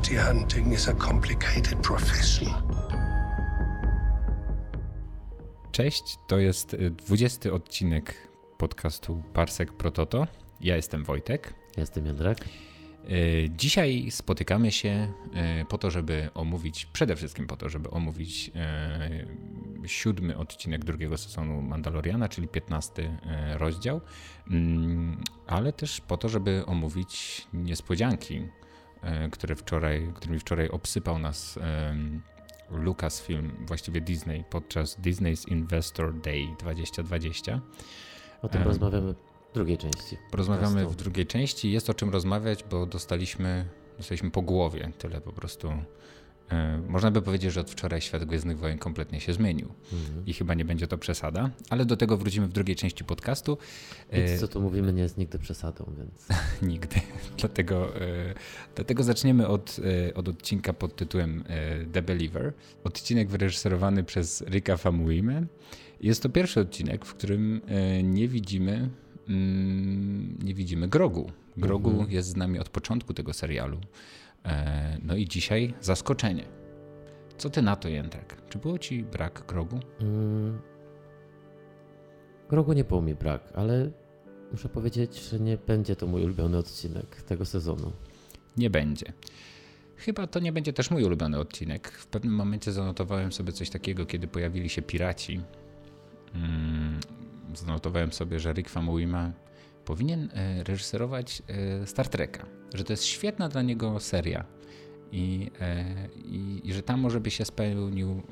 Bounty hunting is a complicated profession. Cześć, to jest 20 odcinek podcastu Parsek Prototo. Ja jestem Wojtek. Ja jestem Jędrek. Dzisiaj spotykamy się po to, żeby omówić, przede wszystkim po to, żeby omówić siódmy odcinek drugiego sezonu Mandaloriana, czyli 15 rozdział, mm, ale też po to, żeby omówić niespodzianki, które wczoraj, którymi wczoraj obsypał nas Lucasfilm, właściwie Disney, podczas Disney's Investor Day 2020. O tym um, rozmawiamy w drugiej części. Porozmawiamy w drugiej części. Jest o czym rozmawiać, bo dostaliśmy, dostaliśmy po głowie tyle po prostu. E, można by powiedzieć, że od wczoraj świat Gwiezdnych Wojen kompletnie się zmienił mhm. i chyba nie będzie to przesada, ale do tego wrócimy w drugiej części podcastu. Nic, e, co tu mówimy, nie jest nigdy przesadą, więc. nigdy. dlatego, e, dlatego zaczniemy od, od odcinka pod tytułem The Believer. Odcinek wyreżyserowany przez Rika Famuime. Jest to pierwszy odcinek, w którym nie widzimy Mm, nie widzimy Grogu. Grogu mhm. jest z nami od początku tego serialu. E, no i dzisiaj zaskoczenie. Co ty na to, Jędrek? Czy było ci brak Grogu? Mm. Grogu nie było mi brak, ale muszę powiedzieć, że nie będzie to mój ulubiony odcinek tego sezonu. Nie będzie. Chyba to nie będzie też mój ulubiony odcinek. W pewnym momencie zanotowałem sobie coś takiego, kiedy pojawili się piraci. Mm, zanotowałem sobie, że Rick Famuyiwa powinien e, reżyserować e, Star Treka, że to jest świetna dla niego seria i, e, i, i że tam może by się spełnił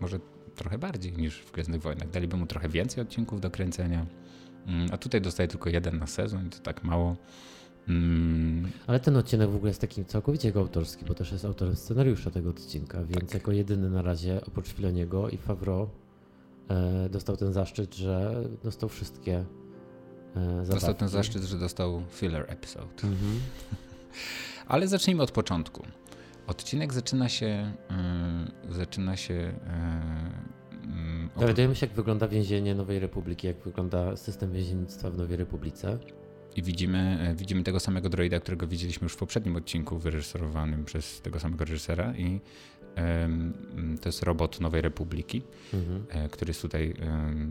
może trochę bardziej niż w Gwiezdnych Wojnach. Daliby mu trochę więcej odcinków do kręcenia, mm, a tutaj dostaje tylko jeden na sezon i to tak mało. Mm. Ale ten odcinek w ogóle jest taki całkowicie jego autorski, bo też jest autorem scenariusza tego odcinka, więc tak. jako jedyny na razie oprócz Filoniego i Favreau E, dostał ten zaszczyt, że dostał wszystkie zabawki. Dostał ten zaszczyt, że dostał filler episode. Mhm. Ale zacznijmy od początku. Odcinek zaczyna się yy, zaczyna się yy, Dowiadujemy się, jak wygląda więzienie Nowej Republiki, jak wygląda system więziennictwa w Nowej Republice. I widzimy, widzimy tego samego droida, którego widzieliśmy już w poprzednim odcinku, wyreżyserowanym przez tego samego reżysera. I to jest robot Nowej Republiki, mhm. E, który jest tutaj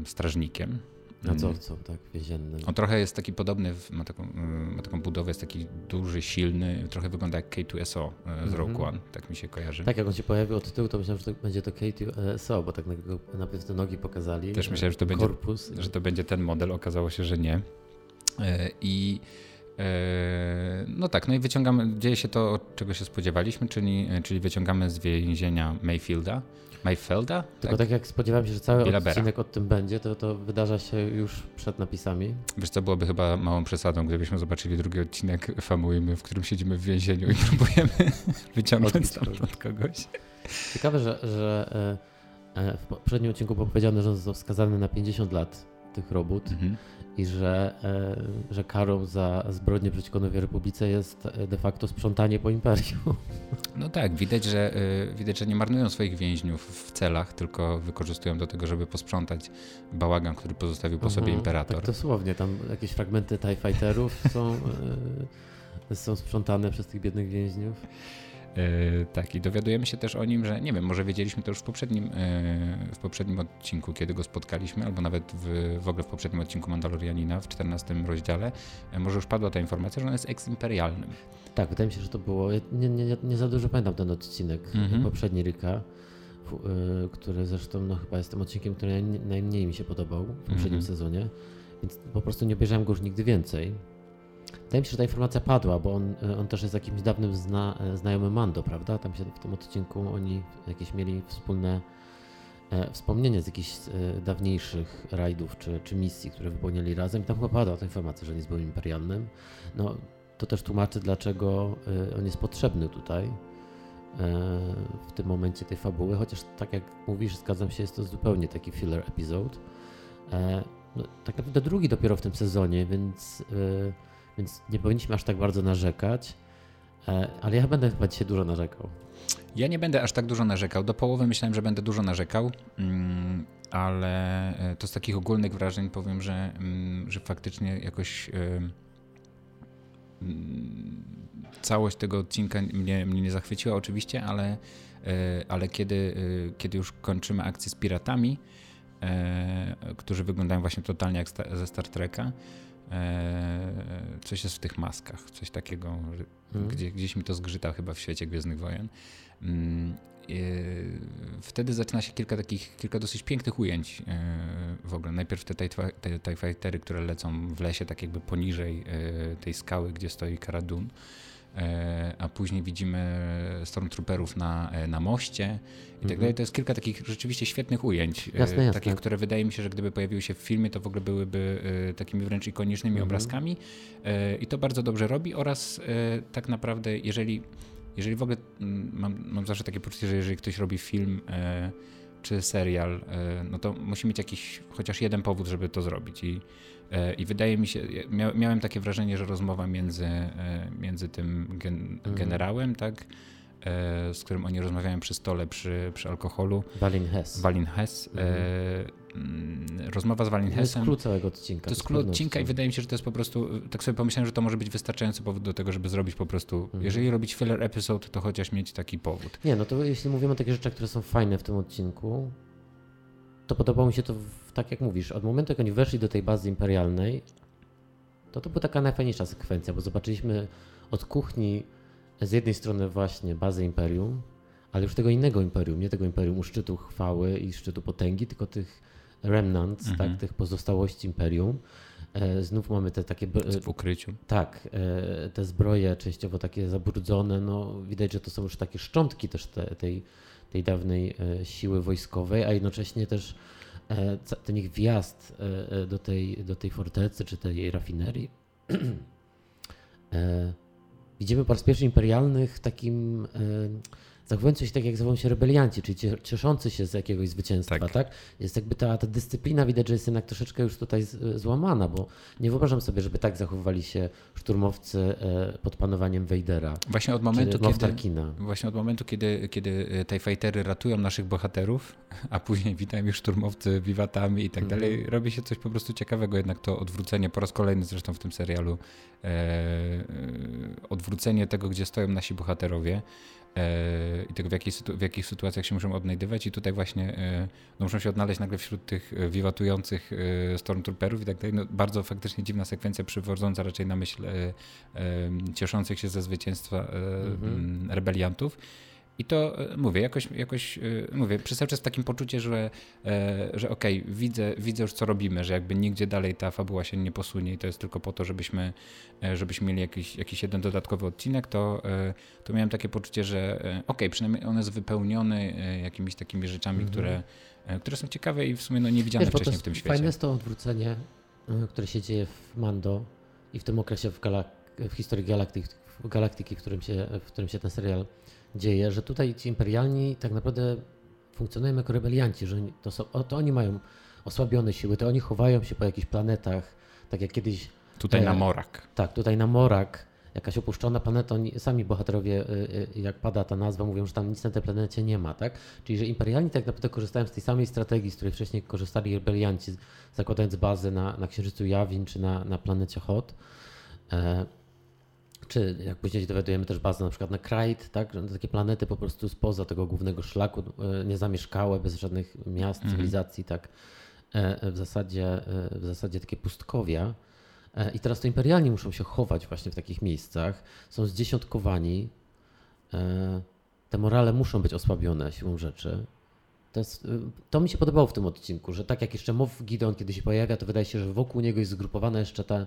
strażnikiem. Nadzorcą, tak, więziennym. On trochę jest taki podobny, ma taką, ma taką budowę, jest taki duży, silny, trochę wygląda jak K2SO e, z Rogue mhm. One, tak mi się kojarzy. Tak, jak on się pojawił od tyłu, to myślałem, że to będzie to K2SO, bo tak najpierw te nogi pokazali. Też myślałem, że to, będzie, że to będzie ten model, okazało się, że nie. E, I E, no tak, no i wyciągamy, dzieje się to, czego się spodziewaliśmy, czyli, czyli wyciągamy z więzienia Mayfielda. Mayfielda? Tylko tak, tak jak spodziewałem się, że cały odcinek o tym będzie, to to wydarza się już przed napisami. Wiesz co, byłoby chyba małą przesadą, gdybyśmy zobaczyli drugi odcinek Famujmy, w którym siedzimy w więzieniu i próbujemy wyciągnąć stamtąd kogoś. Ciekawe, że, że e, e, w poprzednim odcinku było powiedziane, że on został wskazany na 50 lat tych robót. Mhm i że, e, że karą za zbrodnię przeciwko Nowej Republice jest e, de facto sprzątanie po imperium. No tak, widać, że, e, widać, że nie marnują swoich więźniów w celach, tylko wykorzystują do tego, żeby posprzątać bałagan, który pozostawił po sobie imperator. Tak dosłownie, tam jakieś fragmenty TIE Fighterów są, są sprzątane przez tych biednych więźniów. Yy, tak, i dowiadujemy się też o nim, że nie wiem, może wiedzieliśmy to już w poprzednim, yy, w poprzednim odcinku, kiedy go spotkaliśmy, albo nawet w, w ogóle w poprzednim odcinku Mandalorianina w 14 rozdziale, yy, może już padła ta informacja, że on jest eksimperialnym. Tak, wydaje mi się, że to było. Nie, nie, nie za dużo pamiętam ten odcinek, mhm. poprzedni Ryka, który zresztą no, chyba jest tym odcinkiem, który najmniej mi się podobał w poprzednim mhm. sezonie, więc po prostu nie obejrzałem go już nigdy więcej. Wydaje mi się, że ta informacja padła, bo on, e, on też jest jakimś dawnym zna, e, znajomym Mando, prawda? Tam się w tym odcinku oni jakieś mieli wspólne e, wspomnienie z jakichś e, dawniejszych rajdów czy, czy misji, które wypełniali razem. I tam chyba padła ta informacja, że nie jest byłem imperialnym. No, to też tłumaczy, dlaczego e, on jest potrzebny tutaj e, w tym momencie tej fabuły, chociaż tak jak mówisz, zgadzam się, jest to zupełnie taki filler episode. No, tak naprawdę drugi dopiero w tym sezonie, więc więc nie powinniśmy aż tak bardzo narzekać. E, ale ja będę chyba dzisiaj dużo narzekał. Ja nie będę aż tak dużo narzekał. Do połowy myślałem, że będę dużo narzekał, mm, ale e, to z takich ogólnych wrażeń powiem, że, mm, że faktycznie jakoś e, mm, całość tego odcinka mnie, mnie nie zachwyciła oczywiście, ale, ale kiedy, kiedy już kończymy akcję z piratami, którzy wyglądają właśnie totalnie jak ze Star Treka, coś jest w tych maskach, coś takiego, hmm. gdzie, gdzieś mi to zgrzyta chyba w świecie Gwiezdnych Wojen. Mm, wtedy zaczyna się kilka takich, kilka dosyć pięknych ujęć w ogóle. Najpierw te TIE Fightery, które lecą w lesie, tak jakby poniżej tej skały, gdzie stoi Karadun. E, a później widzimy Stormtrooperów na, e, na moście i tak mhm. dalej. To jest kilka takich rzeczywiście świetnych ujęć, e, jasne, jasne. takich, które wydaje mi się, że gdyby pojawiły się w filmie, to w ogóle byłyby takimi wręcz ikonicznymi mhm. obrazkami i to bardzo dobrze robi oraz tak naprawdę, jeżeli, jeżeli w ogóle mm, mam, mam zawsze takie poczucie, że jeżeli ktoś robi film czy serial, no to musi mieć jakiś chociaż jeden powód, żeby to zrobić i E, I wydaje mi się, miałem takie wrażenie, że rozmowa między, e, między tym gen, mhm. generałem, tak, e, z którym oni rozmawiają przy stole, przy, przy alkoholu. Walin Hess. Hess. Mhm. Mm, rozmowa z Walin Hessem. To jest klucz całego odcinka. To jest klucz odcinka i wydaje mi się, że to jest po prostu, tak sobie pomyślałem, że to może być wystarczający powód do tego, żeby zrobić po prostu, mhm. jeżeli robić filler episode, to chociaż mieć taki powód. Nie, no to jeśli mówimy o takich rzeczach, które są fajne w tym odcinku, to podobało mi się to, w, tak jak mówisz, od momentu jak oni weszli do tej bazy imperialnej, to to była taka najfajniejsza sekwencja, bo zobaczyliśmy od kuchni z jednej strony właśnie bazę imperium, ale już tego innego imperium, nie tego imperium u szczytu chwały i szczytu potęgi, tylko tych remnants, tak, mhm. tak, tych pozostałości imperium. E, znów mamy te takie. W ukryciu. Tak, e, te zbroje częściowo takie zabrudzone. No, widać, że to są już takie szczątki też te, tej tej dawnej e, siły wojskowej, a jednocześnie też ten ich wjazd e, do tej, do tej fortecy czy tej rafinerii. Widzimy po raz pierwszy imperialnych takim zachowujący się tak, jak zachowują się rebelianci, czyli cieszący się z jakiegoś zwycięstwa, tak? tak? Jest jakby ta, ta dyscyplina, widać, że jest jednak troszeczkę już tutaj złamana, bo nie wyobrażam sobie, żeby tak zachowywali się szturmowcy e, pod panowaniem Wejdera. Właśnie od momentu, kiedy, właśnie od momentu, kiedy, kiedy e, te fightery ratują naszych bohaterów, a później witają już szturmowcy wiwatami i tak mhm. dalej, robi się coś po prostu ciekawego, jednak to odwrócenie, po raz kolejny zresztą w tym serialu, e, e odwrócenie tego, gdzie stoją nasi bohaterowie, i tego, w, jakich, w jakich sytuacjach się muszą odnajdywać. I tutaj właśnie e, no, muszą się odnaleźć nagle wśród tych e, wiwatujących stormtrooperów i tak dalej. No, bardzo faktycznie dziwna sekwencja, przywodząca raczej na myśl cieszących się ze zwycięstwa mhm. rebeliantów. I to e, mówię, jakoś, jakoś e, mówię, przez cały czas w takim poczucie, że, e, że okej, okay, widzę, widzę już co robimy, że jakby nigdzie dalej ta fabuła się nie posunie i to jest tylko po to, żebyśmy, żebyśmy mieli jakiś, jakiś jeden dodatkowy odcinek, to, to miałem takie poczucie, że okej, okay, przynajmniej on jest wypełniony jakimiś takimi rzeczami, mhm. które, które są ciekawe i w sumie no, nie widziane Wiesz, wcześniej w tym świecie. Fajne jest to odwrócenie, które się dzieje w Mando i w tym okresie w, galak w historii galaktyki, w galaktyki, w którym się, w którym się ten serial dzieje, że tutaj ci imperialni tak naprawdę funkcjonują jako rebelianci, że to, są, to oni mają osłabione siły, to oni chowają się po jakichś planetach, tak jak kiedyś. Tutaj e, na Morak. Tak, tutaj na Morak, jakaś opuszczona planeta, oni, sami bohaterowie, y, y, jak pada ta nazwa, mówią, że tam nic na tej planecie nie ma, tak? Czyli, że imperialni tak naprawdę korzystają z tej samej strategii, z której wcześniej korzystali rebelianci, zakładając bazę na, na Księżycu Jawin czy na, na planecie Hot. E, czy jak później się dowiadujemy też bazę na przykład na Krajt, tak? takie planety po prostu spoza tego głównego szlaku, e, niezamieszkałe, bez żadnych miast, mhm. cywilizacji, tak e, e, w zasadzie, w zasadzie takie pustkowia. I teraz to imperialni muszą się chować właśnie w takich miejscach, są zdziesiątkowani, te morale muszą być osłabione siłą rzeczy. To, jest, to, mi się podobało w tym odcinku, że tak jak jeszcze Mow Gideon kiedy się pojawia, to wydaje się, że wokół niego jest zgrupowana jeszcze ta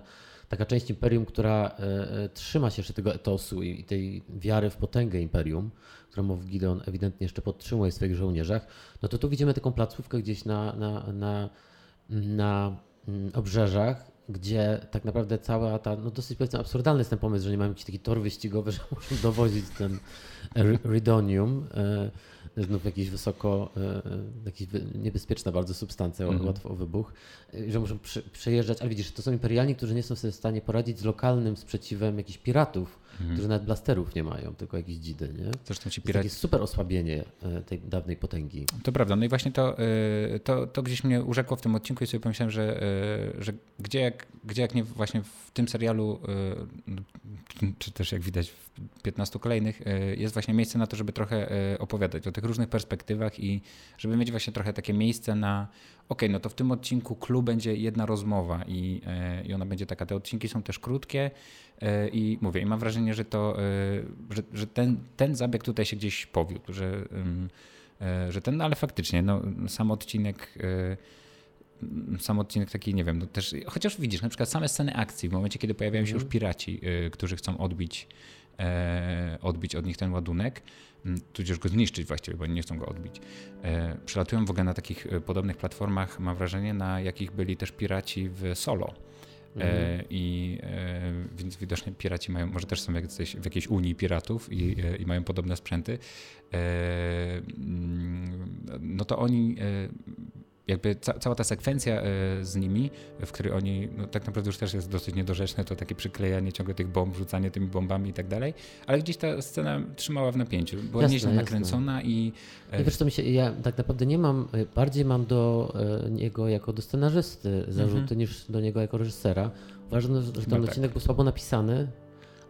taka część imperium, która e, e, trzyma się jeszcze tego etosu i, tej wiary w potęgę imperium, którą Moff Gideon ewidentnie jeszcze podtrzymuje w swoich żołnierzach, no to tu widzimy taką placówkę gdzieś na, na, na, na mm, obrzeżach, gdzie tak naprawdę cała ta, no dosyć powiedzmy absurdalny jest ten pomysł, że nie mamy jakiś taki tor wyścigowy, że muszą dowozić ten Ridonium. E, znów jakiś wysoko, e, e, jakiś niebezpieczna bardzo substancja, -hmm. łatwo o wybuch, e, że muszą przejeżdżać, ale widzisz, to są imperialni, którzy nie są sobie w stanie poradzić z lokalnym sprzeciwem jakichś piratów, -hmm. którzy nawet blasterów nie mają, tylko jakieś dzidy, nie? Zresztą ci piraci... To jest super osłabienie tej dawnej potęgi. To prawda, no i właśnie to, to, to gdzieś mnie urzekło w tym odcinku i sobie pomyślałem, że, że gdzie jak gdzie jak nie właśnie w tym serialu, y, czy też jak widać w 15 kolejnych, jest właśnie miejsce na to, żeby trochę opowiadać o tych różnych perspektywach i żeby mieć właśnie trochę takie miejsce na, ok, no to w tym odcinku clue będzie jedna rozmowa i, i ona będzie taka, te odcinki są też krótkie i mówię, i mam wrażenie, że to, że, że ten, ten zabieg tutaj się gdzieś powiódł, że, że ten, no ale faktycznie, no, sam odcinek sam odcinek taki, nie wiem, no też, chociaż widzisz, na przykład same sceny akcji, w momencie, kiedy pojawiają się już mhm. piraci, y, którzy chcą odbić, e, odbić od nich ten ładunek, tudzież go zniszczyć właściwie, bo nie chcą go odbić. E, przylatują w ogóle na takich y, podobnych platformach, mam wrażenie, na jakich byli też piraci w Solo. E, mhm. I e, więc widocznie piraci mają, może też są jacyś, w jakiejś unii piratów i, e, i mają podobne sprzęty. E, no to oni jakby ca cała ta sekwencja e, z nimi, w której oni, no tak naprawdę już też jest dosyć niedorzeczne, to takie przyklejanie ciągle tych bomb, rzucanie tymi bombami i tak dalej, ale gdzieś ta scena trzymała w napięciu, była jasne, nieźle nakręcona i... E, I wiesz co, mi się, ja tak naprawdę nie mam, e, bardziej mam do niego jako do scenarzysty zarzuty mhm. niż do niego jako reżysera. Uważam, że ten tak. odcinek tak. był słabo napisany,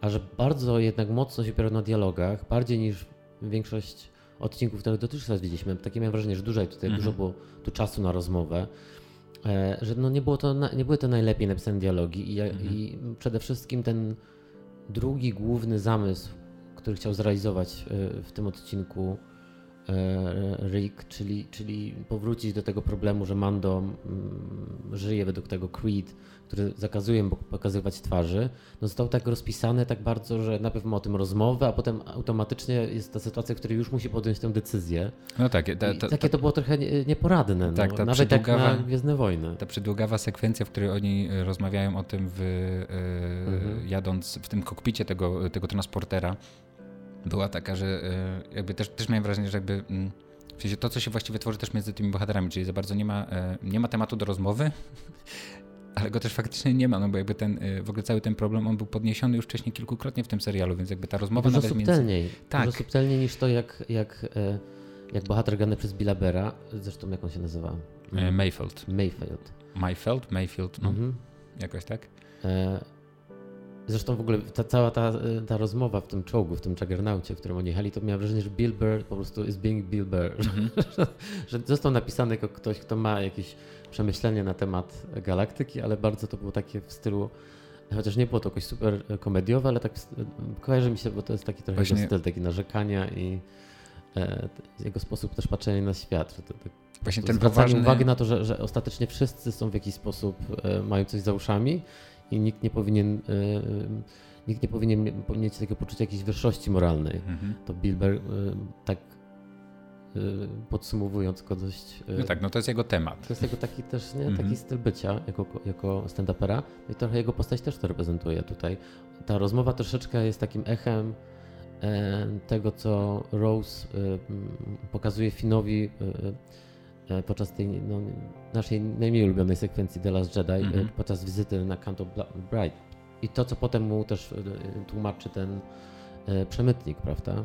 a że bardzo jednak mocno się opierał na dialogach, bardziej niż większość odcinków, które dotychczas widzieliśmy, takie miałem wrażenie, że dużo tutaj mhm. dużo było tu czasu na rozmowę, e, że no nie, było to, nie były to najlepiej napisane dialogi i, mhm. i przede wszystkim ten drugi główny zamysł, który chciał zrealizować e, w tym odcinku e, Rick, czyli, czyli powrócić do tego problemu, że Mando mm, żyje według tego Creed, który zakazuje pokazywać twarzy, no został tak rozpisany tak bardzo, że najpierw ma o tym rozmowę, a potem automatycznie jest ta sytuacja, w której już musi podjąć tę decyzję. No tak. Ta, ta, takie to było trochę nieporadne, no. tak, ta nawet jak na Gwiezdne Wojny. Ta przydługawa sekwencja, w której oni e, rozmawiają o tym w, yy, mhm. jadąc w tym kokpicie tego, tego transportera, była taka, że yy, jakby też, też miałem wrażenie, że jakby... Yy, w sensie to, co się właściwie tworzy też między tymi bohaterami, czyli za bardzo nie ma, nie ma tematu do rozmowy, ale go też faktycznie nie ma, no bo jakby ten, y, w ogóle cały ten problem, on był podniesiony już wcześniej kilkukrotnie w tym serialu, więc jakby ta rozmowa dużo nawet subtelniej, między... Tak. Dużo subtelniej niż to, jak, jak, e, jak bohater grany przez Billa Bera, zresztą jak on się nazywa? E, Mayfield. Mayfield. Mayfield, Mayfield, no. Mhm. Jakoś tak? E, zresztą w ogóle ta cała ta, ta rozmowa w tym czołgu, w tym Juggernaucie, w którym oni jechali, to miałem wrażenie, że Bill Burr po prostu is being Bill Burr. Mm -hmm. że, że został napisany jako ktoś, kto ma jakieś przemyślenie na temat galaktyki, ale bardzo to było takie w stylu, chociaż nie było to jakoś super komediowe, ale tak kojarzy mi się, bo to jest taki trochę Właśnie... styl, taki narzekania i e, jego sposób też patrzenia na świat. Że to, tak, Właśnie ten poważny... uwagi na to, że, że ostatecznie wszyscy są w jakiś sposób, e, mają coś za uszami i nikt nie powinien e, nikt nie powinien mieć takiego poczucia jakiejś wyższości moralnej. Mhm. To Bilber tak Y, podsumowując go dość... No tak, no to jest jego temat. To jest jego taki też, nie, taki -hmm. styl bycia jako, jako stand-upera no i trochę jego postać też to reprezentuje tutaj. Ta rozmowa troszeczkę jest takim echem e, tego, co Rose e, pokazuje Finowi e, e, podczas tej no, naszej najmniej ulubionej sekwencji The Last Jedi, mm -hmm. podczas wizyty na Canto Bright. I to, co potem mu też tłumaczy ten przemytnik, prawda?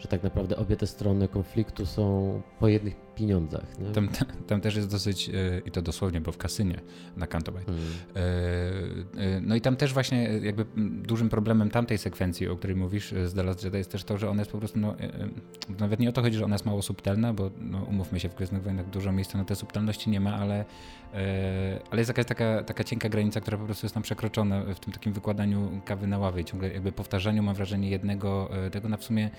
Że tak naprawdę obie te strony konfliktu są po jednych pieniądzach. Tam, tam, tam, też jest dosyć, e, i to dosłownie, bo w kasynie na Cantobite. Hmm. No i tam też właśnie jakby dużym problemem tamtej sekwencji, o której mówisz z The Last Jedi jest też to, że ona jest po prostu, no, nawet nie o to chodzi, że ona jest mało subtelna, bo no, umówmy się, w Gwiezdnych Wojnach dużo miejsca na te subtelności nie ma, ale, ale jest jakaś taka, taka cienka granica, która po prostu jest tam przekroczona w tym takim wykładaniu kawy na ławie, ciągle jakby powtarzaniu, mam wrażenie, jednego tego na w sumie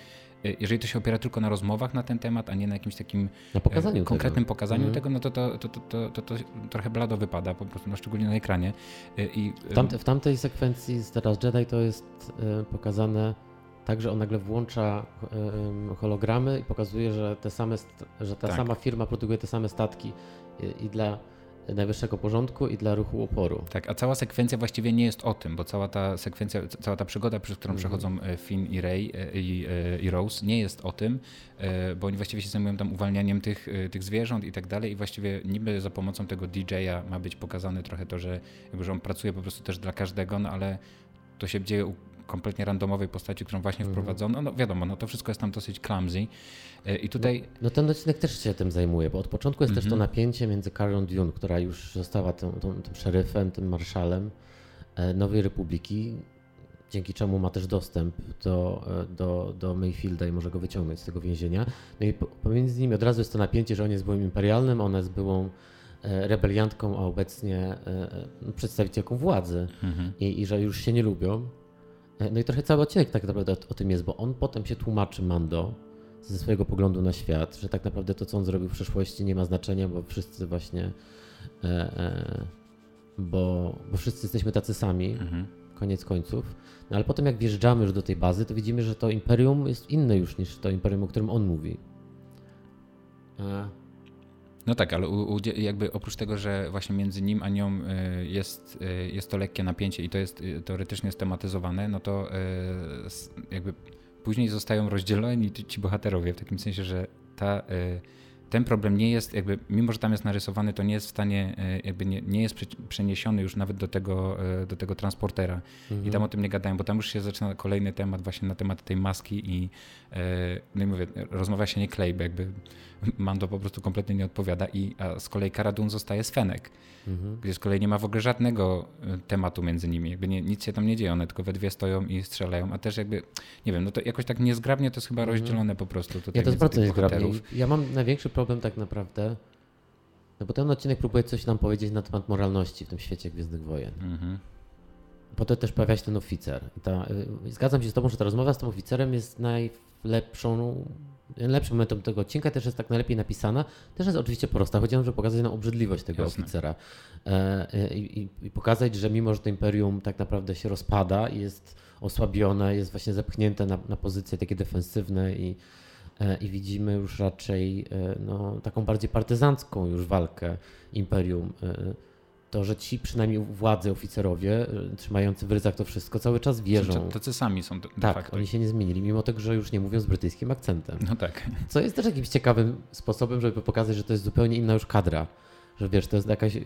jeżeli to się opiera tylko na rozmowach na ten temat, a nie na jakimś takim na pokazaniu konkretnym tego. pokazaniu mm. tego, no to to, to, to, to, to trochę blado wypada po prostu, no szczególnie na ekranie. I, w, tamte, w tamtej sekwencji z Teraz Jedi to jest pokazane tak, że on nagle włącza hologramy i pokazuje, że, te same, że ta tak. sama firma produkuje te same statki i dla najwyższego porządku i dla ruchu oporu. Tak, a cała sekwencja właściwie nie jest o tym, bo cała ta sekwencja, cała ta przygoda, przez którą mm. przechodzą e, Finn i Rey e, i, e, i, Rose, nie jest o tym, bo oni właściwie się zajmują tam uwalnianiem tych, tych zwierząt i tak dalej i właściwie niby za pomocą tego DJ-a ma być pokazane trochę to, że, jakby, że on pracuje po prostu też dla każdego, no ale to się dzieje kompletnie randomowej postaci, którą właśnie mhm. wprowadzono. No wiadomo, no to wszystko jest tam dosyć clumsy. E, I tutaj... No, no ten odcinek też się tym zajmuje, bo od początku jest też to mhm. napięcie między Carol Dune, która już została tym, tym, tym szeryfem, tym marszalem e, Nowej Republiki, dzięki czemu ma też dostęp do, e, do, do Mayfielda i może go wyciągnąć z tego więzienia. No i pomiędzy nimi od razu jest to napięcie, że on jest byłym imperialnym, ona jest byłą rebeliantką, a obecnie przedstawicielką władzy mhm. I, i że już się nie lubią. No i trochę cały odcinek tak naprawdę o, o tym jest, bo on potem się tłumaczy Mando, ze swojego poglądu na świat, że tak naprawdę to, co on zrobił w przeszłości, nie ma znaczenia, bo wszyscy właśnie, e, e, bo, bo wszyscy jesteśmy tacy sami, mhm. koniec końców. No ale potem, jak wjeżdżamy już do tej bazy, to widzimy, że to imperium jest inne już niż to imperium, o którym on mówi. E. No tak, ale u, u, jakby oprócz tego, że właśnie między nim a nią e, jest, e, jest to lekkie napięcie i to jest teoretycznie stematyzowane, no to jakby później zostają rozdzieleni ci bohaterowie, w takim sensie, że ta, e, ten problem nie jest, jakby, mimo że tam jest narysowany, to nie jest w stanie, e, jakby nie, nie jest przeniesiony już nawet do tego, e, do tego transportera. Mhm. I tam o tym nie gadają, bo tam już się zaczyna kolejny temat właśnie na temat tej maski i no i mówię, rozmowa się nie klei, bo jakby Mando po prostu kompletnie nie odpowiada i a z kolei Karadun zostaje z Fenek, mhm. gdzie z kolei nie ma w ogóle żadnego e, tematu między nimi, jakby nie, nic się tam nie dzieje, one tylko we dwie stoją i strzelają, a też jakby, nie wiem, no to jakoś tak niezgrabnie to jest chyba mhm. rozdzielone po prostu tutaj Ja to jest bardzo niezgrabnie. Ja mam największy problem tak naprawdę, no bo ten odcinek próbuje coś nam powiedzieć na temat moralności w tym świecie Gwiezdnych Wojen. Mhm. Potem też pojawia się ten oficer. Ta, y, zgadzam się z tobą, że ta rozmowa z tym oficerem jest najlepszą lepszym momentem tego odcinka też jest tak najlepiej napisana. Też jest oczywiście prosta. Chodzi o to, żeby pokazać nam obrzydliwość tego Jasne. oficera e, e, i, i, pokazać, że mimo, że to imperium tak naprawdę się rozpada i jest osłabione, jest właśnie zepchnięte na, na pozycje takie defensywne i, i widzimy już raczej no, taką bardziej partyzancką już walkę imperium to, że ci przynajmniej władze, oficerowie trzymający w ryzach to wszystko cały czas wierzą. Tacy sami są de Tak, facto. oni się nie zmienili, mimo tego, że już nie mówią z brytyjskim akcentem. No tak. Co jest też jakimś ciekawym sposobem, żeby pokazać, że to jest zupełnie inna już kadra. Że wiesz, to jest jakaś... Yy,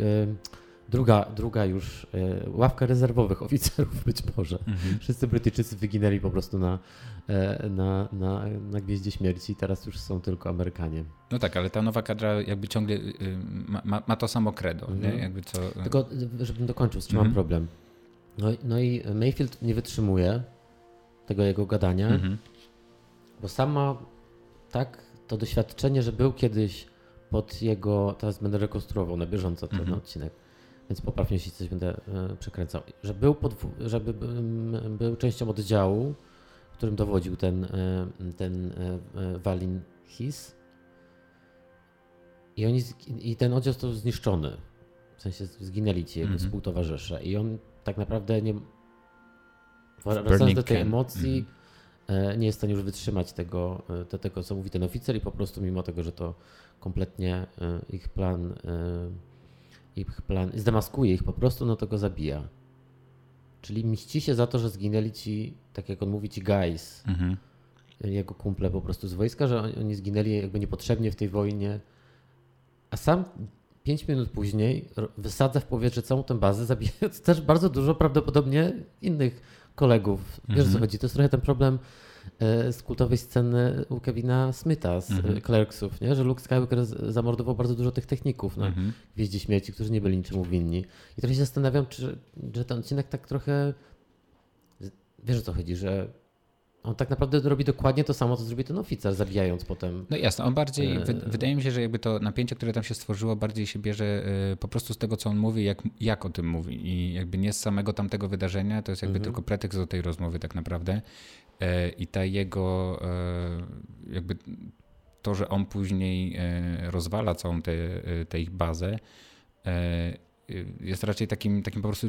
druga, druga już y, ławka rezerwowych oficerów być może. Mhm. Wszyscy Brytyjczycy wyginęli po prostu na, e, na, na, na Gwieździe Śmierci teraz już są tylko Amerykanie. No tak, ale ta nowa kadra jakby ciągle y, ma, ma to samo credo. Mhm. Nie? Jakby co... Tylko żebym dokończył, z czym mhm. mam problem. No, no i Mayfield nie wytrzymuje tego jego gadania, mhm. bo sam ma tak to doświadczenie, że był kiedyś pod jego, teraz będę rekonstruował na bieżąco ten mhm. odcinek, więc poprawnie, jeśli coś będę e, przekręcał, że był, żeby był częścią oddziału, którym dowodził ten, e, ten Walin e, His. I, oni, I ten oddział został zniszczony. W sensie zginęli ci jego mm -hmm. współtowarzysze. I on tak naprawdę nie. Wracając do tej emocji, mm -hmm. nie jest w stanie już wytrzymać tego, tego, co mówi ten oficer, i po prostu, mimo tego, że to kompletnie ich plan ich plan, zdemaskuje ich po prostu, no to go zabija. Czyli mści się za to, że zginęli ci, tak jak on mówi, ci guys, mhm. jego kumple po prostu z wojska, że oni zginęli jakby niepotrzebnie w tej wojnie. A sam pięć minut później wysadza w powietrze całą tę bazę, zabijając też bardzo dużo prawdopodobnie innych kolegów. Wiesz mhm. co chodzi? To jest trochę ten problem z kultowej sceny u Kevina Smitha z mhm. Clerksów, nie? że Luke Skywalker zamordował bardzo dużo tych techników na mhm. Gwieździe Śmierci, którzy nie byli niczemu winni. I trochę się zastanawiam, czy, że ten odcinek tak trochę, wiesz o co chodzi, że on tak naprawdę robi dokładnie to samo, co zrobi ten oficer, zabijając potem. No jasne, on bardziej, e... wydaje mi się, że jakby to napięcie, które tam się stworzyło, bardziej się bierze e, po prostu z tego, co on mówi, jak, jak o tym mówi. I jakby nie z samego tamtego wydarzenia, to jest jakby mhm. tylko pretekst do tej rozmowy tak naprawdę. E, I ta jego e, jakby to, że on później e, rozwala całą tę ich bazę, jest raczej takim, takim po prostu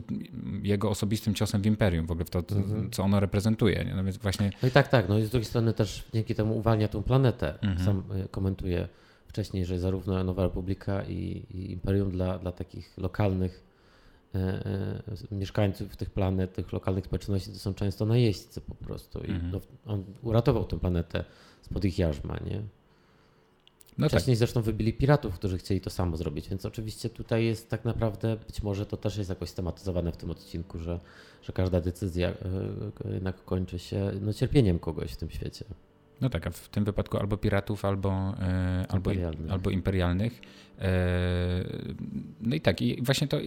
jego osobistym ciosem w imperium, w ogóle w to, mhm. co ono reprezentuje. No, więc właśnie... no i tak, tak. No i z drugiej strony też dzięki temu uwalnia tą planetę. Mhm. Sam komentuje wcześniej, że zarówno Nowa Republika i, i imperium dla, dla takich lokalnych mieszkańców tych planet, tych lokalnych społeczności to są często najeźdźcy po prostu. I mhm. no, on uratował tę planetę spod ich jarzma, nie? No Wcześniej tak. zresztą wybili piratów, którzy chcieli to samo zrobić, więc oczywiście tutaj jest tak naprawdę, być może to też jest jakoś tematyzowane w tym odcinku, że, że każda decyzja jednak kończy się no, cierpieniem kogoś w tym świecie. No tak, a w tym wypadku albo piratów, albo, e, albo, imperialnych. albo imperialnych. E, no i tak, i właśnie to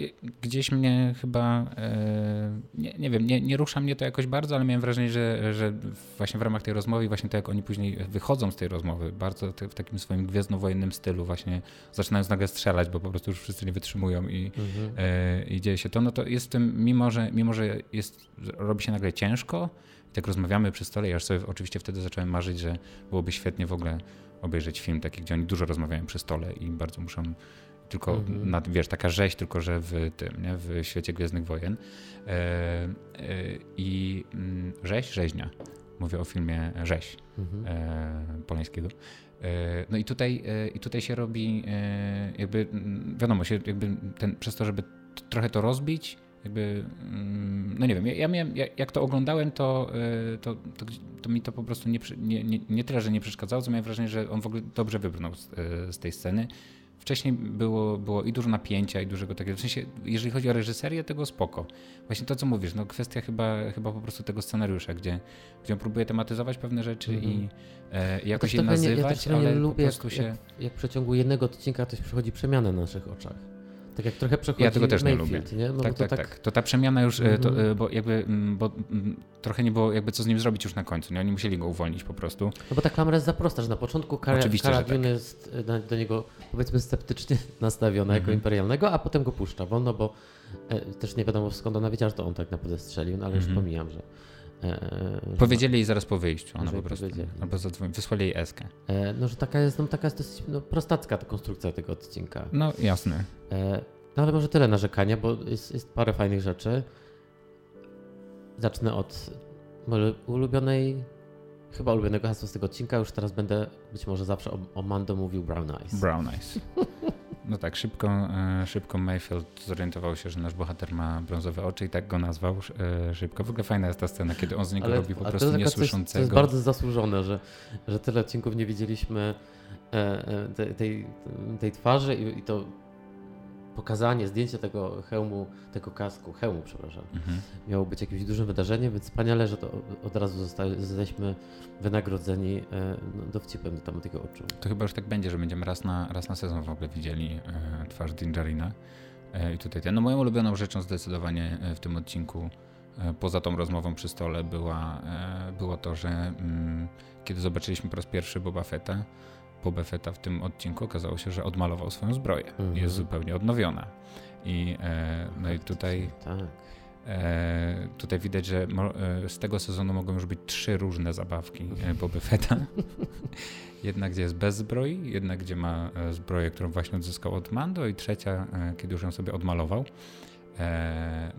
gdzieś mnie chyba, e, nie, nie wiem, nie, nie rusza mnie to jakoś bardzo, ale miałem wrażenie, że, że właśnie w ramach tej rozmowy i właśnie to jak oni później wychodzą z tej rozmowy, bardzo w takim swoim gwiezdnowojennym stylu właśnie zaczynają nagle strzelać, bo po prostu już wszyscy nie wytrzymują i, mhm. i dzieje się to, no to jest w tym, mimo że, mimo że jest, robi się nagle ciężko, i tak rozmawiamy przy stole, ja już sobie oczywiście wtedy zacząłem marzyć, że byłoby świetnie w ogóle obejrzeć film taki, gdzie oni dużo rozmawiają przy stole i bardzo muszą tylko, mhm. nad, wiesz, taka rzeź, tylko że w tym, nie? w świecie Gwiezdnych Wojen. E, e, I mm, rzeź, rzeźnia. Mówię o filmie Rzeź mhm. e, Polańskiego. E, no i tutaj, e, i tutaj się robi, e, jakby, mm, wiadomo, się jakby ten, przez to, żeby trochę to rozbić, jakby, mm, no nie wiem, ja, miałem, jak to oglądałem, to, y, to, to, to mi to po prostu nie, nie, nie, nie, tyle, że nie przeszkadzało, co miałem wrażenie, że on w ogóle dobrze wybrnął z, y, z tej sceny. Wcześniej było, było i dużo napięcia, i dużego takiego. W sensie, jeżeli chodzi o reżyserię, tego spoko. Właśnie to, co mówisz, no kwestia chyba, chyba po prostu tego scenariusza, gdzie, gdzie on próbuje tematyzować pewne rzeczy mm -hmm. i e, jakoś ja je nazywać, nie, ja ale lubię, po prostu jak, się... Jak, jak w przeciągu jednego odcinka ktoś przechodzi przemianę na naszych oczach. Tak jak trochę przechodzi Ja tego też Mayfield, nie lubię. Nie? No tak, to tak, tak, tak. To ta przemiana już, mm -hmm. to, mhm. bo jakby, bo trochę nie było jakby co z nim zrobić już na końcu, nie? Oni musieli go uwolnić po prostu. No bo ta klamra jest za prosta, że na początku Cara, Oczywiście, Cara tak. jest e, do niego powiedzmy sceptycznie nastawiona mm -hmm. jako imperialnego, a potem go puszcza wolno, bo e, też nie wiadomo skąd ona wiedziała, że to on tak naprawdę strzelił, no ale mm -hmm. już mhm. pomijam, że E, Powiedzieli jej zaraz po wyjściu, ona po prostu, albo zadzwoni, wysłali jej eskę. E, no, że taka jest, no, taka jest dosyć no, prostacka ta konstrukcja tego odcinka. No, jasne. E, no, ale może tyle narzekania, bo jest, jest parę fajnych rzeczy. Zacznę od mojej ulubionej, chyba ulubionego hasła z tego odcinka. Już teraz będę być może zawsze o, o Mando mówił Brown Eyes. Brown Eyes. No tak, szybko, e, szybko Mayfield zorientował się, że nasz bohater ma brązowe oczy i tak go nazwał e, szybko. W ogóle fajna jest ta scena, kiedy on z niego ale, robi po prostu niesłyszącego. To jest bardzo zasłużone, że, że tyle odcinków nie widzieliśmy e, tej, tej, twarzy i to pokazanie, zdjęcie tego hełmu, tego kasku, hełmu, przepraszam, mhm. miało być jakimś dużym wydarzeniem, więc wspaniale, że to od razu zostaliśmy wynagrodzeni e, no, dowcipem temat tego oczu. To chyba już tak będzie, że będziemy raz na, raz na sezon w ogóle widzieli e, twarz Dinjarina. E, I tutaj ten, no moją ulubioną rzeczą zdecydowanie w tym odcinku, poza tą rozmową przy stole, była, było to, że mm, kiedy zobaczyliśmy po raz pierwszy Boba Fetta, Boba Fetta w tym odcinku okazało się, że odmalował swoją zbroję. Mhm. Jest zupełnie odnowiona. I, e, no i tutaj, tak. e, tutaj widać, że mo, e, z tego sezonu mogą już być trzy różne zabawki e, Boba Fetta. jedna, gdzie jest bez zbroi, jedna, gdzie ma e, zbroję, którą właśnie odzyskał od Mando i trzecia, e, kiedy już ją sobie odmalował.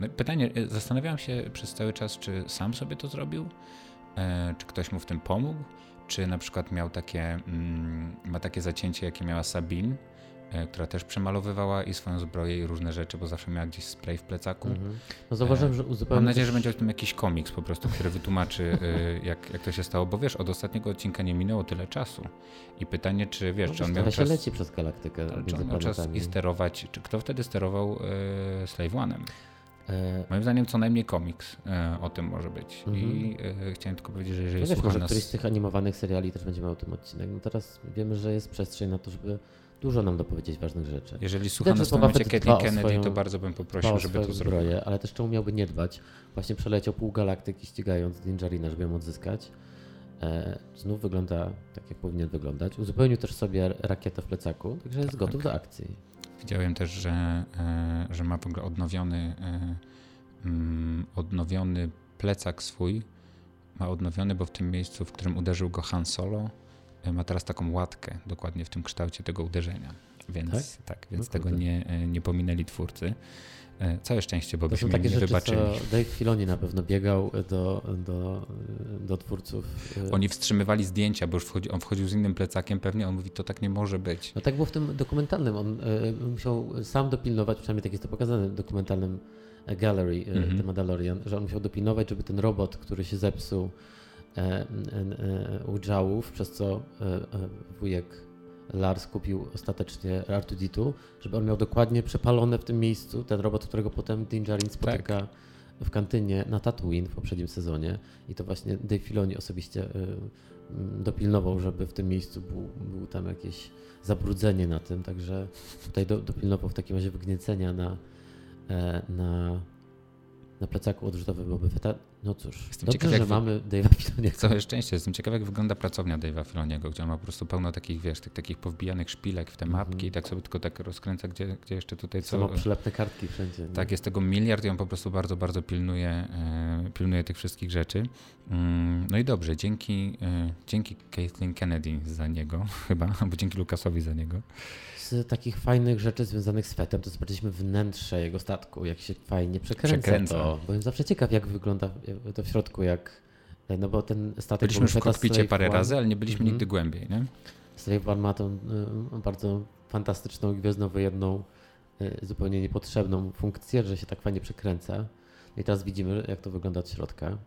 No pytanie, zastanawiałem się przez cały czas, czy sam sobie to zrobił, czy ktoś mu w tym pomógł, czy na przykład miał takie, mm, ma takie zacięcie, jakie miała Sabine, e, która też przemalowywała i swoją zbroję i różne rzeczy, bo zawsze miała gdzieś spray w plecaku. Mhm. No zauważyłem, że uzupełnić... Mam nadzieję, że będzie o tym jakiś komiks po prostu, który wytłumaczy, e, jak, jak to się stało, bo wiesz, od ostatniego odcinka nie minęło tyle czasu. I pytanie, czy wiesz, no, czy on miał czas... leci przez galaktykę Czy on miał czas i sterować, czy kto wtedy sterował e, Slave One'em? E, Moim zdaniem co najmniej komiks e, o tym może być. I mhm. e, chciałem tylko powiedzieć, że jeżeli no wiesz, może nas... któryś z tych animowanych seriali też będzie miał o tym odcinek. No teraz wiemy, że jest przestrzeń na to, żeby dużo nam dopowiedzieć ważnych rzeczy. Jeżeli słucha nas w tym momencie Kathleen Kennedy, swoją, to bardzo bym poprosił, żeby to zrobił. Ale też czemu miałby nie dbać? Właśnie przeleciał pół galaktyki ścigając Dingerina, żeby ją odzyskać. E, znów wygląda tak, jak powinien wyglądać. Uzupełnił też sobie rakietę w plecaku, także jest tak. gotów do akcji. Widziałem też, że, e, że ma w ogóle odnowiony, e, mm, odnowiony plecak swój. Ma odnowiony, bo w tym miejscu, w którym uderzył go Han Solo, e, ma teraz taką łatkę, dokładnie w tym kształcie tego uderzenia. Więc, tak? tak więc no tego nie, nie pominęli twórcy. E, całe szczęście, bo to byśmy takie nie rzeczy, wybaczyli. Co Dave Filoni na pewno biegał do, do, do twórców. E, Oni wstrzymywali zdjęcia, bo już wchodzi, on wchodził z innym plecakiem pewnie, on mówi, to tak nie może być. No tak było w tym dokumentalnym. On musiał sam dopilnować, przynajmniej tak jest to pokazane w dokumentalnym Gallery, mm -hmm. The Mandalorian, że on musiał dopilnować, żeby ten robot, który się zepsuł e, e, u Jałów, przez co wujek Lars kupił ostatecznie R2D2, żeby on miał dokładnie przepalone w tym miejscu ten robot, którego potem Din Djarin spotyka Tak. w kantynie na Tatooine w poprzednim sezonie i to właśnie Dave Filoni osobiście y, mm, dopilnował, żeby w tym miejscu był, był tam jakieś zabrudzenie na tym, także tutaj do, dopilnował w takim razie wygniecenia na, e, na, na plecaku odrzutowym Boba Fetta. No cóż, Jestem dobrze, ciekaw, jak że wy- mamy Dave'a Filoniego. Całe szczęście. Jestem ciekaw, jak wygląda pracownia Dave'a Filoniego, gdzie on ma po prostu pełno takich, wiesz, tych takich powbijanych szpilek w te Mhm. mapki i tak sobie tylko tak rozkręca, gdzie, gdzie jeszcze tutaj co... Samo przylepne kartki wszędzie. nie? Tak, jest tego miliard i on po prostu bardzo, bardzo pilnuje, e, pilnuje tych wszystkich rzeczy. Mm, No i dobrze, dzięki, e, dzięki Caitlin Kennedy za niego, chyba, albo dzięki Lukasowi za niego. Z takich fajnych rzeczy związanych z fetem, to zobaczyliśmy wnętrze jego statku, jak się fajnie przekręca, Przekręca. to. Byłem zawsze ciekaw, jak wygląda to w środku, jak... No bo ten statek... Byliśmy już w kokpicie parę One- razy, ale nie byliśmy Mhm. nigdy głębiej, nie? Slave One ma tą y, bardzo fantastyczną, gwiezdnowojenną, y, zupełnie niepotrzebną funkcję, że się tak fajnie przekręca. No I teraz widzimy, jak to wygląda od środka,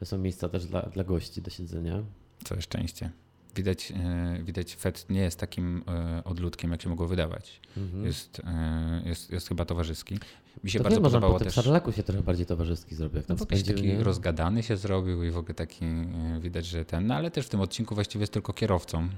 że są miejsca też dla, dla gości do siedzenia. Całe szczęście. Widać, e, widać Fed nie jest takim e, odludkiem, jak się mogło wydawać. Mhm. Jest, e, jest, jest chyba towarzyski. Mi się to bardzo wiem, może podobało po tym też... szarlaku się trochę bardziej towarzyski zrobił, jak No tam spędził, taki nie? rozgadany się zrobił i w ogóle taki e, widać, że ten, no ale też w tym odcinku właściwie jest tylko kierowcą.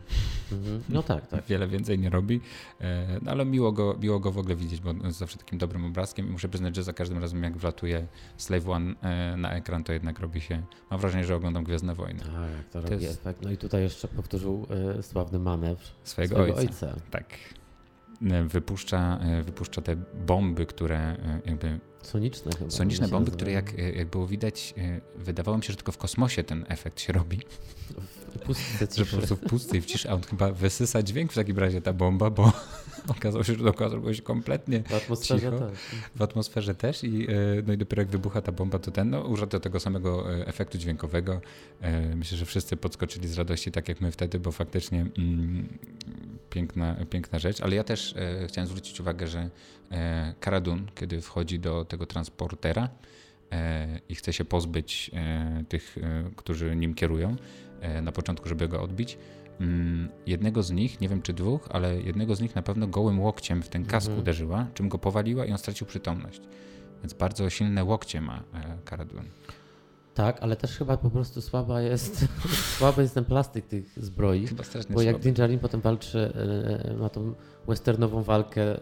Mhm. No tak, tak. Wiele więcej nie robi, e, no ale miło go, miło go w ogóle widzieć, bo jest zawsze takim dobrym obrazkiem i muszę przyznać, że za każdym razem jak wlatuje Slave One e, na ekran, to jednak robi się, mam wrażenie, że oglądam Gwiezdne Wojny. Tak, to, To robi jest- efekt. No i tutaj jeszcze powtórzył sławny manewr Swojego, swojego ojca. ojca. Tak. E, Wypuszcza, e, wypuszcza te bomby, które e, jakby Soniczne chyba. Soniczne bomby, które nazywają. jak, jak było widać, wydawało mi się, że tylko w kosmosie ten efekt się robi. W pustce Że po prostu w pustej w ciszy, a on chyba wysysa dźwięk w takim razie ta bomba, bo okazało się, że dookoła zrobiło się kompletnie W atmosferze cicho. tak. w atmosferze też i, e, no i dopiero jak wybucha ta bomba, to ten, no użył do tego samego e, efektu dźwiękowego. E, Myślę, że wszyscy podskoczyli z radości, tak jak my wtedy, bo faktycznie mm, piękna, piękna rzecz, ale ja też chciałem zwrócić uwagę, że Cara Dune, kiedy wchodzi do tego transportera i chce się pozbyć tych, którzy nim kierują na początku, żeby go odbić, mm, jednego z nich, nie wiem czy dwóch, ale jednego z nich na pewno gołym łokciem w ten kask Mhm. uderzyła, czym go powaliła i on stracił przytomność. Więc bardzo silne łokcie ma e, Cara Dune. Tak, ale też chyba po prostu słaba jest, słaby jest ten plastyk tych zbroi. Chyba strasznie Bo jak słaby. Din Djarin potem walczy, e, ma tą westernową walkę, e,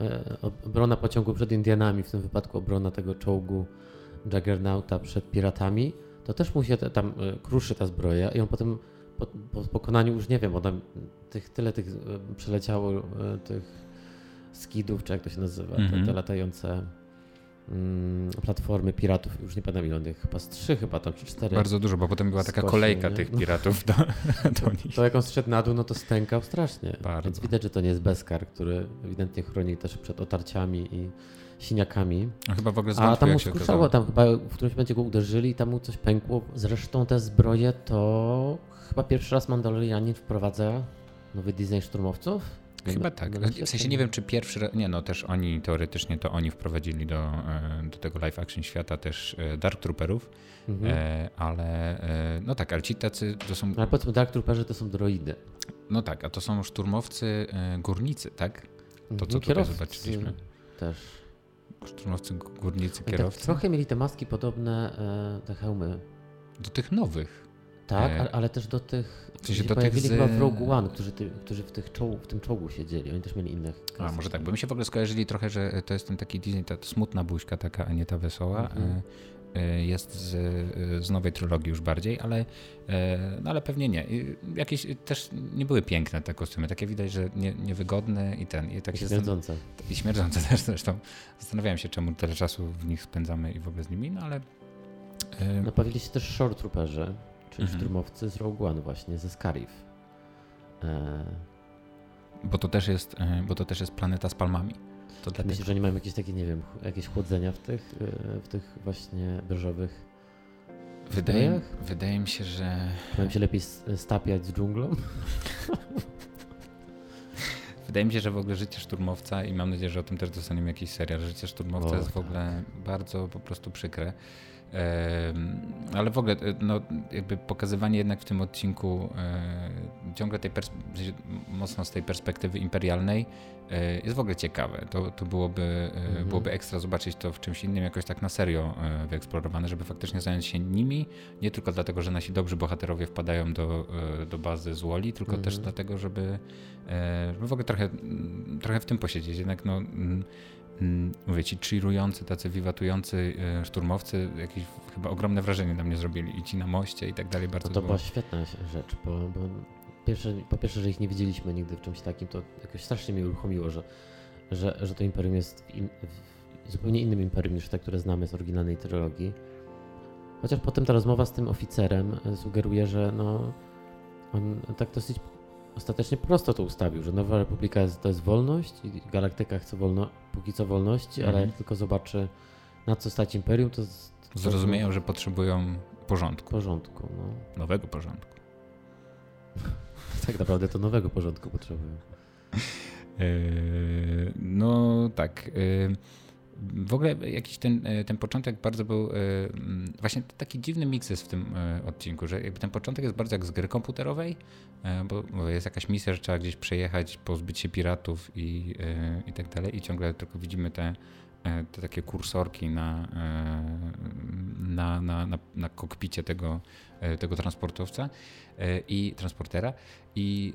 e, obrona pociągu przed Indianami, w tym wypadku obrona tego czołgu Juggernauta przed piratami, to też mu się tam e, kruszy ta zbroja i on potem po, po pokonaniu już nie wiem, bo tam tych, tyle tych e, przeleciało e, tych skidów, czy jak to się nazywa, te, Mhm. te latające mm, platformy piratów, już nie pamiętam ile chyba z trzy chyba tam, czy cztery. Bardzo dużo, bo potem była taka kolejka nie? tych piratów do, do nich. To jak on zszedł na dół, no to stękał strasznie. Bardzo. Więc widać, że to nie jest Beskar, który ewidentnie chroni też przed otarciami i siniakami. On chyba w ogóle A zwątpił, tam mu okazało. tam chyba w którymś momencie go uderzyli i tam mu coś pękło. Zresztą te zbroje to chyba pierwszy raz Mandalorianin wprowadza nowy design szturmowców. Chyba tak. W sensie nie wiem, czy pierwszy raz. Nie, no też oni teoretycznie to oni wprowadzili do, e, do tego live action świata też e, Dark Trooperów, Mhm. e, ale no tak, ale ci tacy to są. Ale powiedzmy, Dark Trooperzy to są droidy. No tak, a to są szturmowcy górnicy, tak? To, co Mhm, tutaj kierowcy zobaczyliśmy. Też. Szturmowcy górnicy, tak kierowcy. trochę mieli te maski podobne, e, te hełmy. Do tych nowych. Tak, E, ale, ale też do tych, którzy sensie do tych pojawili z- chyba w Rogue One, którzy, ty, którzy w, tych czołg, w tym czołgu siedzieli. Oni też mieli innych. A może tak, bo mi się w ogóle skojarzyli trochę, że to jest ten taki Disney, ta smutna buźka taka, a nie ta wesoła. Mhm. E, Jest z, z nowej trylogii już bardziej, ale, e, no ale pewnie nie. I Jakieś też nie były piękne te kostiumy, takie widać, że nie, niewygodne i ten. I tak zastan- Śmierdzące. I śmierdzące też zresztą. Zastanawiałem się, czemu tyle czasu w nich spędzamy i w ogóle z nimi, no ale. e, No pojawili się też short trooperzy, czyli Mhm. szturmowcy z Rogue One właśnie, ze Scarif. E, Bo to też jest, bo to też jest planeta z palmami. To dlatego. myślę, że oni mają jakieś takie, nie wiem, jakieś chłodzenia w tych, e, w tych właśnie beżowych. Wydaje, wydaje mi się, że Mają się lepiej stapiać z dżunglą. Wydaje mi się, że w ogóle życie szturmowca i mam nadzieję, że o tym też dostaniemy jakiś serial. Życie szturmowca O, jest w tak. ogóle bardzo po prostu przykre. Ale w ogóle no, jakby pokazywanie jednak w tym odcinku ciągle tej mocno z tej perspektywy imperialnej jest w ogóle ciekawe. To, to byłoby, mhm. byłoby ekstra zobaczyć to w czymś innym jakoś tak na serio wyeksplorowane, żeby faktycznie zająć się nimi, nie tylko dlatego, że nasi dobrzy bohaterowie wpadają do, do bazy z Woli, tylko mhm. też dlatego, żeby, żeby w ogóle trochę, trochę w tym posiedzieć. Jednak no, Mm, mówię ci, chillujący, tacy wiwatujący e, szturmowcy, jakieś chyba ogromne wrażenie na mnie zrobili i ci na moście i tak dalej. Bardzo to, to była świetna rzecz, bo, bo pierwsze, po pierwsze, że ich nie widzieliśmy nigdy w czymś takim, to jakoś strasznie mnie uruchomiło, że, że, że to imperium jest w, in, zupełnie innym imperium niż te, które znamy z oryginalnej trylogii. Chociaż potem ta rozmowa z tym oficerem e, sugeruje, że no, on tak dosyć ostatecznie prosto to ustawił, że Nowa Republika jest, to jest wolność i Galaktyka chce wolno, póki co wolności, mhm. ale jak tylko zobaczy na co stać Imperium, to... to Zrozumieją, że potrzebują porządku. Porządku, no. Nowego porządku. tak naprawdę to nowego porządku potrzebują. Yy, no tak. Yy, w ogóle jakiś ten, e, ten początek bardzo był, e, właśnie taki dziwny miks jest w tym e, odcinku, że jakby ten początek jest bardzo jak z gry komputerowej, bo jest jakaś misja, że trzeba gdzieś przejechać, pozbyć się piratów i, i tak dalej i ciągle tylko widzimy te, te takie kursorki na, na, na, na, na kokpicie tego, tego transportowca i transportera. I,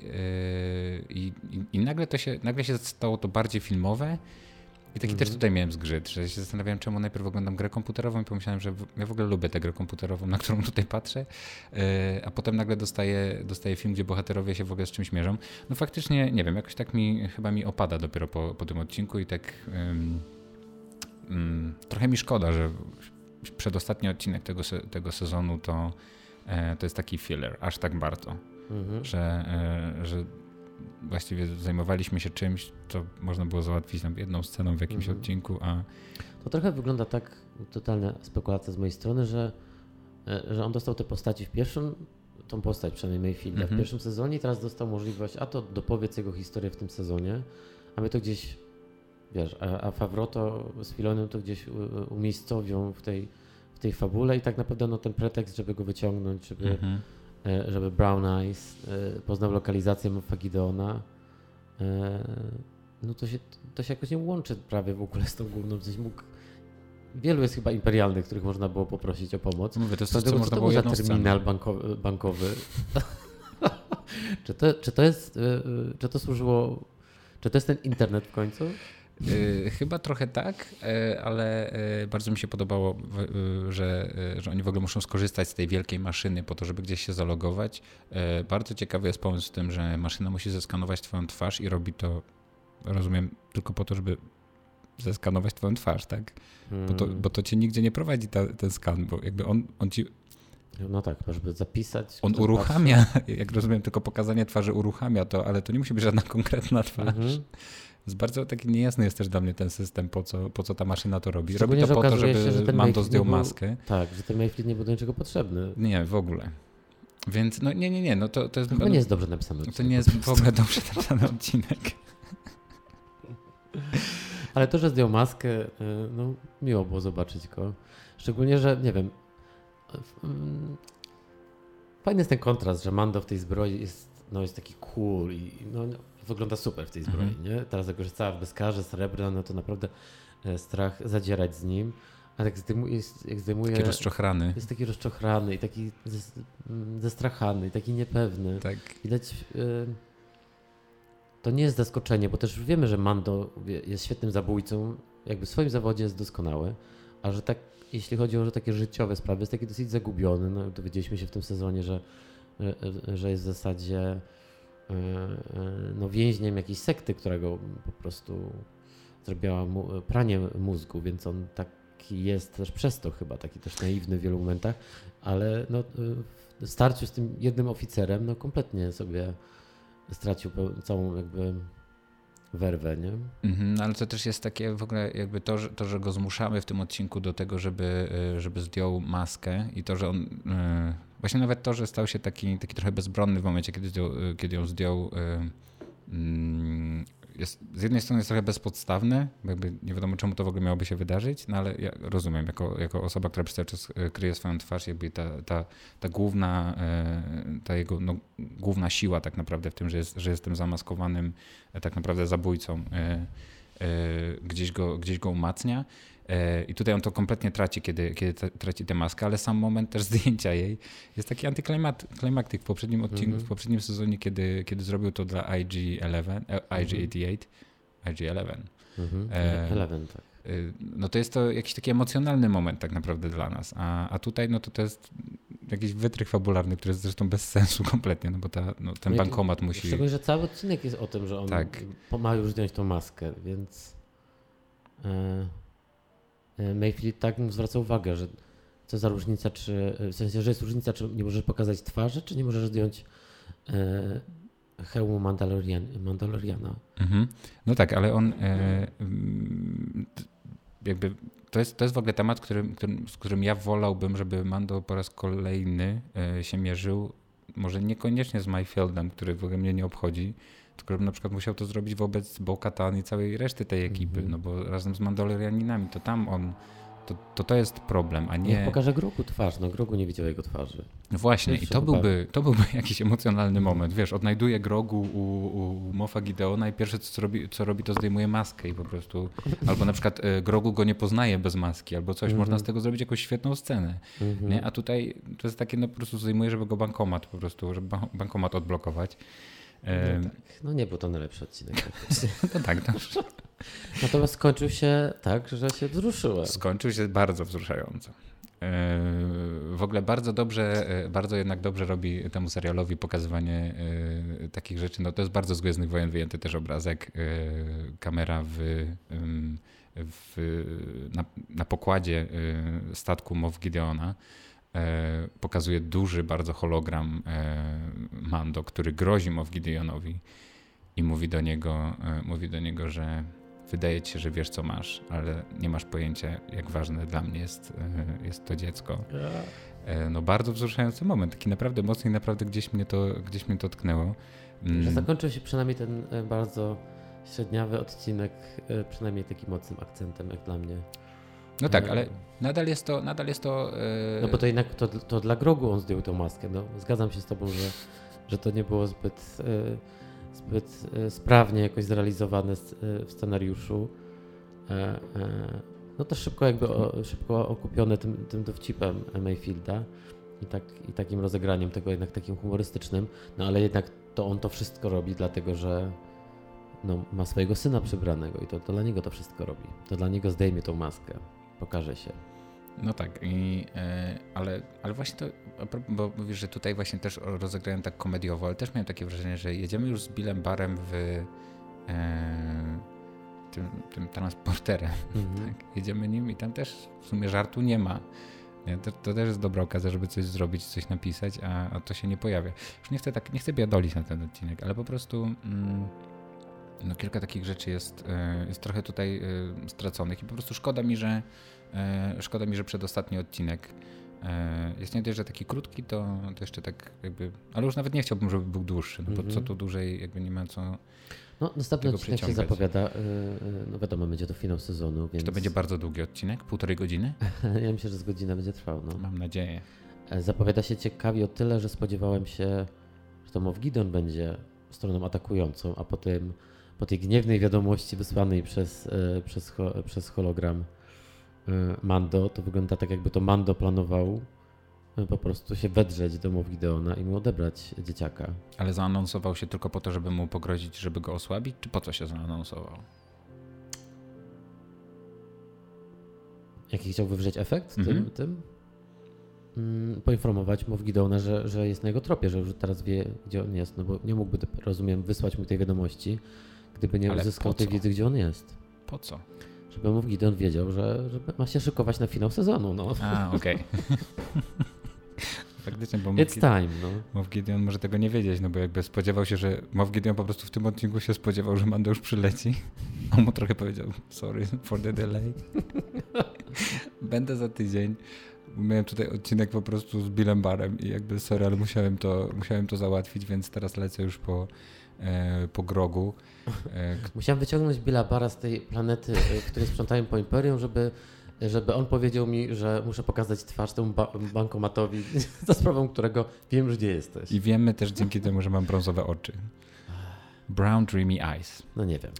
i, i nagle to się, nagle się stało to bardziej filmowe i taki też mhm. tutaj miałem zgrzyt, że się zastanawiałem, czemu najpierw oglądam grę komputerową i pomyślałem, że ja w ogóle lubię tę grę komputerową, na którą tutaj patrzę, e, a potem nagle dostaję, dostaję film, gdzie bohaterowie się w ogóle z czymś mierzą. No faktycznie, nie wiem, jakoś tak mi, chyba mi opada dopiero po, po tym odcinku i tak um, um, trochę mi szkoda, że przedostatni odcinek tego, tego sezonu to, e, to jest taki filler, aż tak bardzo, mhm. że, e, że właściwie zajmowaliśmy się czymś, co można było załatwić nam jedną sceną w jakimś mhm. odcinku, a... To trochę wygląda tak, totalna spekulacja z mojej strony, że, e, że on dostał te postaci w pierwszym, tą postać przynajmniej Mayfielda mhm. w pierwszym sezonie i teraz dostał możliwość, a to dopowiedz jego historię w tym sezonie, a my to gdzieś, wiesz, a, a Favroto z Filonem to gdzieś umiejscowią w tej, w tej fabule i tak naprawdę no, ten pretekst, żeby go wyciągnąć, żeby... Mhm żeby Brown Eyes e, poznał lokalizację Mafagidona, e, no to się, to się jakoś nie łączy prawie w ogóle z tą główną, coś mógł Wielu jest chyba imperialnych, których można było poprosić o pomoc. Mówię, to jest co, co można to było za terminal bankowy? bankowy? czy, to, czy to jest, czy to służyło, czy to jest ten internet w końcu? Y, chyba trochę tak, y, ale y, bardzo mi się podobało, że, że oni w ogóle muszą skorzystać z tej wielkiej maszyny po to, żeby gdzieś się zalogować. Bardzo ciekawy jest pomysł z tym, że maszyna musi zeskanować twoją twarz i robi to, rozumiem, tylko po to, żeby zeskanować twoją twarz, tak? Bo, to, bo to cię nigdzie nie prowadzi ta, ten skan, bo jakby on, on ci no tak, żeby zapisać. On uruchamia, jak rozumiem, tylko pokazanie twarzy uruchamia to, ale to nie musi być żadna konkretna twarz. Mhm. Bardzo taki niejasny jest też dla mnie ten system, po co, po co ta maszyna to robi. Robi to po to, żeby się, Mando zdjął był, maskę. Tak, że ten Mayfleet nie był do niczego potrzebny. Nie, w ogóle. Więc no nie, nie, nie, no to, to jest... To no, nie jest dobrze napisany odcinek. To nie jest w ogóle dobrze napisany odcinek. Ale to, że zdjął maskę, y, no miło było zobaczyć go. Szczególnie, że nie wiem, mm, fajny jest ten kontrast, że Mando w tej zbroi jest, no, jest taki cool i no, wygląda super w tej zbroi, mm -hmm. nie? Teraz jak już cała w bezkarze, srebrna, no to naprawdę e, strach zadzierać z nim. A jak zdejmuje, jak zdejmuje taki rozczochrany. Jest taki rozczochrany i taki zestrachany i taki niepewny. Tak. Widać, y, to nie jest zaskoczenie, bo też wiemy, że Mando jest świetnym zabójcą, jakby w swoim zawodzie jest doskonały, a że tak, jeśli chodzi o że takie życiowe sprawy, jest taki dosyć zagubiony. No, dowiedzieliśmy się w tym sezonie, że, że jest w zasadzie E, e, no, więźniem jakiejś sekty, którego po prostu zrobiła mu, pranie mózgu, więc on taki jest też przez to chyba, taki też naiwny w wielu momentach, ale no, w starciu z tym jednym oficerem no, kompletnie sobie stracił całą jakby werwę, nie? Mhm, no ale to też jest takie w ogóle jakby to że, to, że go zmuszamy w tym odcinku do tego, żeby, e, żeby zdjął maskę i to, że on Właśnie nawet to, że stał się taki, taki trochę bezbronny w momencie, kiedy, zdjął, kiedy ją zdjął, mm, jest, z jednej strony jest trochę bezpodstawne, jakby nie wiadomo czemu to w ogóle miałoby się wydarzyć, no ale ja rozumiem, jako, jako osoba, która przez cały czas e, kryje swoją twarz, jakby ta, ta, ta główna, e, ta jego no, główna siła tak naprawdę w tym, że, jest, że jestem zamaskowanym tak naprawdę zabójcą, gdzieś go, gdzieś go umacnia. I tutaj on to kompletnie traci, kiedy, kiedy traci tę maskę, ale sam moment też zdjęcia jej jest taki antyklimaktyk w poprzednim odcinku, mm -hmm. w poprzednim sezonie, kiedy, kiedy zrobił to dla IG-11, IG-88, IG-11. Mm -hmm. e, 11, tak. E, no to jest to jakiś taki emocjonalny moment tak naprawdę dla nas, a, a tutaj no to to jest jakiś wytrych fabularny, który jest zresztą bez sensu kompletnie, no bo ta, no, ten no bankomat musi... Szczególnie, że cały odcinek jest o tym, że on tak. ma już zdjąć tą maskę, więc... E, E, Mayfield tak mu zwraca uwagę, że co za różnica, czy w sensie, że jest różnica, czy nie możesz pokazać twarzy, czy nie możesz zdjąć e, hełmu Mandalorian, Mandaloriana. Mhm. No tak, ale on e, jakby to jest, to jest w ogóle temat, którym, którym, z którym ja wolałbym, żeby Mando po raz kolejny e, się mierzył. Może niekoniecznie z Mayfieldem, który w ogóle mnie nie obchodzi, bym na przykład musiał to zrobić wobec Bo-Katan i całej reszty tej ekipy, mm -hmm. no bo razem z Mandalorianinami to tam on, to, to, to jest problem, a nie... Niech pokaże Grogu twarz, no Grogu nie widział jego twarzy. Właśnie i to byłby, to byłby jakiś emocjonalny moment, wiesz, odnajduje Grogu u, u Mofa Gideona i pierwsze co robi, co robi to zdejmuje maskę i po prostu, albo na przykład e, Grogu go nie poznaje bez maski, albo coś, -hmm. można z tego zrobić jakąś świetną scenę, -hmm. nie? A tutaj to jest takie, no po prostu zdejmuje, żeby go bankomat po prostu, żeby bankomat odblokować. No, tak. no nie był to najlepszy odcinek. no tak, dobrze. Natomiast skończył się tak, że się wzruszyłem. Skończył się bardzo wzruszająco. W ogóle bardzo dobrze, bardzo jednak dobrze robi temu serialowi pokazywanie takich rzeczy. No to jest bardzo z Gwiezdnych Wojen wyjęty też obrazek. Kamera w, w na, na, pokładzie statku Mow Gideona E, pokazuje duży bardzo hologram e, Mando, który grozi Moff Gideonowi i mówi do niego, e, mówi do niego, że wydaje ci się, że wiesz co masz, ale nie masz pojęcia jak ważne dla mnie jest, jest to dziecko. No bardzo wzruszający moment, taki naprawdę mocny i naprawdę gdzieś mnie to, gdzieś mnie to tknęło. Mm. Że zakończył się przynajmniej ten bardzo średniawy odcinek, przynajmniej takim mocnym akcentem jak dla mnie. No tak, ale nadal jest to. Nadal jest to yy... No bo to jednak to, to dla Grogu on zdjął tą maskę. No, zgadzam się z Tobą, że, że to nie było zbyt, yy, zbyt yy, sprawnie jakoś zrealizowane w scenariuszu. No to szybko jakby o, szybko okupione tym, tym dowcipem Mayfielda i, tak, i takim rozegraniem tego jednak takim humorystycznym, no ale jednak to on to wszystko robi dlatego, że no, ma swojego syna przybranego i to, to dla niego to wszystko robi. To dla niego zdejmie tą maskę pokaże się. No tak, i, e, ale, ale właśnie to, bo mówisz, że tutaj właśnie też rozegrałem tak komediowo, ale też miałem takie wrażenie, że jedziemy już z Billem Barem w e, tym, tym transporterem, mhm. tak? jedziemy nim i tam też w sumie żartu nie ma. To, to, też jest dobra okazja, żeby coś zrobić, coś napisać, a, a, to się nie pojawia. Już nie chcę tak, nie chcę biadolić na ten odcinek, ale po prostu... Mm, no, kilka takich rzeczy jest, e, jest trochę tutaj e, straconych i po prostu szkoda mi, że e, szkoda mi, że przedostatni odcinek jest nie dość, że taki krótki, to, to jeszcze tak jakby, ale już nawet nie chciałbym, żeby był dłuższy, no bo co mhm. tu dłużej jakby nie ma co no, następny odcinek się zapowiada, no wiadomo, będzie to finał sezonu, więc... Czy to będzie bardzo długi odcinek? Półtorej godziny? ja myślę, że z godzina będzie trwał, no. Mam nadzieję. Zapowiada się ciekawie o tyle, że spodziewałem się, że to Mow Gideon będzie stroną atakującą, a potem po tej gniewnej wiadomości wysłanej przez, e, przez, przez hologram e, Mando, to wygląda tak, jakby to Mando planował e, po prostu się wedrzeć do Gideona i mu odebrać dzieciaka. Ale zaanonsował się tylko po to, żeby mu pogrozić, żeby go osłabić, czy po co się zaanonsował? Jaki chciał wywrzeć efekt mhm. tym? tym? Mm, poinformować Mow Gideona, że, że jest na jego tropie, że już teraz wie, gdzie on jest, no bo nie mógłby, rozumiem, wysłać mu tej wiadomości, gdyby nie Ale uzyskał tej wiedzy, gdzie on jest. Po co? Żeby Moff Gideon wiedział, że, że ma się szykować na finał sezonu. No. A, okej. Okay. Faktycznie, bo It's time, no. Moff Gideon może tego nie wiedzieć, no bo jakby spodziewał się, że Moff Gideon po prostu w tym odcinku się spodziewał, że Mando już przyleci. On mu trochę powiedział, sorry for the delay. Będę za tydzień. Miałem tutaj odcinek po prostu z Billem Barem i jakby sorry, ale musiałem to, musiałem to załatwić, więc teraz lecę już po, e, po grogu. E, Musiałem wyciągnąć Billa Bara z tej planety, w której sprzątają po Imperium, żeby żeby on powiedział mi, że muszę pokazać twarz temu ba bankomatowi, za sprawą którego wiem, że gdzie jesteś. I wiemy też dzięki temu, że mam brązowe oczy. Brown Dreamy Eyes. No nie wiem.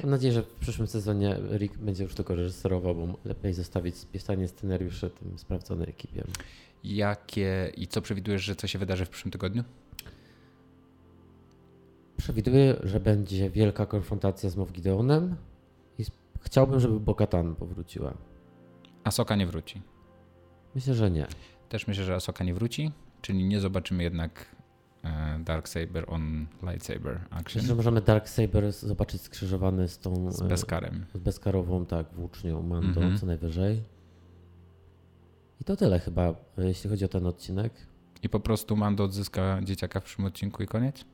Mam nadzieję, że w przyszłym sezonie Rick będzie już tylko reżyserował, bo lepiej zostawić pisanie scenariuszy tym sprawdzonej ekipie. Jakie i co przewidujesz, że co się wydarzy w przyszłym tygodniu? Przewiduję, że będzie wielka konfrontacja z Moff Gideonem i chciałbym, żeby Bokatan powróciła. Asoka nie wróci. Myślę, że nie. Też myślę, że Asoka nie wróci, czyli nie zobaczymy jednak e, Dark Saber on lightsaber action. Myślę, że możemy Dark Saber zobaczyć skrzyżowany z tą... Z e, Beskarem. Z Beskarową, tak, włócznią Mando mm -hmm. co najwyżej. I to tyle chyba, e, jeśli chodzi o ten odcinek. I po prostu Mando odzyska dzieciaka w przyszłym odcinku i koniec?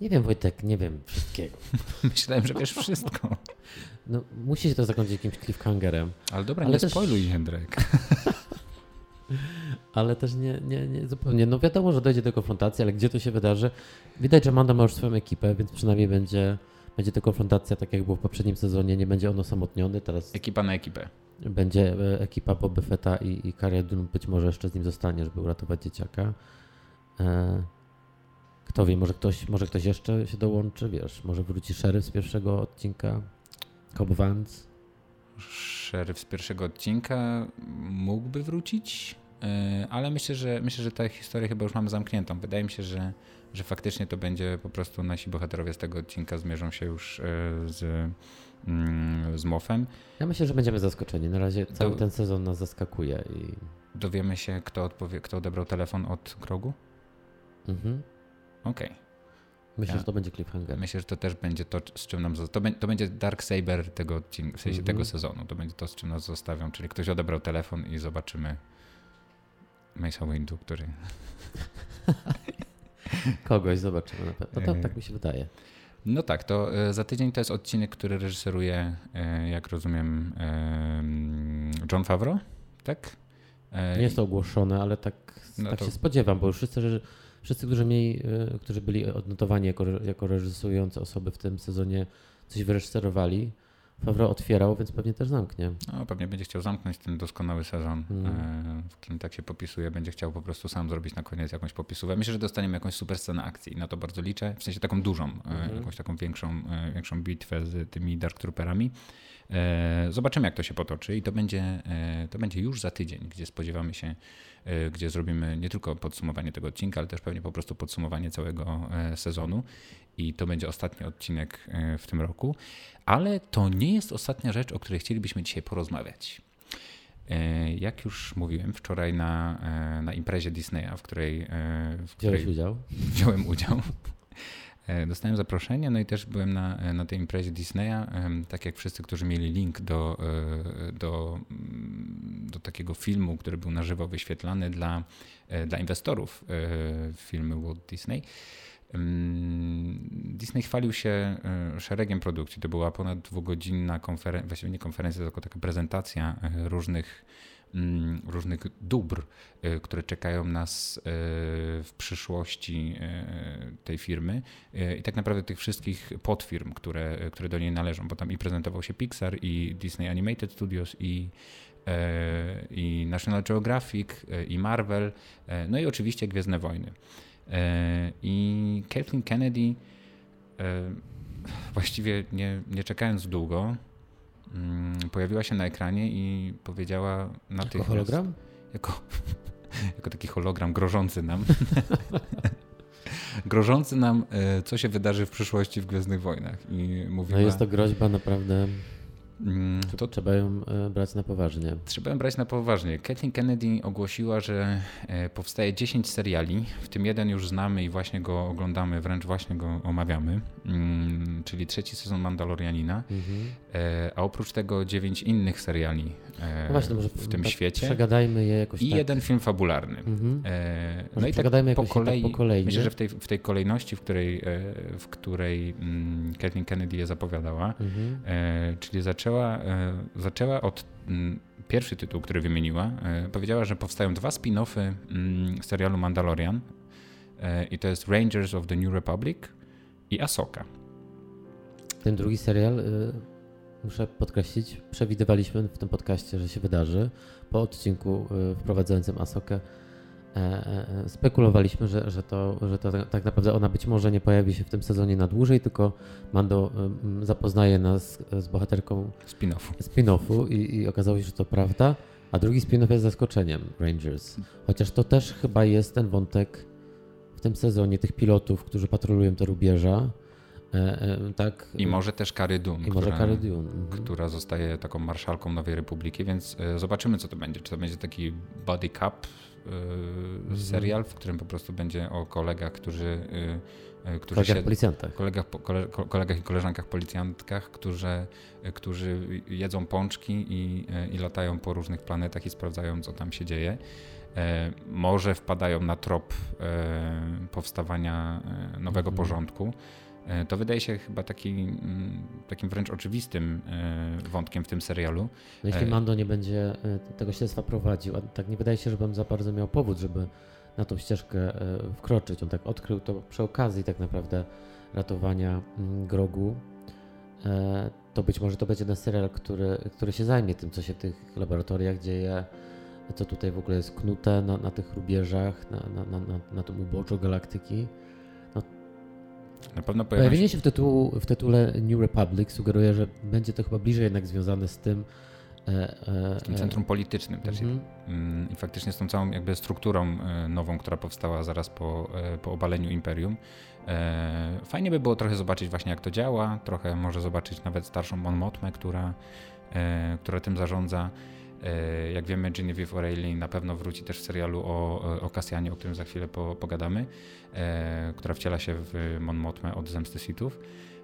Nie wiem, Wojtek, nie wiem wszystkiego. Myślałem, że wiesz wszystko. No, musi się to zakończyć jakimś cliffhangerem. Ale dobra, Ale nie też... spoiluj, Jędrek. ale też nie, nie, nie zupełnie. No wiadomo, że dojdzie do konfrontacji, ale gdzie to się wydarzy? Widać, że Manda ma już swoją ekipę, więc przynajmniej będzie, będzie to konfrontacja tak jak było w poprzednim sezonie. Nie będzie on osamotniony. Teraz Ekipa na ekipę. Będzie e, ekipa Boba Fetta i, i Cara Dune być może jeszcze z nim zostanie, żeby uratować dzieciaka. E kto wie, może ktoś, może ktoś jeszcze się dołączy, wiesz, może wróci szeryf z pierwszego odcinka, Cobb Vance. Szeryf z pierwszego odcinka mógłby wrócić, e, ale myślę, że myślę, że tę historię chyba już mamy zamkniętą. Wydaje mi się, że, że faktycznie to będzie po prostu nasi bohaterowie z tego odcinka zmierzą się już e, z, mm, z Mofem. Ja myślę, że będziemy zaskoczeni. Na razie cały Do... ten sezon nas zaskakuje i dowiemy się, kto, odpowie, kto odebrał telefon od Grogu? Mhm. Okej. Okay. Myślę, ja, że to będzie cliffhanger. Myślę, że to też będzie to, z czym nam. To, to będzie Dark Saber tego odcinka, w sensie mm -hmm. tego sezonu. To będzie to, z czym nas zostawią. Czyli ktoś odebrał telefon i zobaczymy Mesa Windu, który. Kogoś zobaczymy na pewno. No to, tak mi się wydaje. No tak, to e, za tydzień to jest odcinek, który reżyseruje, e, jak rozumiem, John Favreau, tak? E, Nie jest to ogłoszone, ale tak, no tak to... się spodziewam, bo już wszyscy wszyscy, którzy, mieli, e, którzy byli odnotowani jako, jako reżyserujące osoby w tym sezonie, coś wyreżyserowali. Favreau otwierał, więc pewnie też zamknie. No, pewnie będzie chciał zamknąć ten doskonały sezon, mm. w którym tak się popisuje. Będzie chciał po prostu sam zrobić na koniec jakąś popisówkę. Myślę, że dostaniemy jakąś super scenę akcji. Na to bardzo liczę. W sensie taką dużą, mm. jakąś taką większą, większą bitwę z tymi Dark Trooperami. Zobaczymy, jak to się potoczy i to będzie, to będzie już za tydzień, gdzie spodziewamy się gdzie zrobimy nie tylko podsumowanie tego odcinka, ale też pewnie po prostu podsumowanie całego e, sezonu. I to będzie ostatni odcinek e, w tym roku. Ale to nie jest ostatnia rzecz, o której chcielibyśmy dzisiaj porozmawiać. Jak już mówiłem wczoraj na, na imprezie Disneya, w której, w której Wziąłeś udział? wziąłem udział. E, dostałem zaproszenie, no i też byłem na, e, na tej imprezie Disneya, tak jak wszyscy, którzy mieli link do, e, do, mm, do takiego filmu, który był na żywo wyświetlany dla, dla inwestorów filmy Walt Disney. Disney chwalił się szeregiem produkcji. To była ponad dwugodzinna konferencja, właściwie nie konferencja, tylko taka prezentacja różnych różnych dóbr, y, które czekają nas y, w przyszłości y, tej firmy i tak naprawdę tych wszystkich podfirm, które, które do niej należą, bo tam i prezentował się Pixar i Disney Animated Studios i i National Geographic, i Marvel, no i oczywiście Gwiezdne Wojny. I Kathleen Kennedy, właściwie nie, nie czekając długo, Mm, pojawiła się na ekranie i powiedziała na Jako hologram? Jako, jako taki hologram grożący nam. grożący nam, e, co się wydarzy w przyszłości w Gwiezdnych Wojnach. I mówiła, no jest to groźba naprawdę Mm, to trzeba ją e, brać na poważnie. Trzeba ją brać na poważnie. Kathleen Kennedy ogłosiła, że e, powstaje 10 seriali, w tym jeden już znamy i właśnie go oglądamy, wręcz właśnie go omawiamy, mm, czyli trzeci sezon Mandalorianina, mhm. E, a oprócz tego 9 innych seriali no właśnie, w tym tak świecie. Przegadajmy je jakoś I tak. jeden film fabularny. Mhm. No i tak po kolei, tak po kolei, myślę, że w tej, w tej kolejności, w której, w której mm, Kathleen Kennedy je zapowiadała, mhm. czyli zaczęła zaczęła, e, od mm, pierwszy tytuł, który wymieniła. E, powiedziała, że powstają dwa spin-offy mm, serialu Mandalorian e, i to jest Rangers of the New Republic i Asoka. Ten drugi serial, y, muszę podkreślić, przewidywaliśmy w tym podcaście, że się wydarzy. Po odcinku y, wprowadzającym Asokę e, e, spekulowaliśmy, że, że, to, że to tak naprawdę ona być może nie pojawi się w tym sezonie na dłużej, tylko Mando y, zapoznaje nas z bohaterką spin-offu, spin-offu i, i okazało się, że to prawda. A drugi spin-off jest zaskoczeniem Rangers. Chociaż to też chyba jest ten wątek w tym sezonie tych pilotów, którzy patrolują te rubieża. E, e, tak. I może też Kary Dune, I może Kary Dune. Mhm. która zostaje taką marszałką Nowej Republiki, więc e, zobaczymy, co to będzie. Czy to będzie taki body cup e, Mhm. serial, w którym po prostu będzie o kolegach, którzy, e, e, którzy Kolegach się, policjantach. kolegach, kole, ko- kolegach i koleżankach policjantkach, którzy, e, którzy jedzą pączki i, e, i latają po różnych planetach i sprawdzają, co tam się dzieje. E, Może wpadają na trop e, powstawania e, nowego Mhm. porządku. E, To wydaje się chyba taki, mm, takim wręcz oczywistym e, wątkiem w tym serialu. No jeśli E. Mando nie będzie tego śledztwa prowadził, a tak nie wydaje się, żebym za bardzo miał powód, żeby na tą ścieżkę wkroczyć. On tak odkrył to przy okazji tak naprawdę ratowania mm, Grogu. To być może to będzie ten serial, który, który się zajmie tym, co się w tych laboratoriach dzieje, co tutaj w ogóle jest knute na, na tych rubieżach, na, na, na, na, na tym uboczu galaktyki. Na pewno Pojawienie się w, tytułu, w tytule New Republic sugeruje, że będzie to chyba bliżej jednak związane z tym. E, e, w tym centrum politycznym też. mhm. Mm, I faktycznie z tą całą jakby strukturą e, nową, która powstała zaraz po, po obaleniu Imperium. Fajnie by było trochę zobaczyć właśnie jak to działa, trochę może zobaczyć nawet starszą Mon Mothmę, która, która tym zarządza. Jak wiemy, Genevieve O'Reilly na pewno wróci też w serialu o, o Cassianie, o którym za chwilę po, pogadamy, która wciela się w Mon Mothmę od Zemsty Sithów.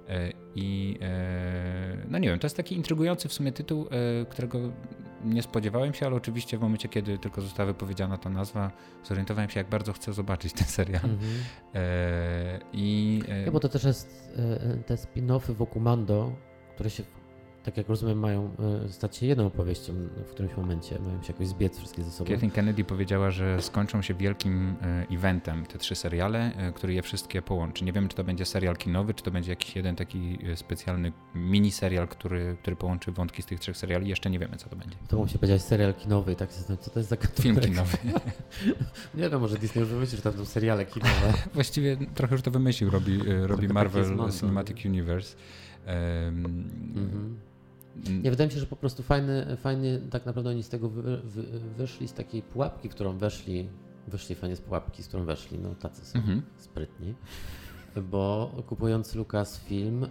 E, I e, no nie wiem, to jest taki intrygujący w sumie tytuł, e, którego nie spodziewałem się, ale oczywiście w momencie, kiedy tylko została wypowiedziana ta nazwa, zorientowałem się, jak bardzo chcę zobaczyć ten serial. Mhm. E, I e, Nie, bo to też jest e, te spin-offy wokół Mando, które się, tak jak rozumiem, mają e, stać się jedną opowieścią w którymś momencie, mają się jakoś zbiec wszystkie ze sobą. Kathleen Kennedy powiedziała, że skończą się wielkim e, eventem te trzy seriale, e, który je wszystkie połączy. Nie wiem, czy to będzie serial kinowy, czy to będzie jakiś jeden taki specjalny miniserial, który, który połączy wątki z tych trzech seriali. Jeszcze nie wiemy, co to będzie. To się powiedzieć serial kinowy tak się zastanawiam, co to jest za gatunek. Film kinowy. Nie wiem, może Disney już wymyślił, że tam są seriale kinowe. Właściwie trochę już to wymyślił, robi, robi Marvel Mando, Cinematic Universe. Em, Mhm. Nie, wydaje mi się, że po prostu fajny, fajnie tak naprawdę oni z tego wy, wy, wyszli, z takiej pułapki, którą weszli, wyszli fajnie z pułapki, z którą weszli, no tacy są Mhm. sprytni, bo kupując Lucasfilm, e,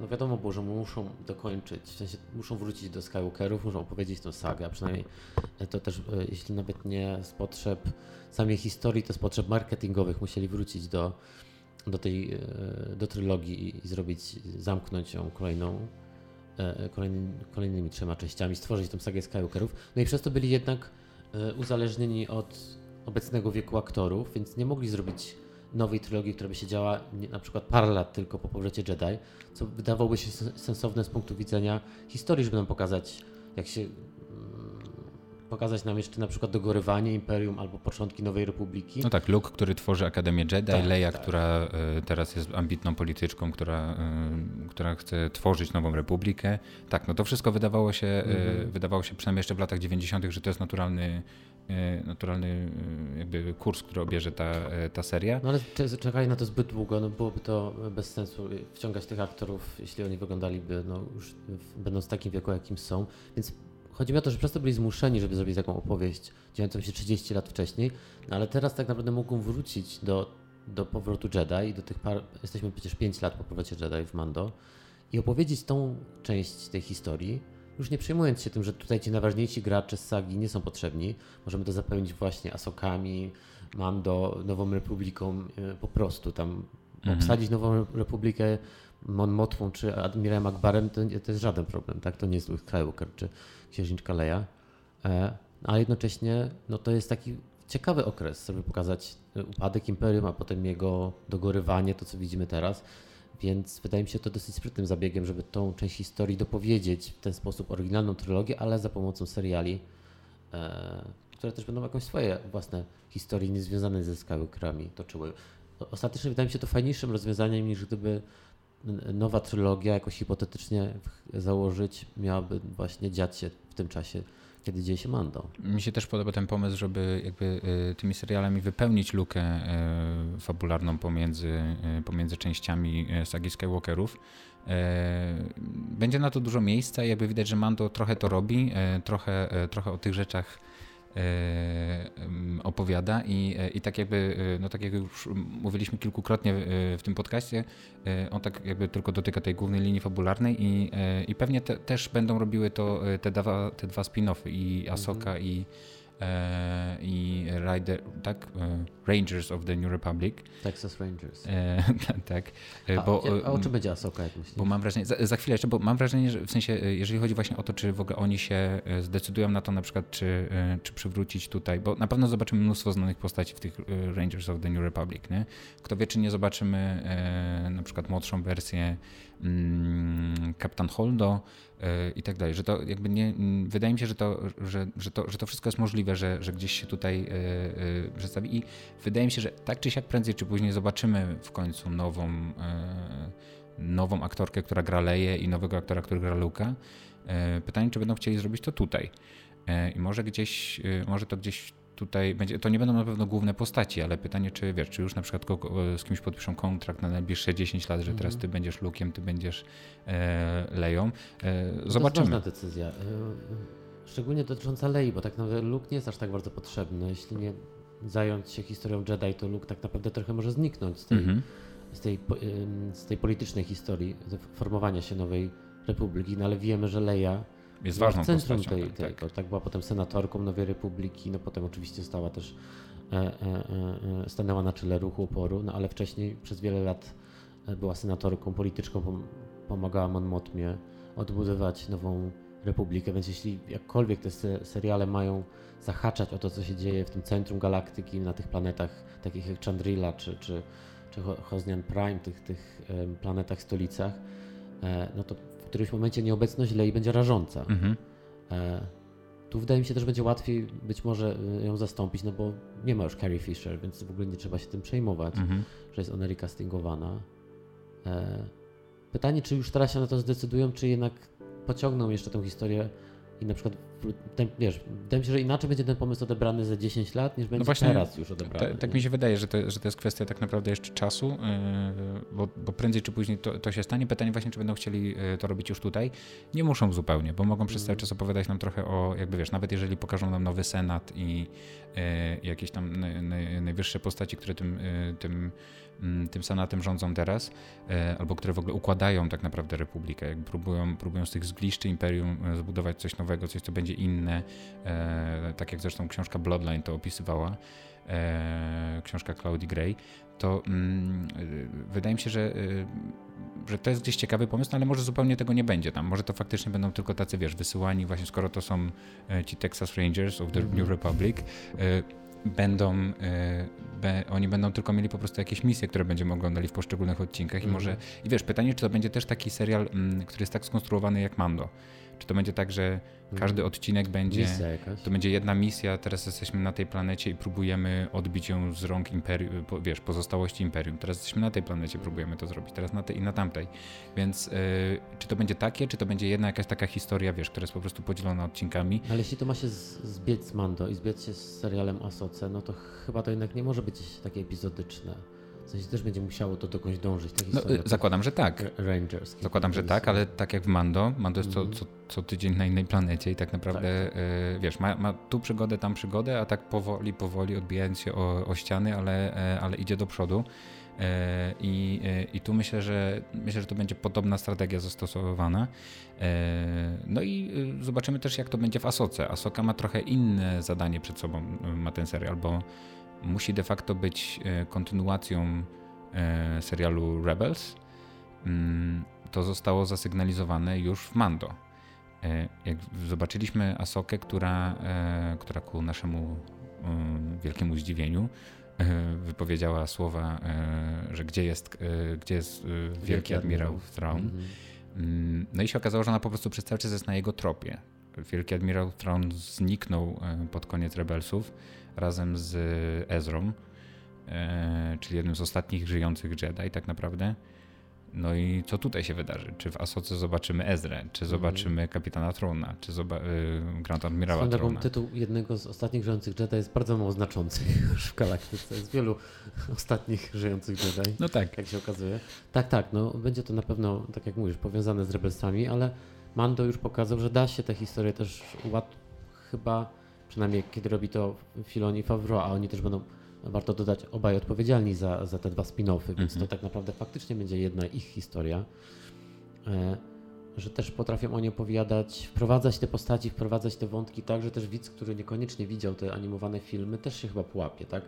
no wiadomo było, że muszą dokończyć, w sensie muszą wrócić do Skywalkerów, muszą opowiedzieć tę sagę, a przynajmniej e, to też, e, jeśli nawet nie z potrzeb samej historii, to z potrzeb marketingowych musieli wrócić do, do tej, do trylogii i, i zrobić, zamknąć ją kolejną e, kolejny, kolejnymi trzema częściami, stworzyć tą sagę Skywalkerów. No i przez to byli jednak e, uzależnieni od obecnego wieku aktorów, więc nie mogli zrobić nowej trylogii, która by się działa na przykład parę lat tylko po powrocie Jedi, co wydawałoby się sen- sensowne z punktu widzenia historii, żeby nam pokazać, jak się pokazać nam jeszcze na przykład dogorywanie Imperium albo początki Nowej Republiki. No tak, Luke, który tworzy Akademię Jedi, Tak, Leia, tak. która e, teraz jest ambitną polityczką, która, e, która chce tworzyć nową republikę. Tak, no to wszystko wydawało się, e, Mhm. wydawało się przynajmniej jeszcze w latach 90., że to jest naturalny, naturalny jakby kurs, który obierze ta, ta seria. No ale cze- czekali na to zbyt długo, no byłoby to bez sensu wciągać tych aktorów, jeśli oni wyglądaliby no, już będąc w takim wieku, jakim są. Więc chodzi mi o to, że przez to byli zmuszeni, żeby zrobić taką opowieść dziejącą się 30 lat wcześniej, no ale teraz tak naprawdę mogą wrócić do, do powrotu Jedi i do tych par... Jesteśmy przecież 5 lat po powrocie Jedi w Mando i opowiedzieć tą część tej historii, już nie przejmując się tym, że tutaj ci najważniejsi gracze z sagi nie są potrzebni. Możemy to zapełnić właśnie Asokami, Mando, Nową Republiką, e, po prostu tam Mhm. obsadzić Nową Republikę Mon Motwą czy Admirałem Akbarem, to, to jest żaden problem, tak? To nie jest Skywalker czy Księżniczka Leia. E, ale jednocześnie no, to jest taki ciekawy okres, żeby pokazać e, upadek Imperium, a potem jego dogorywanie, to co widzimy teraz. Więc wydaje mi się to dosyć sprytnym zabiegiem, żeby tą część historii dopowiedzieć w ten sposób oryginalną trylogię, ale za pomocą seriali, e, które też będą jakąś swoje własne historie niezwiązane ze Skywalkerami toczyły. ostatecznie wydaje mi się to fajniejszym rozwiązaniem niż gdyby nowa trylogia jakoś hipotetycznie założyć miałaby właśnie dziać się w tym czasie kiedy dzieje się Mando. Mi się też podoba ten pomysł, żeby jakby y, tymi serialami wypełnić lukę y, fabularną pomiędzy, y, pomiędzy częściami sagi Skywalkerów. Będzie na to dużo miejsca i jakby widać, że Mando trochę to robi, trochę, trochę o tych rzeczach opowiada i, e, i tak jakby, e, no tak jak już mówiliśmy kilkukrotnie w tym podcaście, on tak jakby tylko dotyka tej głównej linii fabularnej i, i pewnie te, też będą robiły to te dwa, te dwa spin-offy i Asoka mhm. i E, i Rider, tak? E, Rangers of the New Republic. Texas Rangers. E, tak. A, bo, a o czym będzie Asoka, jak myślisz? Bo mam wrażenie, za, za, chwilę jeszcze, bo mam wrażenie, że w sensie, jeżeli chodzi właśnie o to, czy w ogóle oni się zdecydują na to na przykład, czy, czy przywrócić tutaj, bo na pewno zobaczymy mnóstwo znanych postaci w tych Rangers of the New Republic, nie? Kto wie, czy nie zobaczymy na przykład młodszą wersję Kapitan Holdo, i tak dalej, że to jakby nie, wydaje mi się, że to, że, że to, że to wszystko jest możliwe, że, że gdzieś się tutaj e, e, przedstawi i wydaje mi się, że tak czy siak prędzej czy później zobaczymy w końcu nową, nową aktorkę, która gra Leję i nowego aktora, który gra Luka. Pytanie, czy będą chcieli zrobić to tutaj. I może gdzieś, może to gdzieś tutaj będzie, to nie będą na pewno główne postaci, ale pytanie, czy wiesz, czy już na przykład z kimś podpiszą kontrakt na najbliższe 10 lat, że teraz mhm. ty będziesz Lukiem, ty będziesz e, Leją. E, zobaczymy. To jest ważna decyzja. E, szczególnie dotycząca Lei, bo tak naprawdę Luke nie jest aż tak bardzo potrzebny. Jeśli nie zająć się historią Jedi, to Luke tak naprawdę trochę może zniknąć z tej, mhm. z tej, z tej politycznej historii, formowania się nowej republiki, no ale wiemy, że Leia jest ważną centrum postacią, tej, tak, tego. Tak. była potem senatorką Nowej Republiki, no potem oczywiście stała też, e, e, e, stanęła na czele ruchu oporu, no ale wcześniej przez wiele lat e, była senatorką, polityczką, pom pomagała Mon Motmie odbudować nową republikę, więc jeśli jakkolwiek te seriale mają zahaczać o to, co się dzieje w tym centrum galaktyki, na tych planetach takich jak Chandrila czy, czy, czy Hosnian Prime, tych, tych planetach, stolicach, e, no to którymś momencie nieobecność Lei będzie rażąca. Mhm. E, tu wydaje mi się też będzie łatwiej być może e, ją zastąpić, no bo nie ma już Carrie Fisher, więc w ogóle nie trzeba się tym przejmować, mhm. że jest ona recastingowana. E, pytanie, czy już teraz się na to zdecydują, czy jednak pociągną jeszcze tę historię i na przykład, ten, wiesz, wydaje mi się, że inaczej będzie ten pomysł odebrany za 10 lat, niż będzie no właśnie, teraz już odebrany. tak mi się wydaje, że to, że to jest kwestia tak naprawdę jeszcze czasu, yy, bo, bo prędzej czy później to, to się stanie. Pytanie właśnie, czy będą chcieli yy, to robić już tutaj. Nie muszą zupełnie, bo mogą przez cały mm. czas opowiadać nam trochę o, jakby wiesz, nawet jeżeli pokażą nam nowy senat i yy, jakieś tam najwyższe postaci, które tym, tym Mm, tym senatem rządzą teraz, e, albo które w ogóle układają tak naprawdę republikę, jak próbują, próbują z tych zgliszczy imperium e, zbudować coś nowego, coś, co będzie inne, e, tak jak zresztą książka Bloodline to opisywała, książka Claudii Gray, to mm, wydaje mi się, że, że to jest gdzieś ciekawy pomysł, no ale może zupełnie tego nie będzie tam. Może to faktycznie będą tylko tacy, wiesz, wysyłani właśnie, skoro to są ci Texas Rangers of the mm. New Republic, będą, y, be, oni będą tylko mieli po prostu jakieś misje, które będziemy oglądali w poszczególnych odcinkach i mm. może, i wiesz, pytanie, czy to będzie też taki serial, mm, który jest tak skonstruowany jak Mando, czy to będzie tak, że każdy odcinek będzie. To będzie jedna misja, teraz jesteśmy na tej planecie i próbujemy odbić ją z rąk imperium, wiesz, pozostałości imperium. Teraz jesteśmy na tej planecie, próbujemy to zrobić, teraz na tej i na tamtej. Więc yy, czy to będzie takie, czy to będzie jedna jakaś taka historia, wiesz, która jest po prostu podzielona odcinkami. Ale jeśli to ma się zbiec z Mando i zbiec się z serialem Asoce, no to chyba to jednak nie może być takie epizodyczne. Sensie też będzie musiało to dokądś dążyć. No, zakładam, że tak. Rangers. Zakładam, że tak, ale tak jak w Mando, Mando jest mm -hmm. co, co, co, tydzień na innej planecie i tak naprawdę, tak. Y, wiesz, ma, ma, tu przygodę, tam przygodę, a tak powoli, powoli odbijając się o, o ściany, ale, e, ale idzie do przodu. E, I, I tu myślę, że myślę, że to będzie podobna strategia zastosowana. No i zobaczymy też, jak to będzie w Asoce. Asoka ma trochę inne zadanie przed sobą, ma ten serial, bo musi de facto być e, kontynuacją e, serialu Rebels. Mm, to zostało zasygnalizowane już w Mando. E, jak zobaczyliśmy Asokę, która, która ku naszemu wielkiemu zdziwieniu wypowiedziała słowa, że gdzie jest, gdzie jest wielki admirał Thrawn. Mhm. Mm, no i się okazało, że ona po prostu przez cały czas jest na jego tropie. Wielki admirał Thrawn zniknął pod koniec Rebelsów razem z Ezrą. czyli jednym z ostatnich żyjących Jedi tak naprawdę. No i co tutaj się wydarzy? Czy w Asoce zobaczymy Ezrę? Czy zobaczymy mm. Kapitana Trona? Czy zoba- y, Grand Admirała Trona? tytuł jednego z ostatnich żyjących Jedi jest bardzo mało znaczący już w galaktyce. Jest wielu ostatnich żyjących Jedi. No tak. Jak się okazuje. Tak, tak. No, będzie to na pewno, tak jak mówisz, powiązane z Rebelsami, ale Mando już pokazał, że da się tę historię też łat... chyba, przynajmniej kiedy robi to Filoni i Favreau, a oni też będą warto dodać, obaj odpowiedzialni za, za te dwa spin-offy, więc to mhm. tak naprawdę faktycznie będzie jedna ich historia. E, że też potrafią oni opowiadać, wprowadzać te postaci, wprowadzać te wątki tak, że też widz, który niekoniecznie widział te animowane filmy, też się chyba pułapie, tak?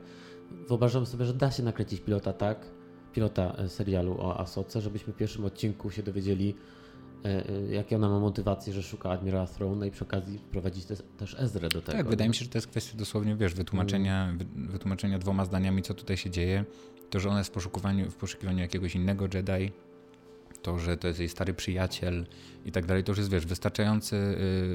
Wyobrażam sobie, że da się nakręcić pilota tak, pilota e, serialu o Asoce, żebyśmy w pierwszym odcinku się dowiedzieli, jakie ona ma motywację, że szuka Admirała Throne no i przy okazji wprowadzić te, też Ezrę do tego. Tak, wydaje mi się, że to jest kwestia dosłownie, wiesz, wytłumaczenia, mm. wytłumaczenia dwoma zdaniami, co tutaj się dzieje. To, że ona jest w poszukiwaniu, w poszukiwaniu jakiegoś innego Jedi, to, że to jest jej stary przyjaciel i tak dalej, to już jest, wiesz, wystarczający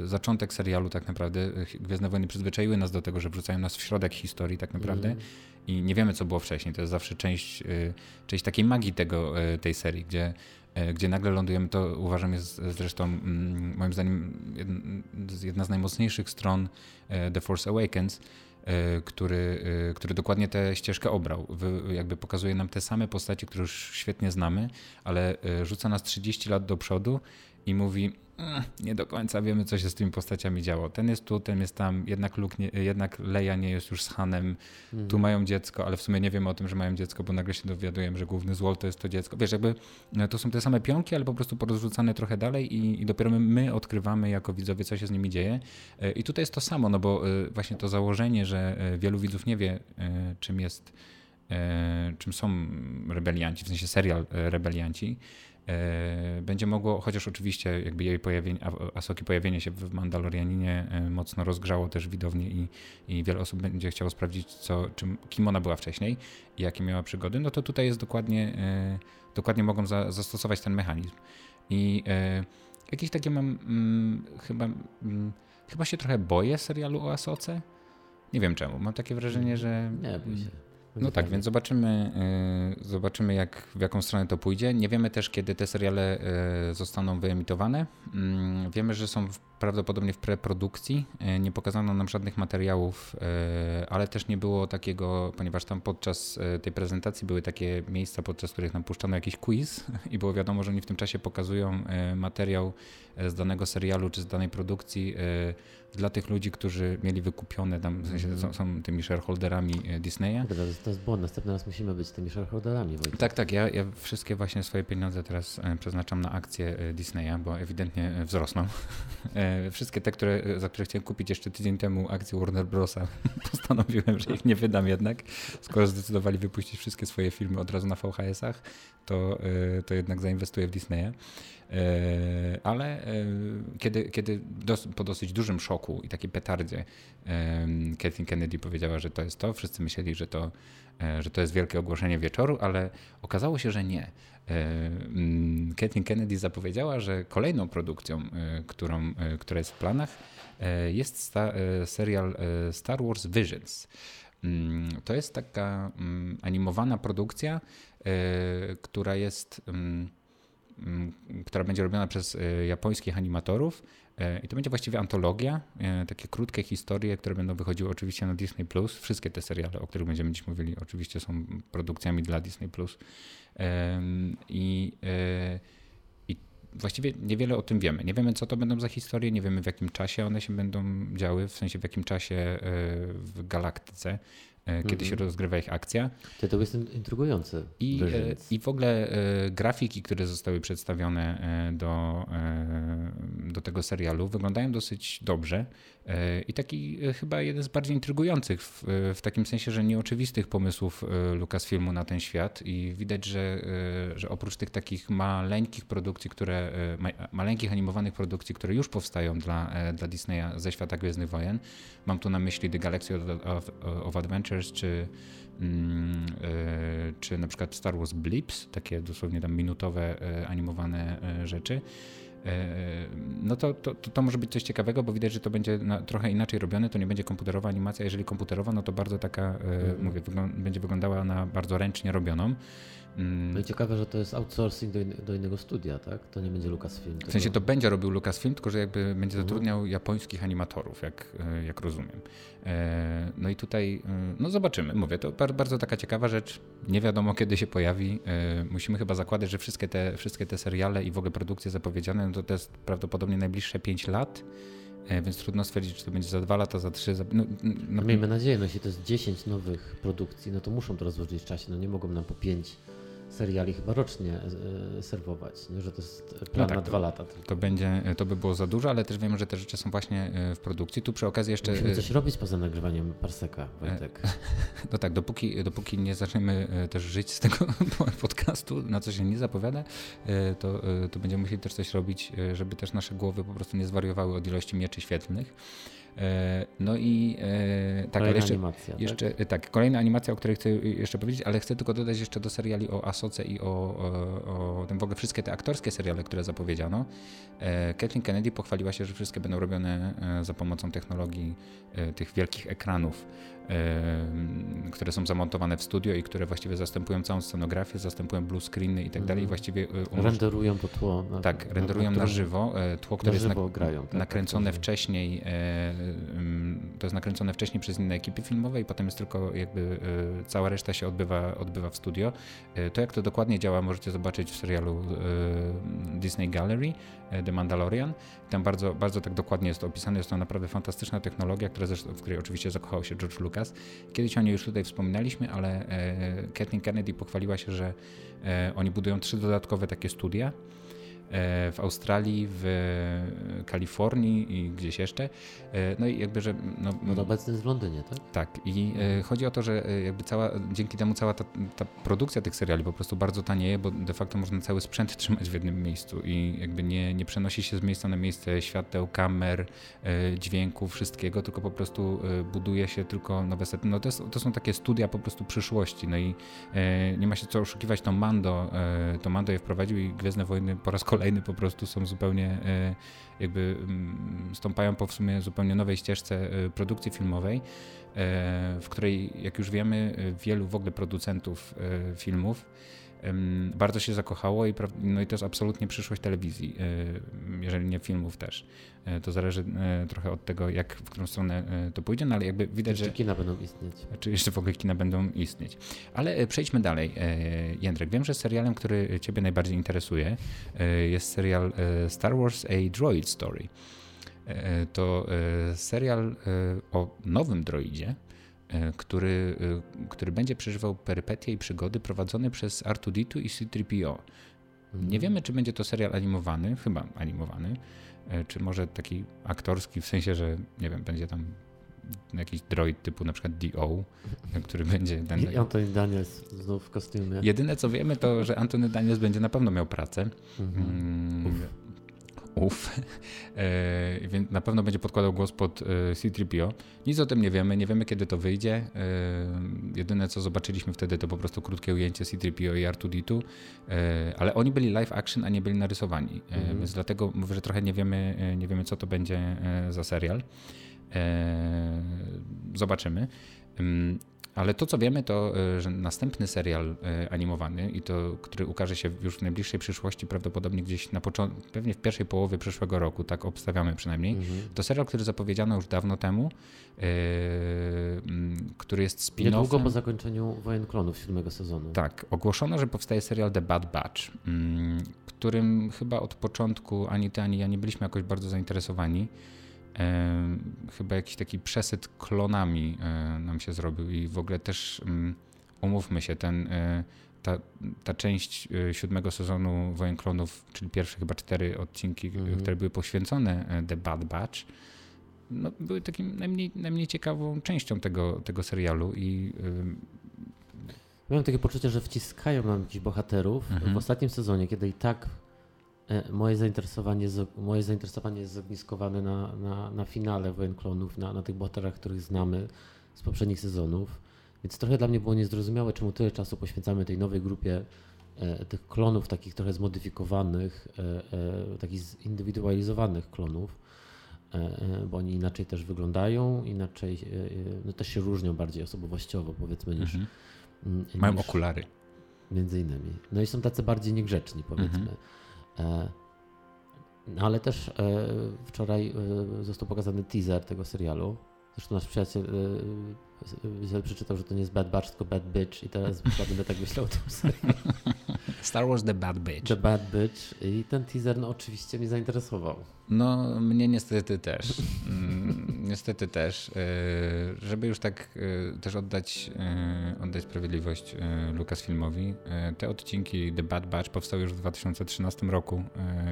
y, zaczątek serialu tak naprawdę. Gwiezdne Wojny przyzwyczaiły nas do tego, że wrzucają nas w środek historii tak naprawdę mm. i nie wiemy, co było wcześniej. To jest zawsze część, y, część takiej magii tego, y, tej serii, gdzie E, gdzie nagle lądujemy, to uważam jest zresztą mm, moim zdaniem jedna z najmocniejszych stron e, The Force Awakens, e, który, który dokładnie tę ścieżkę obrał. Jakby pokazuje nam te same postacie, które już świetnie znamy, ale rzuca nas 30 lat do przodu i mówi, nie do końca wiemy, co się z tymi postaciami działo. Ten jest tu, ten jest tam, jednak, Luke nie, jednak Leia nie jest już z Hanem, tu mhm. mają dziecko, ale w sumie nie wiemy o tym, że mają dziecko, bo nagle się dowiadujemy, że główny złol to jest to dziecko. Wiesz, jakby no, to są te same pionki, ale po prostu porozrzucane trochę dalej i, i dopiero my, my, odkrywamy jako widzowie, co się z nimi dzieje. E, I tutaj jest to samo, no bo e, właśnie to założenie, że e, wielu widzów nie wie, czym jest czym są rebelianci, w sensie serial rebelianci, E, będzie mogło, chociaż oczywiście jakby jej pojawienie, Asoki pojawienie się w Mandalorianinie e, mocno rozgrzało też widownię i, i wiele osób będzie chciało sprawdzić, co, czym, kim ona była wcześniej i jakie miała przygody, no to tutaj jest dokładnie, e, dokładnie mogą za, zastosować ten mechanizm. I jakieś takie mam mm, chyba, mm, chyba się trochę boję serialu o Asoce. Nie wiem czemu. Mam takie wrażenie, że. Nie bój się. No tak, więc zobaczymy, y, zobaczymy jak, w jaką stronę to pójdzie. Nie wiemy też, kiedy te seriale y, zostaną wyemitowane. Mm, wiemy, że są prawdopodobnie w preprodukcji. Y, nie pokazano nam żadnych materiałów, ale też nie było takiego, ponieważ tam podczas tej prezentacji były takie miejsca, podczas których nam puszczano jakiś quiz i było wiadomo, że oni w tym czasie pokazują materiał z danego serialu czy z danej produkcji dla tych ludzi, którzy mieli wykupione tam, w sensie mm. są, są, tymi shareholderami e, Disneya. To jest, to jest błąd, następny raz musimy być tymi shareholderami. Wojtek. Tak, tak, ja, ja wszystkie właśnie swoje pieniądze teraz e, przeznaczam na akcje e, Disneya, bo ewidentnie wzrosną. Wszystkie te, które, za które chciałem kupić jeszcze tydzień temu akcje Warner Brosa, postanowiłem, że ich nie wydam jednak, skoro zdecydowali wypuścić wszystkie swoje filmy od razu na VHS-ach, to, to jednak zainwestuję w Disneya. E, ale e, kiedy, kiedy dos, po dosyć dużym szoku i takiej petardzie Kathleen Kennedy powiedziała, że to jest to, wszyscy myśleli, że to, e, że to jest wielkie ogłoszenie wieczoru, ale okazało się, że nie. Mm, Kathleen Kennedy zapowiedziała, że kolejną produkcją, którą, która jest w planach, jest sta, serial Star Wars Visions. Mm, to jest taka mm, animowana produkcja, która jest która będzie robiona przez e, japońskich animatorów. E, I to będzie właściwie antologia, e, takie krótkie historie, które będą wychodziły oczywiście na Disney Plus. Wszystkie te seriale, o których będziemy dziś mówili, oczywiście są produkcjami dla Disney Plus. I, I właściwie niewiele o tym wiemy. Nie wiemy, co to będą za historie, nie wiemy, w jakim czasie one się będą działy, w sensie w jakim czasie w galaktyce. E, kiedy się mhm. rozgrywa ich akcja. To jest intrygujące. I, e, I w ogóle e, grafiki, które zostały przedstawione do, do tego serialu, wyglądają dosyć dobrze. I taki chyba jeden z bardziej intrygujących w, w takim sensie, że nieoczywistych pomysłów Lucasfilmu na ten świat. I widać, że, że oprócz tych takich maleńkich produkcji, które, maleńkich animowanych produkcji, które już powstają dla, dla Disneya ze świata Gwiezdnych Wojen, mam tu na myśli The Galaxy of, of, of Adventure czy, mm, e, czy na przykład Star Wars Blips, takie dosłownie tam minutowe e, animowane e, rzeczy. No to, to, to, może być coś ciekawego, bo widać, że to będzie trochę inaczej robione, to nie będzie komputerowa animacja, jeżeli komputerowa, no to bardzo taka, mm. mówię, będzie wyglądała na bardzo ręcznie robioną. Mm. No i ciekawe, że to jest outsourcing do, in, do innego studia, tak? To nie będzie Lucasfilm. W sensie to będzie robił Lucasfilm, tylko że jakby będzie mhm. zatrudniał japońskich animatorów, jak, e, jak rozumiem. E, no i tutaj, e, no zobaczymy, mówię, to bardzo taka ciekawa rzecz, nie wiadomo kiedy się pojawi. Musimy chyba zakładać, że wszystkie te, wszystkie te seriale i w ogóle produkcje zapowiedziane, no to, to jest prawdopodobnie najbliższe 5 lat więc trudno stwierdzić, czy to będzie za dwa lata, za trzy. Za... No, no, Miejmy nadzieję, no jeśli to jest 10 nowych produkcji, no to muszą to rozłożyć w czasie, no nie mogą nam po 5 seriali chyba rocznie e, serwować, nie? że to jest plan no tak, na dwa lata. To, będzie, to by było za dużo, ale też wiemy, że te rzeczy są właśnie e, w produkcji. Tu przy okazji jeszcze... Musimy coś robić poza nagrywaniem Parseka, Wojtek. No tak, dopóki, dopóki nie zaczniemy też żyć z tego podcastu, na co się nie zapowiada, to, to będziemy musieli też coś robić, żeby też nasze głowy po prostu nie zwariowały od ilości mieczy świetlnych. E, no i e, tak, kolejna jeszcze, animacja, tak? jeszcze tak? tak? kolejna animacja, o której chcę jeszcze powiedzieć, ale chcę tylko dodać jeszcze do seriali o Asoce i o, o, o tym w ogóle wszystkie te aktorskie seriale, które zapowiedziano. Kathleen Kennedy pochwaliła się, że wszystkie będą robione za pomocą technologii tych wielkich ekranów które są zamontowane w studio i które właściwie zastępują całą scenografię, zastępują blue screeny i tak dalej. Mhm. Właściwie e, renderują to tło. Na, tak, renderują na, na, żywo. E, tło, które jest na, grają, tak, nakręcone tak, wcześniej, e, to jest nakręcone wcześniej przez inne ekipy filmowe i potem jest tylko jakby cała reszta się odbywa, odbywa w studio. To jak to dokładnie działa możecie zobaczyć w serialu Disney Gallery, The Mandalorian. Tam bardzo, bardzo tak dokładnie jest to opisane. Jest to naprawdę fantastyczna technologia, która zresztą, w której oczywiście zakochał się George Lucas. Kiedyś o niej już tutaj wspominaliśmy, ale e, Kathleen Kennedy pochwaliła się, że e, oni budują trzy dodatkowe takie studia w Australii, w Kalifornii i gdzieś jeszcze. E, no i jakby, że... No, no obecny jest w Londynie, tak? Tak. I e, chodzi o to, że jakby cała, dzięki temu cała ta, ta, produkcja tych seriali po prostu bardzo tanieje, bo de facto można cały sprzęt trzymać w jednym miejscu i jakby nie, nie przenosi się z miejsca na miejsce świateł, kamer, dźwięku, wszystkiego, tylko po prostu buduje się tylko nowe sety. No to, jest, to są takie studia po prostu przyszłości. No i nie ma się co oszukiwać, to Mando, to Mando je wprowadził i Gwiezdne Wojny po raz kolejny kolejny po prostu są zupełnie e, jakby mm, stąpają po w sumie zupełnie nowej ścieżce e, produkcji filmowej, e, w której jak już wiemy wielu w ogóle producentów filmów bardzo się zakochało i, no i to jest absolutnie przyszłość telewizji, jeżeli nie filmów też. E, to zależy e, trochę od tego, jak w którą stronę e, to pójdzie, no ale jakby widać, jeszcze że... kina będą istnieć. Czy jeszcze w ogóle kina będą istnieć. Ale przejdźmy dalej. Jędrek, wiem, że serialem, który ciebie najbardziej interesuje jest serial Star Wars A Droid Story. To serial o nowym droidzie, który, który będzie przeżywał perypetie i przygody prowadzone przez R2D2 i C-3PO. Nie mhm. wiemy, czy będzie to serial animowany, chyba animowany, E, czy może taki aktorski, w sensie, że nie wiem, będzie tam jakiś droid typu na przykład DO, który będzie... Ten, I Anthony Daniels znów w kostiumie. Jedyne co wiemy to, że Anthony Daniels będzie na pewno miał pracę. Mhm. Mm, ów, e, więc na pewno będzie podkładał głos pod e, C-3PO. Nic o tym nie wiemy, nie wiemy kiedy to wyjdzie. E, jedyne co zobaczyliśmy wtedy to po prostu krótkie ujęcie C-3PO i R2-D2, ale oni byli live action, a nie byli narysowani, mhm. więc dlatego mówię, że trochę nie wiemy, nie wiemy co to będzie za serial. Zobaczymy. Ale to, co wiemy, to e, że następny serial e, animowany, i to, który ukaże się już w najbliższej przyszłości, prawdopodobnie gdzieś na początku, pewnie w pierwszej połowie przyszłego roku, tak obstawiamy przynajmniej, mhm. to serial, który zapowiedziano już dawno temu, yy, który jest spin-offem. Niedługo po zakończeniu Wojen Klonów siódmego sezonu. Tak, ogłoszono, że powstaje serial The Bad Batch, yy, którym chyba od początku ani ty, ani ja nie byliśmy jakoś bardzo zainteresowani chyba jakiś taki przesyt klonami e, nam się zrobił i w ogóle też mm, umówmy się, ten, e, ta, ta część e, siódmego sezonu Wojen Klonów, czyli pierwsze chyba cztery odcinki, mhm. które były poświęcone The Bad Batch, no, były takim najmniej, najmniej ciekawą częścią tego, tego serialu i Miałem takie poczucie, że wciskają nam dziś bohaterów mhm. w ostatnim sezonie, kiedy i tak moje zainteresowanie, moje zainteresowanie jest zogniskowane na, na, na finale Wojen Klonów, na, na tych bohaterach, których znamy z poprzednich sezonów. Więc trochę dla mnie było niezrozumiałe, czemu tyle czasu poświęcamy tej nowej grupie tych klonów takich trochę zmodyfikowanych, takich zindywidualizowanych klonów, bo oni inaczej też wyglądają, inaczej no też się różnią bardziej osobowościowo powiedzmy niż, mhm. Mają niż, okulary. Między innymi. No i są tacy bardziej niegrzeczni powiedzmy. Mhm. No ale też e, wczoraj e, został pokazany teaser tego serialu. Zresztą nasz przyjaciel e, przeczytał, że to nie jest Bad Batch, tylko Bad Bitch i teraz chyba będę tak myślał o tym serialu. Star Wars The Bad Bitch. The Bad Bitch i ten teaser no oczywiście mnie zainteresował. No mnie niestety też. Niestety też. Żeby już tak też oddać, oddać sprawiedliwość Lucasfilmowi, te odcinki The Bad Batch powstały już w 2013 roku,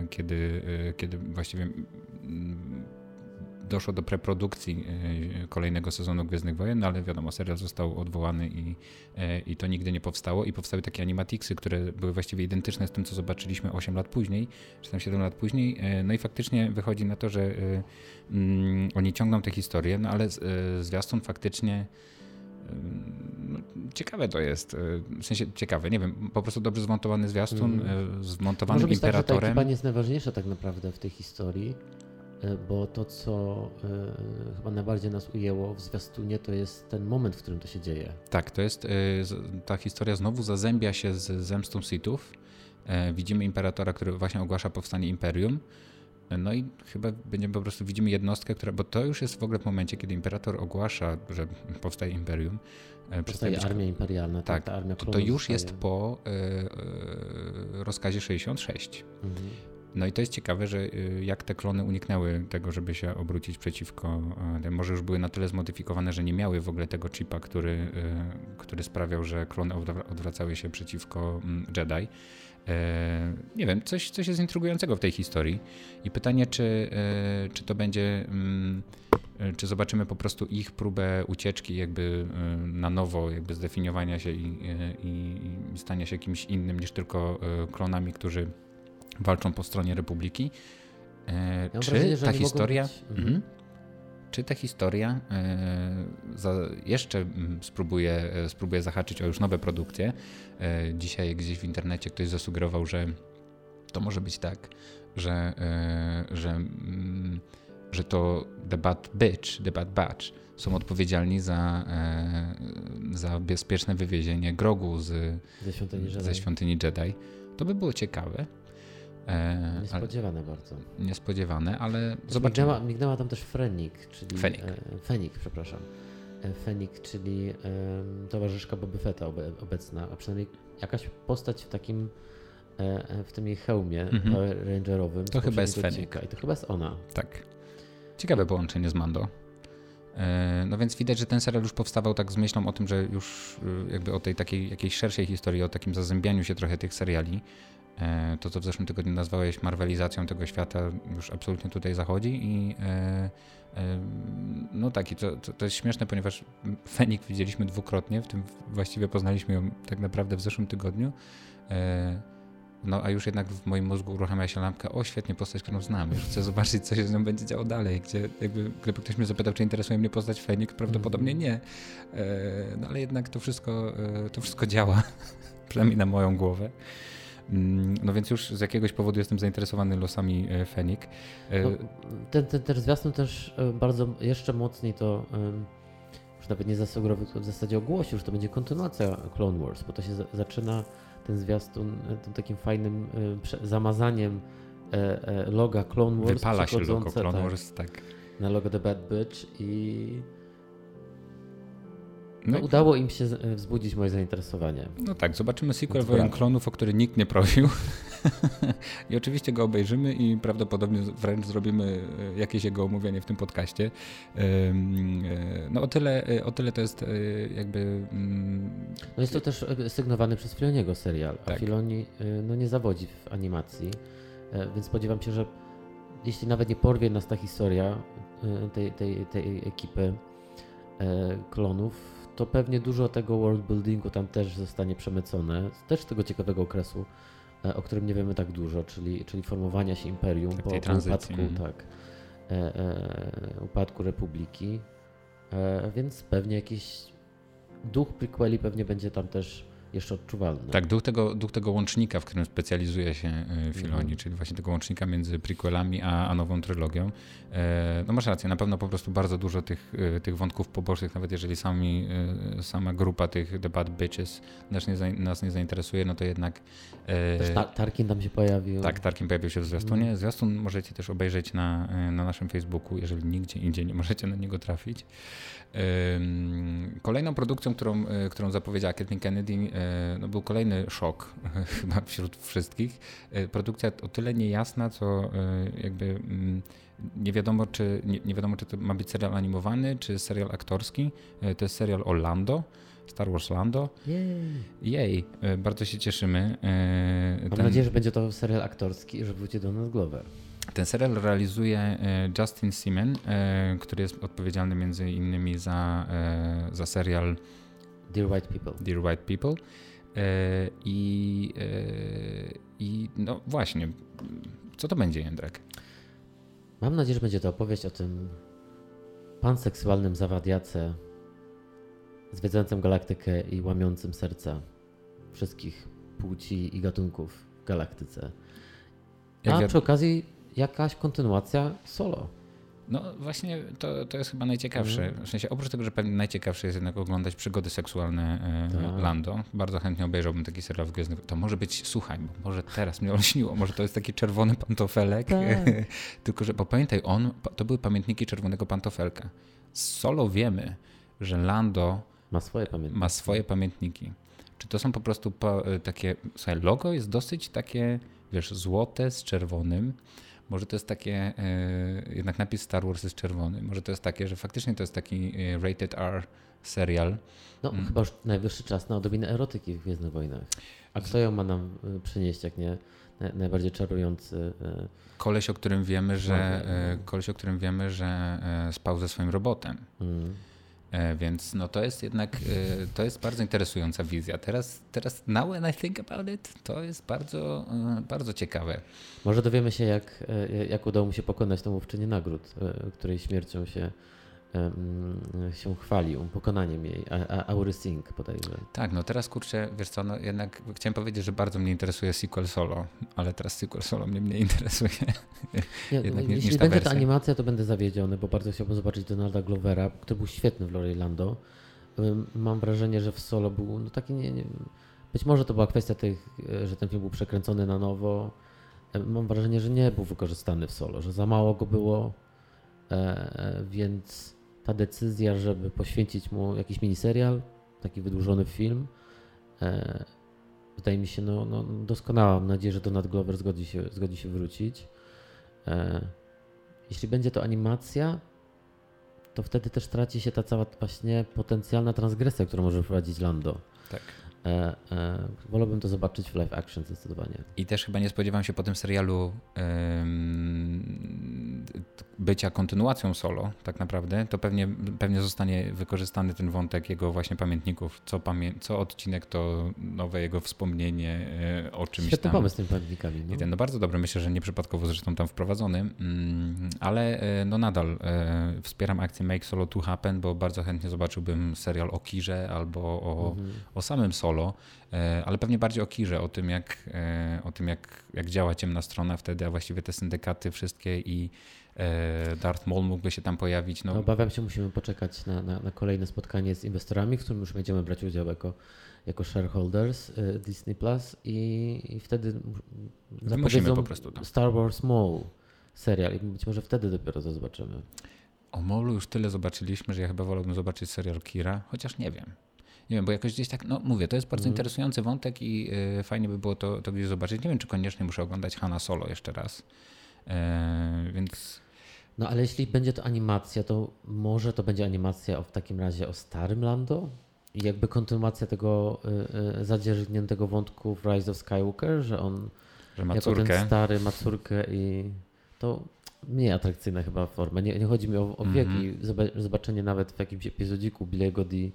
kiedy, kiedy właściwie mm, doszło do preprodukcji e, kolejnego sezonu Gwiezdnych Wojen, no ale wiadomo, serial został odwołany i, e, i to nigdy nie powstało i powstały takie animatiksy, które były właściwie identyczne z tym, co zobaczyliśmy 8 lat później, czy tam 7 lat później. E, no i faktycznie wychodzi na to, że mm, oni ciągną tę historię, no ale zwiastun faktycznie no, ciekawe to jest. W sensie ciekawe, nie wiem, po prostu dobrze zmontowany zwiastun, mm. zmontowany Może imperatorem. Tak, że ta ekipa nie jest najważniejsza tak naprawdę w tej historii. E, bo to, co y, chyba najbardziej nas ujęło w zwiastunie, to jest ten moment, w którym to się dzieje. Tak, to jest, y, ta historia znowu zazębia się z zemstą Sithów. Y, widzimy imperatora, który właśnie ogłasza powstanie imperium. No i chyba będziemy po prostu widzimy jednostkę, która, bo to już jest w ogóle w momencie, kiedy imperator ogłasza, że powstaje imperium. Powstaje armia imperialna, tak, tak armia to, to już jest po rozkazie 66. Mhm. No i to jest ciekawe, że y, jak te klony uniknęły tego, żeby się obrócić przeciwko, y, może już były na tyle zmodyfikowane, że nie miały w ogóle tego chipa, który, y, który sprawiał, że klony odwracały się przeciwko mm, Jedi. E, nie wiem, coś, coś jest intrygującego w tej historii i pytanie, czy, czy to będzie, mm, czy zobaczymy po prostu ich próbę ucieczki jakby na nowo, jakby zdefiniowania się i, i, i stania się kimś innym niż tylko klonami, którzy walczą po stronie Republiki. E, ja czy wrażenie, ta historia. Mhm. mhm. Czy ta historia e, za, jeszcze mm, spróbuje, e, zahaczyć o już nowe produkcje? E, dzisiaj gdzieś w internecie ktoś zasugerował, że to może być tak, że, e, że, mm, że to The Bad Bitch, The Bad Batch są odpowiedzialni za, e, za bezpieczne wywiezienie grogu z, ze, świątyni Jedi. ze świątyni Jedi. To by było ciekawe. E, niespodziewane bardzo. Niespodziewane, ale zobaczymy. Mignęła, mignęła tam też Fenik, czyli... Fenik. E, Fenik, przepraszam. E, Fenik, czyli e, towarzyszka Boba Fetta obecna, a przynajmniej jakaś postać w takim e, w tym jej hełmie mhm. rangerowym. To chyba jest Fenik. I to chyba jest ona. Tak. Ciekawe połączenie z Mando. E, no więc widać, że ten serial już powstawał tak z myślą o tym, że już jakby o tej takiej jakiejś szerszej historii, o takim zazębianiu się trochę tych seriali, E, to, co w zeszłym tygodniu nazwałeś marwelizacją tego świata, już absolutnie tutaj zachodzi i e, e, no tak, i to, to, to, jest śmieszne, ponieważ Fenik widzieliśmy dwukrotnie, w tym właściwie poznaliśmy ją tak naprawdę w zeszłym tygodniu. No a już jednak w moim mózgu uruchamia się lampka, o świetnie, postać, którą znam, już chcę zobaczyć, co się z nią będzie działo dalej, gdzie jakby, gdyby ktoś mnie zapytał, czy interesuje mnie postać Fenik, prawdopodobnie mhm. nie. No ale jednak to wszystko, to wszystko działa, przynajmniej na moją głowę. Mm, no więc już z jakiegoś powodu jestem zainteresowany losami e, Fenik. E, no, ten, ten, ten zwiastun też e, bardzo jeszcze mocniej to już nawet nie zasugerował, w zasadzie ogłosił, że to będzie kontynuacja Clone Wars, bo to się zaczyna ten zwiastun tym takim fajnym zamazaniem loga Clone Wars. Wypala się logo Clone tak, Wars, tak. Na logo The Bad Bitch i no, udało im się e, wzbudzić moje zainteresowanie. No tak, zobaczymy sequel Wojen Klonów, o który nikt nie prosił. I oczywiście go obejrzymy i prawdopodobnie wręcz zrobimy e, jakieś jego omówienie w tym podcaście. E, no o tyle, o tyle to jest jakby... Mm, no jest to też sygnowany przez Filoniego serial, a tak. Filoni no nie zawodzi w animacji, więc spodziewam się, że jeśli nawet nie porwie nas ta historia tej, tej, tej ekipy klonów, to pewnie dużo tego worldbuildingu tam też zostanie przemycone, też z tego ciekawego okresu, e, o którym nie wiemy tak dużo, czyli, czyli formowania się imperium tak, po, upadku, tak, e, e, upadku republiki, e, więc pewnie jakiś duch prequeli pewnie będzie tam też jeszcze odczuwalny. Tak, duch tego, duch tego łącznika, w którym specjalizuje się e, Filoni, mm. czyli właśnie tego łącznika między prequelami a, a nową trylogią. E, no masz rację, na pewno po prostu bardzo dużo tych, e, tych wątków pobocznych, nawet jeżeli sami, sama grupa tych The Bad Bitches nas nie, nas nie zainteresuje, no to jednak... Też ta, Tarkin tam się pojawił. Tak, Tarkin pojawił się w zwiastunie. Mm. Zwiastun możecie też obejrzeć na, na naszym Facebooku, jeżeli nigdzie indziej nie możecie na niego trafić. Kolejną produkcją, którą, e, którą zapowiedziała Kathleen Kennedy, e, no był kolejny szok chyba wśród wszystkich. E, produkcja o tyle niejasna, co jakby mm, nie wiadomo, czy, nie, nie wiadomo, czy to ma być serial animowany, czy serial aktorski. To jest serial o Lando. Star Wars Lando. Jej. Jej, bardzo się cieszymy. Mam Ten... nadzieję, że będzie to serial aktorski i że wróci do nas Glover. Ten serial realizuje e, Justin Simon, e, który jest odpowiedzialny między innymi za, e, za serial Dear White People. Dear White People. I, I no właśnie, co to będzie, Jędrek? Mam nadzieję, że będzie to opowieść o tym panseksualnym zawadiace zwiedzającym galaktykę i łamiącym serca wszystkich płci i gatunków w galaktyce. A ja... przy okazji jakaś kontynuacja solo. No właśnie to, to jest chyba najciekawsze. Mhm. W sensie oprócz tego, że pewnie najciekawsze jest jednak oglądać przygody seksualne e, tak. Lando. Bardzo chętnie obejrzałbym taki serial w Gwiezdnych. To może być, słuchaj, bo może teraz mnie olśniło, może to jest taki czerwony pantofelek. Tak. Tylko, że bo pamiętaj, on, to były pamiętniki czerwonego pantofelka. Solo wiemy, że Lando ma swoje pamiętniki. Ma swoje pamiętniki. Czy to są po prostu po, e, takie, słuchaj, logo jest dosyć takie, wiesz, złote z czerwonym. Może to jest takie, e, jednak napis Star Wars jest czerwony. Może to jest takie, że faktycznie to jest taki e, rated R serial. No mm. chyba już najwyższy czas na odrobinę erotyki w Gwiezdnych Wojnach. A kto ją ma nam e, przynieść, jak nie najbardziej czarujący... Koleś, o którym wiemy, że, koleś, o którym wiemy, że spał ze swoim robotem. Mm. E, więc no to jest jednak, e, to jest bardzo interesująca wizja. Teraz, teraz now when I think about it, to jest bardzo, e, bardzo ciekawe. Może dowiemy się, jak, jak udało mu się pokonać tą łowczynię nagród, której śmiercią się się chwalił pokonaniem jej, Aury Singh bodajże. Tak, no teraz kurczę, wiesz co, no jednak chciałem powiedzieć, że bardzo mnie interesuje sequel solo, ale teraz sequel solo mnie mniej interesuje. Nie, jednak, jeśli będzie ta animacja, to będę zawiedziony, bo bardzo chciałbym zobaczyć Donalda Glovera, który był świetny w Lori Lando. Mam wrażenie, że w solo był no taki nie, nie, być może to była kwestia tych, że ten film był przekręcony na nowo. Mam wrażenie, że nie był wykorzystany w solo, że za mało go było, e, e, więc ta decyzja, żeby poświęcić mu jakiś miniserial, taki wydłużony film, e, wydaje mi się no, no, doskonała. Mam nadzieję, że Donald Glover zgodzi się, zgodzi się wrócić. E, jeśli będzie to animacja, to wtedy też traci się ta cała właśnie potencjalna transgresja, którą może wprowadzić Lando. Tak. E, e, wolałbym to zobaczyć w live action zdecydowanie. I też chyba nie spodziewam się po tym serialu bycia kontynuacją solo, tak naprawdę. To pewnie, pewnie zostanie wykorzystany ten wątek jego właśnie pamiętników. Co, pamię co odcinek to nowe jego wspomnienie e, o czymś Świetny tam. pomysł z tymi pamiętnikami. No. I ten, no bardzo dobry, myślę, że nieprzypadkowo zresztą tam wprowadzony, mm, ale e, no nadal wspieram akcję Make Solo to Happen, bo bardzo chętnie zobaczyłbym serial o Kirze albo o, mhm. o samym solo solo, e, ale pewnie bardziej o Kirze, o tym, jak, e, o tym jak, jak działa ciemna strona wtedy, a właściwie te syndykaty wszystkie i e, Darth Maul mógłby się tam pojawić. No. no obawiam się, musimy poczekać na, na, na, kolejne spotkanie z inwestorami, w którym już będziemy brać udział jako, jako shareholders Disney Plus i, i wtedy Wymusimy po prostu to. Star Wars Maul serial i być może wtedy dopiero to zobaczymy. O Molu już tyle zobaczyliśmy, że ja chyba wolałbym zobaczyć serial Kira, chociaż nie wiem. Nie wiem, bo jakoś gdzieś tak, no mówię, to jest bardzo mm. interesujący wątek i y, fajnie by było to, to gdzieś zobaczyć. Nie wiem, czy koniecznie muszę oglądać Hanna Solo jeszcze raz. Y, więc. No ale jeśli będzie to animacja, to może to będzie animacja w takim razie o starym Lando? I jakby kontynuacja tego y, y, zadzierzgniętego wątku w Rise of Skywalker, że on że ma jako córkę. ten stary ma córkę i to mniej atrakcyjna chyba forma. Nie, nie chodzi mi o, o wiek mm -hmm. i zobaczenie nawet w jakimś epizodziku Billy'ego D E, e,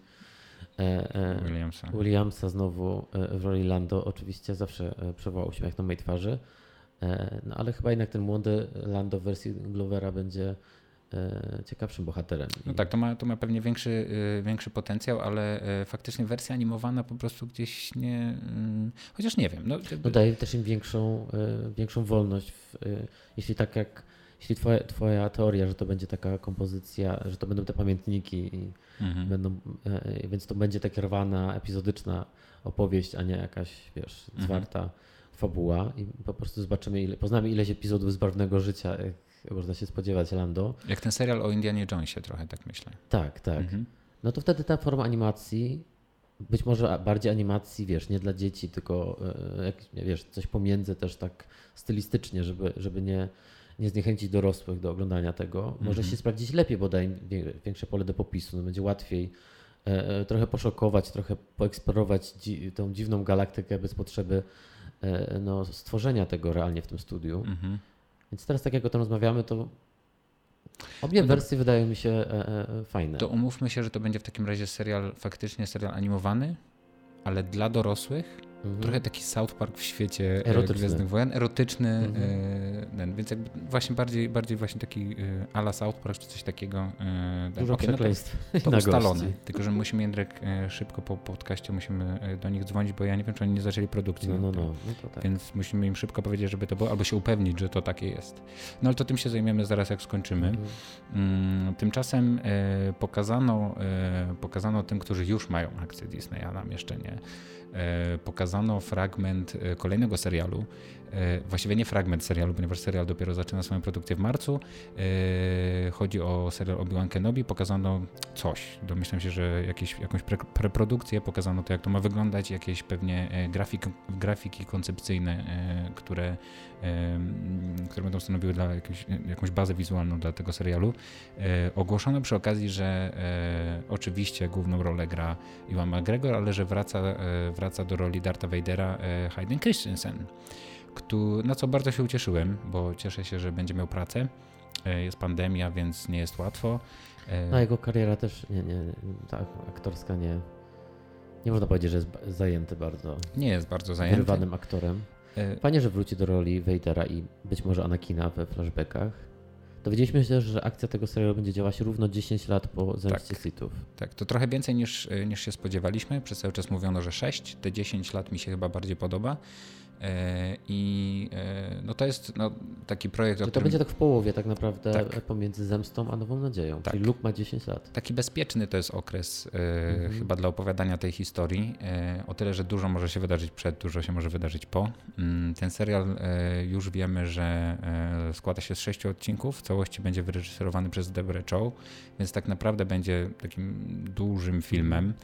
Williamsa. Williamsa znowu e, w roli Lando oczywiście zawsze przywołał uśmiech na mojej twarzy, no ale chyba jednak ten młody Lando w wersji Glovera będzie e, ciekawszym bohaterem. No tak, to ma, to ma pewnie większy, e, większy potencjał, ale e, faktycznie wersja animowana po prostu gdzieś nie. Mm, chociaż nie wiem. No, no daje też im większą, większą wolność. W, jeśli tak jak. Jeśli twoja, twoja teoria, że to będzie taka kompozycja, że to będą te pamiętniki i mhm. będą, więc to będzie tak rwana, epizodyczna opowieść, a nie jakaś, wiesz, mhm. zwarta mhm. fabuła i po prostu zobaczymy, ile, poznamy ileś epizodów z barwnego życia, można się spodziewać Lando. Jak ten serial o Indianie Jonesie trochę, tak myślę. Tak, tak. Mhm. No to wtedy ta forma animacji, być może bardziej animacji, wiesz, nie dla dzieci, tylko e, jak, wiesz, coś pomiędzy też tak stylistycznie, żeby, żeby nie, nie zniechęcić dorosłych do oglądania tego. Mhm. Może się sprawdzić lepiej, bo daje większe pole do popisu, no będzie łatwiej e, e, trochę poszokować, trochę poeksplorować dzi tą dziwną galaktykę bez potrzeby no, stworzenia tego realnie w tym studiu. Mhm. Więc teraz tak jak o tym rozmawiamy, to obie no wersje wydają mi się e, e, fajne. To umówmy się, że to będzie w takim razie serial, faktycznie serial animowany, ale dla dorosłych Mhm. Trochę taki South Park w świecie e, erotyczny. Gwiezdnych Wojen, erotyczny, mhm. e, więc jakby właśnie bardziej, bardziej właśnie taki e, ala South Park czy coś takiego. Dużo okay, przekleństw no to, to ustalone, tylko że musimy Jędrek szybko po podcaście musimy do nich dzwonić, bo ja nie wiem, czy oni nie zaczęli produkcji. No, no, no. no tak. Więc musimy im szybko powiedzieć, żeby to było, albo się upewnić, że to takie jest. No ale to tym się zajmiemy zaraz, jak skończymy. Mhm. Mm, tymczasem pokazano, pokazano tym, którzy już mają akcję Disneya, nam jeszcze nie E, pokazano fragment e, kolejnego serialu, E, właściwie nie fragment serialu, ponieważ serial dopiero zaczyna swoją produkcję w marcu. E, chodzi o serial Obi-Wan Kenobi. Pokazano coś. Domyślam się, że jakieś, jakąś pre preprodukcję, pokazano to, jak to ma wyglądać, jakieś pewnie e, grafik, grafiki koncepcyjne, które, które będą stanowiły dla jakiejś, jakąś bazę wizualną dla tego serialu. Ogłoszono przy okazji, że oczywiście główną rolę gra Iwan McGregor, ale że wraca, wraca do roli Darta Vadera Hayden Christensen na co bardzo się ucieszyłem, bo cieszę się, że będzie miał pracę. E, jest pandemia, więc nie jest łatwo. E, no jego kariera też, nie, nie, ta aktorska nie, nie można powiedzieć, że jest zajęty bardzo. Nie jest bardzo zajęty. Wyrywanym aktorem. E, Fajnie, że wróci do roli Vadera i być może Anakina we flashbackach. Dowiedzieliśmy się też, że akcja tego serialu będzie działać równo 10 lat po zemście tak, Sithów. Tak, to trochę więcej niż, niż się spodziewaliśmy. Przez cały czas mówiono, że 6. Te 10 lat mi się chyba bardziej podoba. E, I e, no to jest no, taki projekt, Czyli o którym... To będzie tak w połowie tak naprawdę tak. pomiędzy Zemstą a Nową Nadzieją. Tak. Czyli Luke ma 10 lat. Taki bezpieczny to jest okres e, mhm. chyba dla opowiadania tej historii. O tyle, że dużo może się wydarzyć przed, dużo się może wydarzyć po. Mm, ten serial już wiemy, że składa się z sześciu odcinków. W całości będzie wyreżyserowany przez Deborah Chow, więc tak naprawdę będzie takim dużym filmem.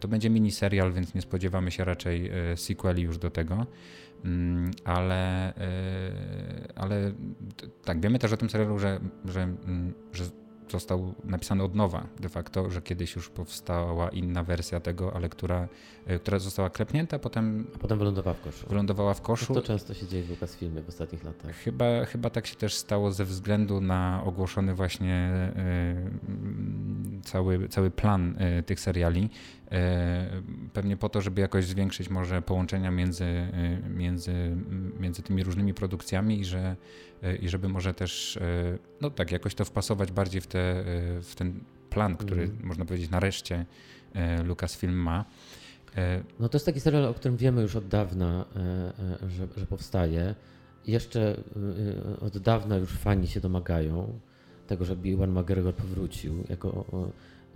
To będzie mini serial, więc nie spodziewamy się raczej sequeli już do tego. Mm, ale, e, ale tak, wiemy też o tym serialu, że, że, mm, że został napisany od nowa de facto, że kiedyś już powstała inna wersja tego, ale która, e, która została klepnięta, potem... A potem wylądowała w koszu. Wylądowała w koszu. To często się dzieje w Lucasfilmie w ostatnich latach. Chyba, chyba tak się też stało ze względu na ogłoszony właśnie cały, cały plan tych seriali. Pewnie po to, żeby jakoś zwiększyć może połączenia między, między, między tymi różnymi produkcjami i, że, i żeby może też no tak, jakoś to wpasować bardziej w, te, w ten plan, który mm. można powiedzieć nareszcie Lucasfilm ma. No to jest taki serial, o którym wiemy już od dawna, że, że powstaje. Jeszcze od dawna już fani się domagają tego, żeby Iwan McGregor powrócił jako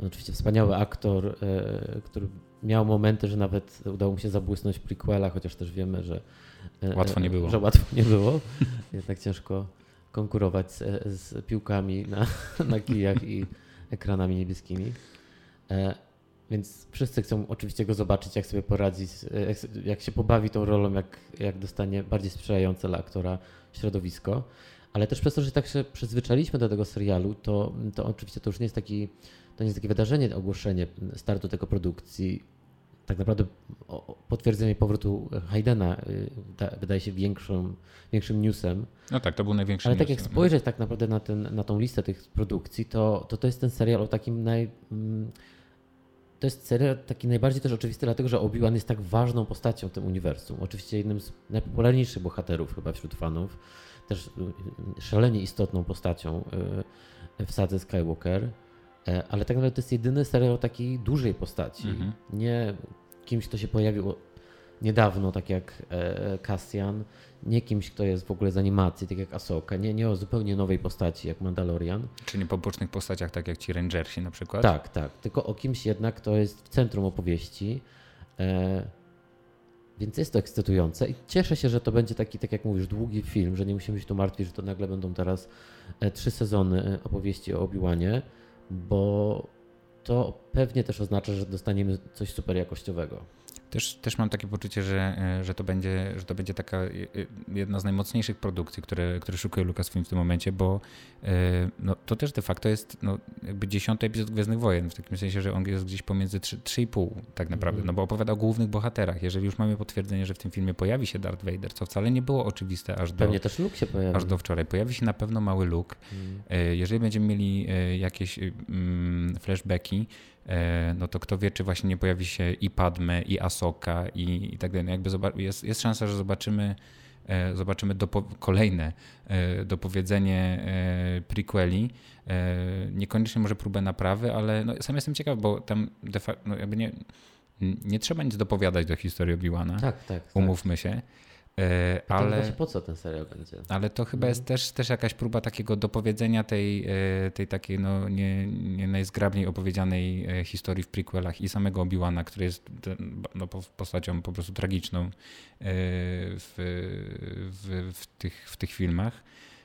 Oczywiście wspaniały aktor, e, który miał momenty, że nawet udało mu się zabłysnąć prequela, chociaż też wiemy, że e, łatwo nie było. Że łatwo nie było. Jednak ciężko konkurować z, z piłkami na, na kijach i ekranami niebieskimi. E, więc wszyscy chcą oczywiście go zobaczyć, jak sobie poradzi, jak, jak się pobawi tą rolą, jak, jak dostanie bardziej sprzyjające dla aktora środowisko. Ale też przez to, że tak się przyzwyczailiśmy do tego serialu, to, to oczywiście to już nie jest taki to nie jest takie wydarzenie, ogłoszenie startu tego produkcji. Tak naprawdę potwierdzenie powrotu Haydena y, wydaje się większą, większym newsem. No tak, to był największy Ale tak jak spojrzeć tak naprawdę na, ten, na tą listę tych produkcji, to, to to jest ten serial o takim naj... Mm, to jest serial taki najbardziej też oczywisty, dlatego że Obi-Wan jest tak ważną postacią w tym uniwersum. Oczywiście jednym z najpopularniejszych bohaterów chyba wśród fanów, też y, szalenie istotną postacią. Y, w sadze Skywalker, ale tak naprawdę to jest jedyny serial o takiej dużej postaci. Mhm. Nie kimś, kto się pojawił niedawno, tak jak e, Cassian, nie kimś, kto jest w ogóle z animacji, tak jak Ahsoka, nie, nie o zupełnie nowej postaci, jak Mandalorian. Czy nie po bocznych postaciach, tak jak ci Rangersi na przykład? Tak, tak, tylko o kimś jednak, kto jest w centrum opowieści. E, więc jest to ekscytujące i cieszę się, że to będzie taki, tak jak mówisz, długi film, że nie musimy się tu martwić, że to nagle będą teraz e, trzy sezony e, opowieści o Obi-Wanie, bo to pewnie też oznacza, że dostaniemy coś super jakościowego. Też, też mam takie poczucie, że, e, że, to będzie, że to będzie taka jedna z najmocniejszych produkcji, które, które szukuje Lucasfilm w tym momencie, bo e, no, to też de facto jest no, jakby dziesiąty epizod Gwiezdnych Wojen, w takim sensie, że on jest gdzieś pomiędzy 3,5 tak naprawdę, Mhm. no bo opowiada o głównych bohaterach. Jeżeli już mamy potwierdzenie, że w tym filmie pojawi się Darth Vader, co wcale nie było oczywiste aż do, Pewnie też Luke się pojawi. aż do wczoraj, pojawi się na pewno mały Luke. Mm. Jeżeli będziemy mieli jakieś mm, flashbacki, no to kto wie, czy właśnie nie pojawi się i Padme, i Asoka, i, i tak dalej. No Jakby jest, jest szansa, że zobaczymy, e, zobaczymy dopo- kolejne e, dopowiedzenie e, prequeli. E, Niekoniecznie może próbę naprawy, ale no, sam jestem ciekaw, bo tam de facto no jakby nie, nie trzeba nic dopowiadać do historii Obi-Wana, Tak, tak. tak. umówmy się. E, Ale... Właśnie po co ten serial będzie? ale to chyba Mhm. jest też, też jakaś próba takiego dopowiedzenia tej, e, tej takiej no, nie, nie najzgrabniej opowiedzianej e, historii w prequelach i samego Obi-Wana, który jest no, po- postacią po prostu tragiczną w, w, w, tych, w tych filmach.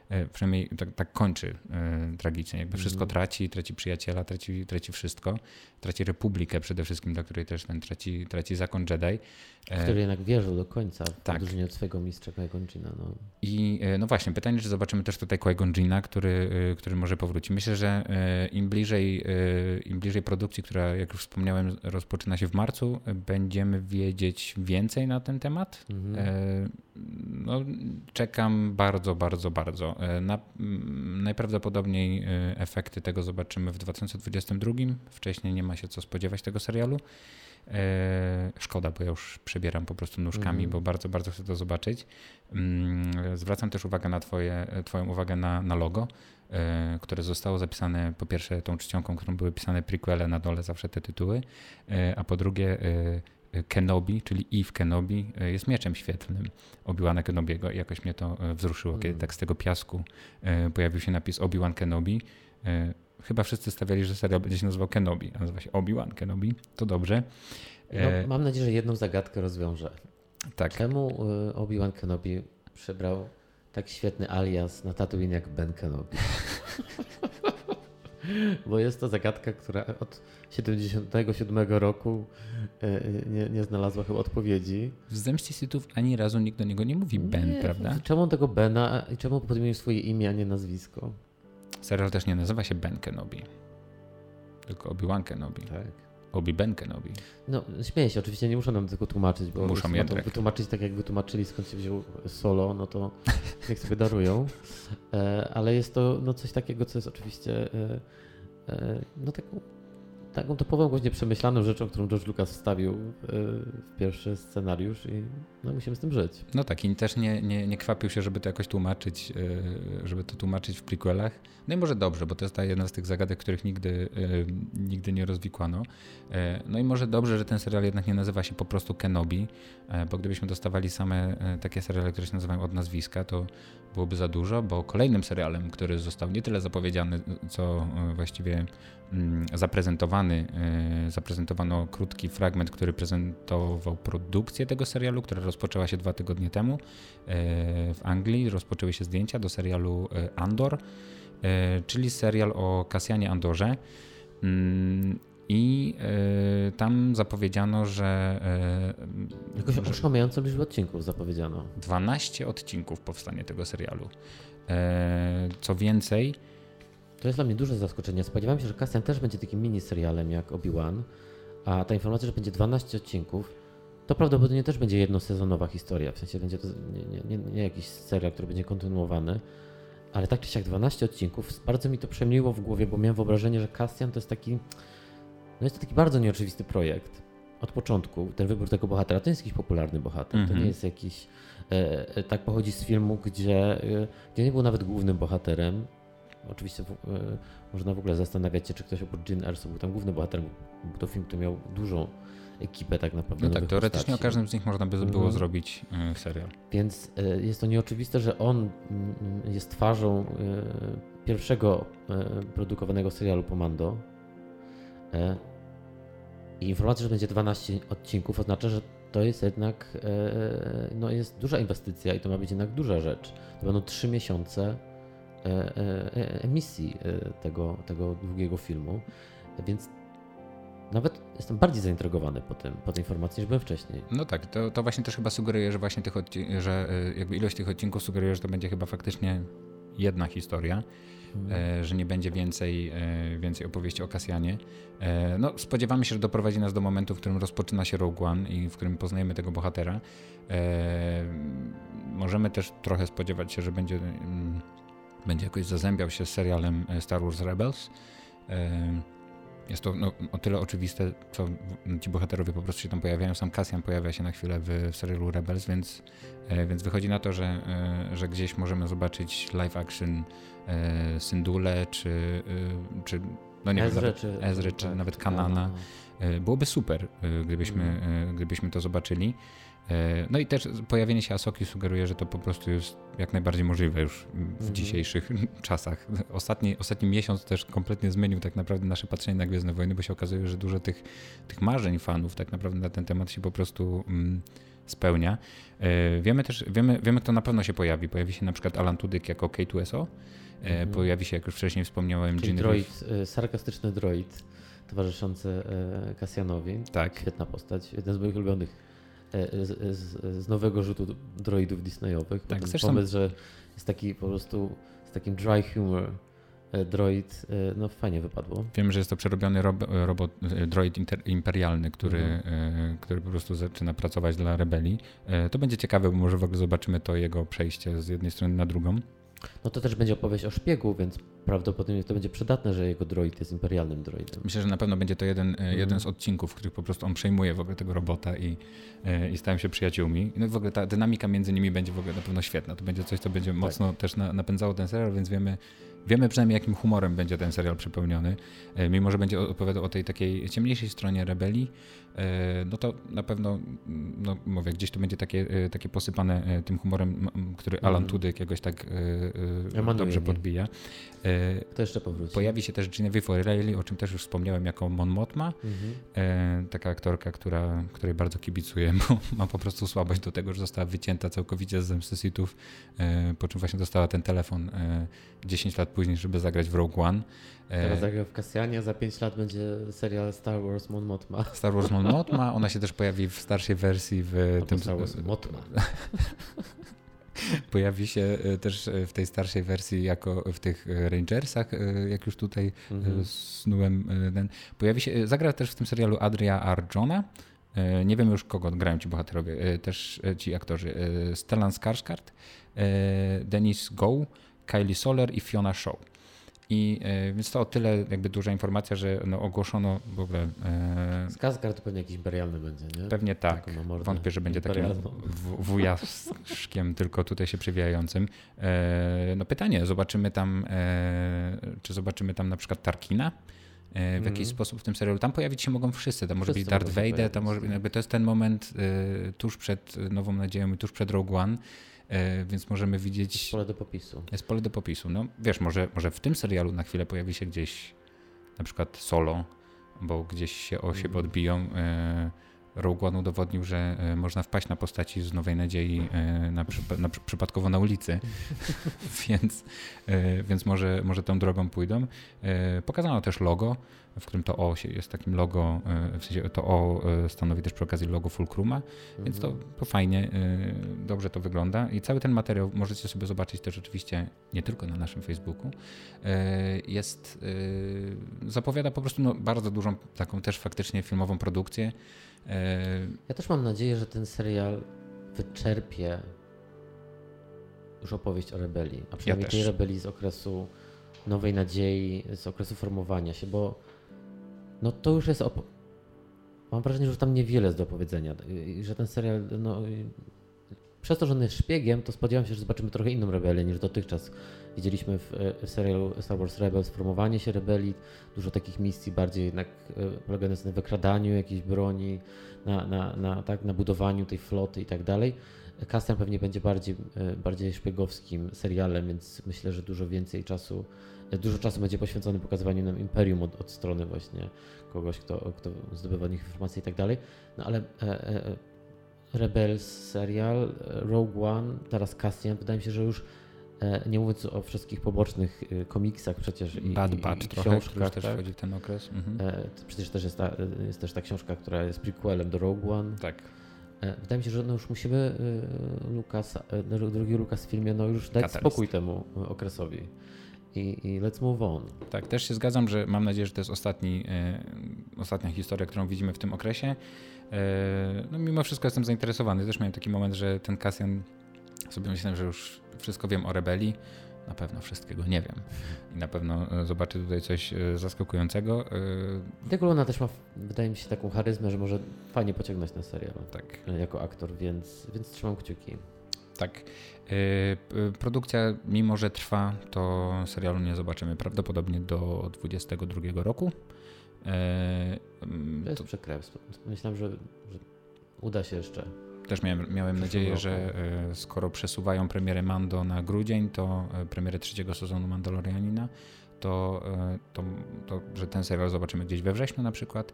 E, Przynajmniej tak, tak kończy e, tragicznie. Jakby wszystko Mhm. traci, traci przyjaciela, traci, traci wszystko. Traci republikę przede wszystkim, dla której też ten traci, traci zakon Jedi. E, Który jednak wierzył do końca w tak. odróżnieniu od swojego mistrza Qui-Gon No. I no właśnie, pytanie, czy zobaczymy też tutaj Qui-Gon który, który może powróci. Myślę, że im bliżej, im bliżej produkcji, która, jak już wspomniałem, rozpoczyna się w marcu, będziemy wiedzieć więcej na ten temat. Mhm. No, czekam bardzo, bardzo, bardzo. E, Na, mm, najprawdopodobniej e, efekty tego zobaczymy w 2022. Wcześniej nie ma się co spodziewać tego serialu. E, Szkoda, bo ja już przebieram po prostu nóżkami, Mhm. bo bardzo, bardzo chcę to zobaczyć. Mm, Zwracam też uwagę na twoje, Twoją uwagę na, na logo, które zostało zapisane po pierwsze tą czcionką, którą były pisane prequele na dole, zawsze te tytuły, a po drugie Kenobi, czyli Eve Kenobi, e, jest mieczem świetlnym Obi-Wana Kenobiego i jakoś mnie to e, wzruszyło, kiedy Mhm. tak z tego piasku e, pojawił się napis Obi-Wan Kenobi. Chyba wszyscy stawiali, że serial będzie się nazywał Kenobi, a nazywa się Obi-Wan Kenobi. To dobrze. No, mam nadzieję, że jedną zagadkę rozwiążę. tak. Czemu Obi-Wan Kenobi przybrał tak świetny alias na Tatooine jak Ben Kenobi? Bo jest to zagadka, która od 77 roku y, nie, nie znalazła chyba odpowiedzi. W Zemście Sithów ani razu nikt do niego nie mówi Ben, Nie, prawda? Czemu tego Bena i czemu podmienił swoje imię, a nie nazwisko? Serial też nie nazywa się Ben Kenobi, tylko Obi-Wan Kenobi. Tak. Obi-Ben Kenobi. No, śmieję się, oczywiście nie muszę nam tego tłumaczyć, bo Muszą jednak. wytłumaczyć tak, jak wytłumaczyli, skąd się wziął solo, no to niech sobie darują. E, ale jest to no, coś takiego, co jest oczywiście e, e, no, taką, taką topową, właśnie przemyślaną rzeczą, którą George Lucas wstawił e, w pierwszy scenariusz i no, musimy z tym żyć. No tak, i też nie, nie, nie kwapił się, żeby to jakoś tłumaczyć, yy, żeby to tłumaczyć w prequelach. No i może dobrze, bo to jest ta jedna z tych zagadek, których nigdy, yy, nigdy nie rozwikłano. No i może dobrze, że ten serial jednak nie nazywa się po prostu Kenobi, bo gdybyśmy dostawali same takie seriale, które się nazywają od nazwiska, to byłoby za dużo, bo kolejnym serialem, który został nie tyle zapowiedziany, co yy, właściwie mm, zaprezentowany, yy, zaprezentowano krótki fragment, który prezentował produkcję tego serialu, która rozpoczęła się dwa tygodnie temu yy, w Anglii. Rozpoczęły się zdjęcia do serialu Andor, czyli serial o Kasjanie Andorze. I yy, tam zapowiedziano, że, yy, Jakoś że oszałamiającą liczbę odcinków zapowiedziano. 12 odcinków powstanie tego serialu. Yy, Co więcej, To jest dla mnie duże zaskoczenie. Spodziewałem się, że Cassian też będzie takim mini serialem jak Obi-Wan, a ta informacja, że będzie 12 odcinków, to prawdopodobnie też będzie jednosezonowa historia. W sensie będzie to nie, nie, nie, jakiś serial, który będzie kontynuowany, ale tak czy siak 12 odcinków. Bardzo mi to przemieliło w głowie, bo miałem wyobrażenie, że Cassian to jest taki, no jest to taki bardzo nieoczywisty projekt. Od początku, ten wybór tego bohatera, to jest jakiś popularny bohater, to Mhm. nie jest jakiś, e, e, tak pochodzi z filmu, gdzie, e, gdzie nie był nawet głównym bohaterem, oczywiście w, można w ogóle zastanawiać się, czy ktoś oprócz Jean Erso był tam głównym bohaterem. Był to film, który miał dużą ekipę tak naprawdę. No tak, teoretycznie postaci. o każdym z nich można by było mhm. zrobić y, serial. Więc y, jest to nieoczywiste, że on y, jest twarzą pierwszego produkowanego serialu Pomando. I informacja, że będzie 12 odcinków oznacza, że to jest jednak no jest duża inwestycja i to ma być jednak duża rzecz. To będą 3 miesiące emisji tego, tego długiego filmu, więc nawet jestem bardziej zaintrygowany po, tym, po tej informacji niż byłem wcześniej. No tak, to, to właśnie też chyba sugeruje, że właśnie tych że e, jakby ilość tych odcinków sugeruje, że to będzie chyba faktycznie jedna historia, hmm. że nie będzie więcej, e, więcej opowieści o Kasjanie. No, spodziewamy się, że doprowadzi nas do momentu, w którym rozpoczyna się Rogue One i w którym poznajemy tego bohatera. Możemy też trochę spodziewać się, że będzie, mm, będzie jakoś zazębiał się z serialem Star Wars Rebels. Jest to no, o tyle oczywiste, co ci bohaterowie po prostu się tam pojawiają. Sam Cassian pojawia się na chwilę w, serialu Rebels, więc, e, więc wychodzi na to, że, e, że gdzieś możemy zobaczyć live action e, Syndule, czy, czy no nie Ezry, wiem, czy, Ezry, czy tak, nawet Kanana. Byłoby super, gdybyśmy, mm. gdybyśmy to zobaczyli. E, no i też pojawienie się Asoki sugeruje, że to po prostu jest jak najbardziej możliwe już w mhm. dzisiejszych czasach. Ostatni, ostatni miesiąc też kompletnie zmienił tak naprawdę nasze patrzenie na Gwiezdne Wojny, bo się okazuje, że dużo tych, tych marzeń fanów tak naprawdę na ten temat się po prostu mm, spełnia. E, wiemy też, wiemy, wiemy kto na pewno się pojawi. Pojawi się na przykład Alan Tudyk jako K2SO. E, mhm. Pojawi się, jak już wcześniej wspomniałem, Czyli droid, sarkastyczny droid towarzyszący Kasjanowi. Tak. Świetna postać, jeden z moich ulubionych z, z, z, nowego rzutu droidów Disneyowych. Tak, ten pomysł, że jest taki po prostu z takim dry humor e, droid, e, no fajnie wypadło. Wiem, że jest to przerobiony robot, droid imperialny, który, mhm. który po prostu zaczyna pracować dla rebelii. To będzie ciekawe, bo może w ogóle zobaczymy to jego przejście z jednej strony na drugą. No to też będzie opowieść o szpiegu, więc prawdopodobnie to będzie przydatne, że jego droid jest imperialnym droidem. Myślę, że na pewno będzie to jeden, mm. jeden z odcinków, w których po prostu on przejmuje w ogóle tego robota i, e, i stają się przyjaciółmi. No i w ogóle ta dynamika między nimi będzie w ogóle na pewno świetna. To będzie coś, co będzie tak. mocno też na, napędzało ten serial, więc wiemy, Wiemy przynajmniej, jakim humorem będzie ten serial przepełniony. E, mimo, że będzie opowiadał o tej takiej ciemniejszej stronie rebelii, no to na pewno, no mówię, gdzieś to będzie takie, e, takie posypane tym humorem, który Alan mm. Tudyk jakoś tak dobrze podbija. To jeszcze powróci. Pojawi się też Genevieve O'Reilly, o czym też już wspomniałem, jako Mon Mothma. Mm-hmm. Taka aktorka, która, której bardzo kibicuję, bo ma po prostu słabość do tego, że została wycięta całkowicie z zemsty Sithów, po czym właśnie dostała ten telefon 10 lat później, żeby zagrać w Rogue One. Teraz e, zagra w Kasjanie, za 5 lat będzie serial Star Wars Mon Mothma. Star Wars Mon Mothma, ona się też pojawi w starszej wersji w Albo tym... Star Wars Mothma. Pojawi się e, też e, w tej starszej wersji jako w tych Rangersach, jak już tutaj mhm. snułem ten. Pojawi się, zagra też w tym serialu Adria Arjona. Nie wiem już kogo grają ci bohaterowie, też ci aktorzy. Stellan Skarsgård, Denis Go, Kylie Soler i Fiona Shaw. I e, więc to o tyle jakby duża informacja, że no, ogłoszono w ogóle. E, Skarsgård to pewnie jakiś imperialny będzie, nie? Pewnie tak. Wątpię, że będzie takim wujaszkiem, tylko tutaj się przewijającym. E, no pytanie, zobaczymy tam, e, czy zobaczymy tam na przykład Tarkina? W mm. jakiś sposób w tym serialu. Tam pojawić się mogą wszyscy. Tam może być Darth Vader, to, może, jakby to jest ten moment e, tuż przed Nową Nadzieją i tuż przed Rogue One, więc możemy widzieć... Jest pole do popisu. Jest pole do popisu. No wiesz, może, może w tym serialu na chwilę pojawi się gdzieś na przykład solo, bo gdzieś się o siebie mhm. odbiją. E, Rogue One udowodnił, że e, można wpaść na postaci z Nowej Nadziei na, na przypadkowo na ulicy, więc, więc może, może tą drogą pójdą. Pokazano też logo w którym to O jest takim logo, e, w sensie to O e, stanowi też przy okazji logo Fulcruma, mhm. więc to, mhm. to fajnie, e, dobrze to wygląda i cały ten materiał możecie sobie zobaczyć też oczywiście nie tylko na naszym Facebooku. Jest, zapowiada po prostu no, bardzo dużą taką też faktycznie filmową produkcję. Ja też mam nadzieję, że ten serial wyczerpie już opowieść o rebelii, a przynajmniej ja tej rebelii z okresu nowej nadziei, z okresu formowania się, bo no to już jest. Op- Mam wrażenie, że tam niewiele jest do powiedzenia. I że ten serial no, przez to, że on jest szpiegiem, to spodziewam się, że zobaczymy trochę inną rebelię niż dotychczas. Widzieliśmy w, w serialu Star Wars Rebels formowanie się rebelii, dużo takich misji bardziej jednak polegających na wykradaniu jakiejś broni, na, na, na, tak, na budowaniu tej floty i tak dalej. Castian pewnie będzie bardziej, bardziej szpiegowskim serialem, więc myślę, że dużo więcej czasu dużo czasu będzie poświęcony pokazywaniu nam imperium od, od strony właśnie kogoś, kto, kto zdobywa od nich informacje i tak dalej. No ale e, e, Rebels serial, Rogue One, teraz Cassian, wydaje mi się, że już e, nie mówiąc o wszystkich pobocznych e, komiksach przecież i, Bad Batch i, i trochę, książkach, też tak? wchodzi ten okres. Mhm. E, przecież też jest, ta, jest też ta książka, która jest prequelem do Rogue One. Tak. Wydaje mi się, że no już musimy Lukas, drugi Lukas w filmie, no już dać Catalyst. spokój temu okresowi i, i let's move on. Tak, też się zgadzam, że mam nadzieję, że to jest ostatni, e, ostatnia historia, którą widzimy w tym okresie. E, no mimo wszystko jestem zainteresowany. Też miałem taki moment, że ten Cassian sobie myślałem, że już wszystko wiem o rebelii. Na pewno wszystkiego nie wiem. I na pewno e, zobaczę tutaj coś e, zaskakującego. E, Diego Luna też ma, wydaje mi się, taką charyzmę, że może fajnie pociągnąć na serial. Tak. Jako aktor, więc, więc trzymam kciuki. Tak. Produkcja, mimo że trwa, to serialu nie zobaczymy prawdopodobnie do 2022 roku. To jest przykre. Myślałem, że, że uda się jeszcze. Też miałem, miałem nadzieję, że y, skoro przesuwają premierę Mando na grudzień, to y, premierę trzeciego sezonu Mandalorianina, to, to, to, że ten serial zobaczymy gdzieś we wrześniu na przykład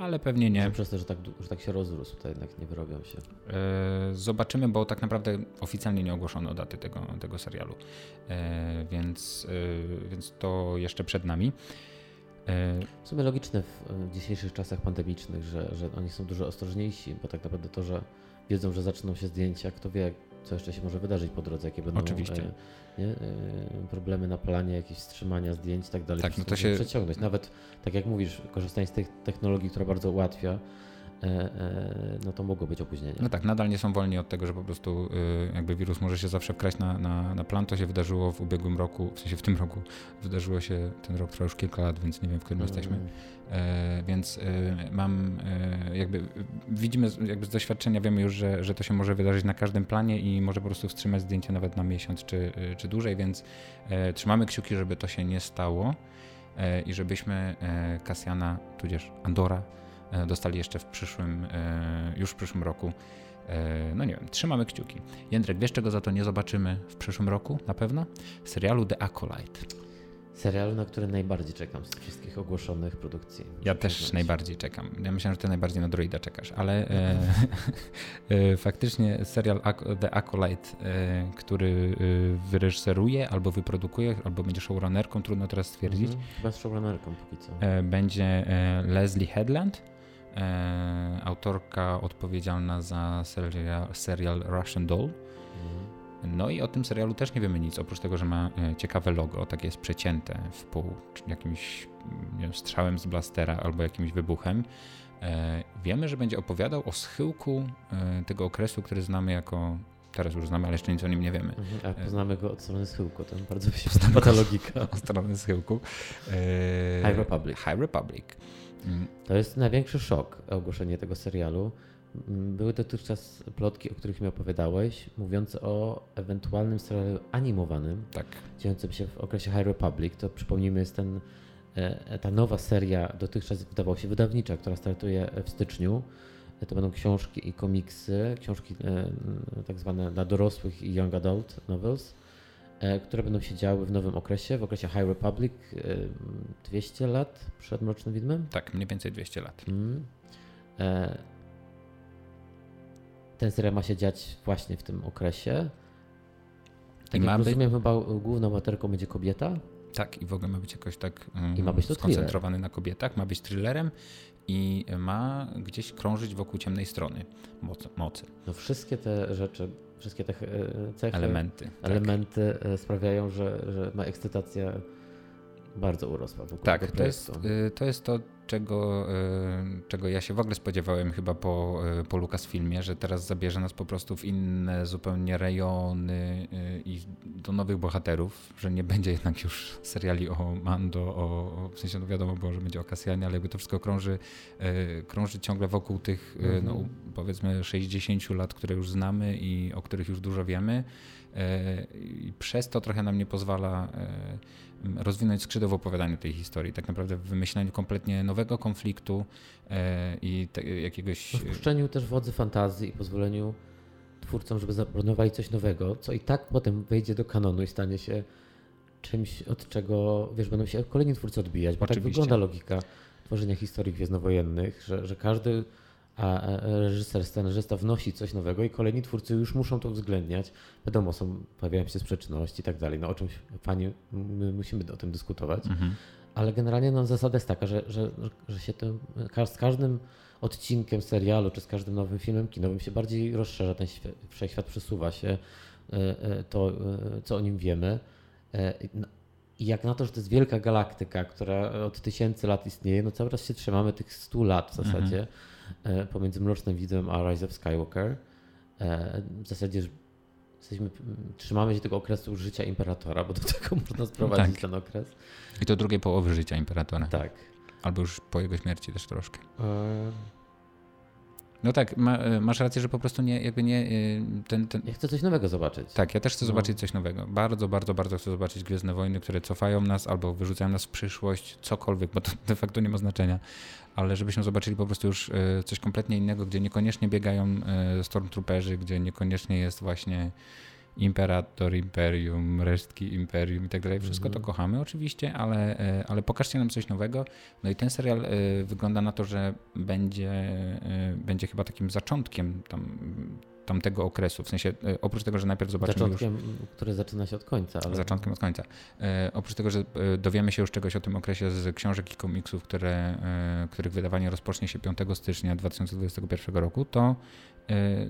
ale pewnie nie. Przez to, że tak, że tak się rozrósł, to jednak nie wyrobią się. E, zobaczymy, bo tak naprawdę oficjalnie nie ogłoszono daty tego, tego serialu, e, więc, e, więc to jeszcze przed nami. W sumie logiczne w dzisiejszych czasach pandemicznych, że, że oni są dużo ostrożniejsi, bo tak naprawdę to, że wiedzą, że zaczną się zdjęcia, kto wie, co jeszcze się może wydarzyć po drodze, jakie będą Oczywiście. Nie, problemy na planie, jakieś wstrzymania zdjęć i tak dalej. Tak, no to się przeciągnąć. Nawet tak jak mówisz, korzystając z tej technologii, która bardzo ułatwia, e, e, no to mogło być opóźnienie. No tak, nadal nie są wolni od tego, że po prostu y, jakby wirus może się zawsze wkraść na, na, na plan. To się wydarzyło w ubiegłym roku, w sensie w tym roku wydarzyło się, ten rok trwa już kilka lat, więc nie wiem, w którym mm. jesteśmy. E, więc mam jakby, widzimy jakby z doświadczenia, wiemy już, że, że to się może wydarzyć na każdym planie i może po prostu wstrzymać zdjęcie nawet na miesiąc czy, czy dłużej, więc trzymamy kciuki, żeby to się nie stało. E, i żebyśmy Kasjana, e, tudzież Andora, e, dostali jeszcze w przyszłym, już w przyszłym roku. No nie wiem, trzymamy kciuki. Jędrek, wiesz czego za to nie zobaczymy w przyszłym roku na pewno? Serialu The Acolyte serialu, na który najbardziej czekam z wszystkich ogłoszonych produkcji. Ja też najbardziej czekam. Ja myślałem, że ty najbardziej na Droida czekasz, ale e, e, faktycznie serial The Acolyte, e, który e, wyreżyseruje albo wyprodukuje, albo będzie showrunnerką, trudno teraz stwierdzić. Mhm, chyba showrunnerką póki co. E, będzie e, Leslie Headland, autorka odpowiedzialna za serial, serial Russian Doll. No i o tym serialu też nie wiemy nic, oprócz tego, że ma e, ciekawe logo, takie jest przecięte w pół, jakimś wiem, strzałem z blastera albo jakimś wybuchem. E, wiemy, że będzie opowiadał o schyłku e, tego okresu, który znamy jako teraz już znamy, ale jeszcze nic o nim nie wiemy. Mhm, a poznamy go od strony schyłku, to bardzo by się podoba ta logika. Od strony schyłku. High Republic. High Republic. Mm. To jest największy szok ogłoszenie tego serialu, były dotychczas plotki, o których mi opowiadałeś, mówiące o ewentualnym serialu animowanym, tak. dziejącym się w okresie High Republic. To przypomnijmy, jest ten, e, ta nowa seria, dotychczas wydawało się wydawnicza, która startuje w styczniu. To będą książki i komiksy, książki e, tak zwane dla dorosłych i young adult novels, e, które będą się działy w nowym okresie, w okresie High Republic, 200 lat przed Mrocznym Widmem? Tak, mniej więcej 200 lat. Mm ten serial ma się dziać właśnie w tym okresie. Tak I ma rozumiem, być... chyba główną bohaterką będzie kobieta. Tak, i w ogóle ma być jakoś tak um, skoncentrowany na kobietach, ma być thrillerem i ma gdzieś krążyć wokół ciemnej strony mocy. mocy. No wszystkie te rzeczy, wszystkie te e, cechy, elementy, tak. elementy tak. sprawiają, że, że ma ekscytacja bardzo urosła wokół tak, tego to jest, y, to jest to, czego, czego ja się w ogóle spodziewałem chyba po, po Lucasfilmie, że teraz zabierze nas po prostu w inne zupełnie rejony i do nowych bohaterów, że nie będzie jednak już seriali o Mando, o, w sensie no wiadomo było, że będzie o Kasjanie, ale jakby to wszystko krąży, krąży ciągle wokół tych mhm. no, powiedzmy 60 lat, które już znamy i o których już dużo wiemy. I przez to trochę nam nie pozwala rozwinąć skrzydło w opowiadaniu tej historii, tak naprawdę w wymyśleniu kompletnie nowego konfliktu e, i te, jakiegoś... Wpuszczeniu też wodzy fantazji i pozwoleniu twórcom, żeby zaplanowali coś nowego, co i tak potem wejdzie do kanonu i stanie się czymś, od czego, wiesz, będą się kolejni twórcy odbijać, bo tak Oczywiście. tak wygląda logika tworzenia historii gwiezdnowojennych, że, że każdy a reżyser, scenarzysta wnosi coś nowego i kolejni twórcy już muszą to uwzględniać. Wiadomo, są, pojawiają się sprzeczności i tak dalej. No o czymś fajnie, my musimy o tym dyskutować. Mhm. Ale generalnie no, zasada jest taka, że, że, że się to, z każdym odcinkiem serialu czy z każdym nowym filmem kinowym się bardziej rozszerza ten świat, wszechświat, przesuwa się e, e, to, e, co o nim wiemy. No, I jak na to, że to jest wielka galaktyka, która od tysięcy lat istnieje, no cały czas się trzymamy tych stu lat w zasadzie. Mhm pomiędzy Mrocznym Widzem a Rise of Skywalker. E, w zasadzie jesteśmy, trzymamy się tego okresu życia imperatora, bo do tego można sprowadzić tak. ten okres. I to drugiej połowy życia imperatora. Tak. Albo już po jego śmierci też troszkę. E... No tak, ma, e, masz rację, że po prostu nie, jakby nie ten, ten... Ja chcę coś nowego zobaczyć. Tak, ja też chcę no. zobaczyć coś nowego. Bardzo, bardzo, bardzo chcę zobaczyć Gwiezdne Wojny, które cofają nas albo wyrzucają nas w przyszłość, cokolwiek, bo to de facto nie ma znaczenia ale żebyśmy zobaczyli po prostu już e, coś kompletnie innego, gdzie niekoniecznie biegają e, stormtrooperzy, gdzie niekoniecznie jest właśnie imperator, imperium, resztki imperium i tak dalej. Wszystko to mhm. kochamy oczywiście, ale, e, ale pokażcie nam coś nowego. No i ten serial wygląda na to, że będzie, będzie chyba takim zaczątkiem tam tamtego okresu. W sensie, e, oprócz tego, że najpierw zobaczymy Zaczątkiem, już... który zaczyna się od końca. Ale... Zaczątkiem od końca. E, oprócz tego, że e, dowiemy się już czegoś o tym okresie z książek i komiksów, które, e, których wydawanie rozpocznie się 5 stycznia 2021 roku, to e,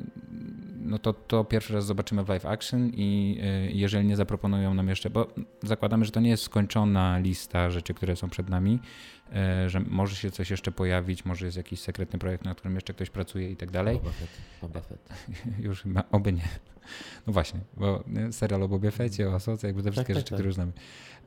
no to, to pierwszy raz zobaczymy w live action i jeżeli nie zaproponują nam jeszcze, bo zakładamy, że to nie jest skończona lista rzeczy, które są przed nami, że może się coś jeszcze pojawić, może jest jakiś sekretny projekt, na którym jeszcze ktoś pracuje i tak dalej. Boba Fett. Boba Fett. Już chyba, oby nie. No właśnie, bo serial o Bobie Fetcie, o Asoce, jakby te tak, wszystkie tak, rzeczy, tak. które już znamy.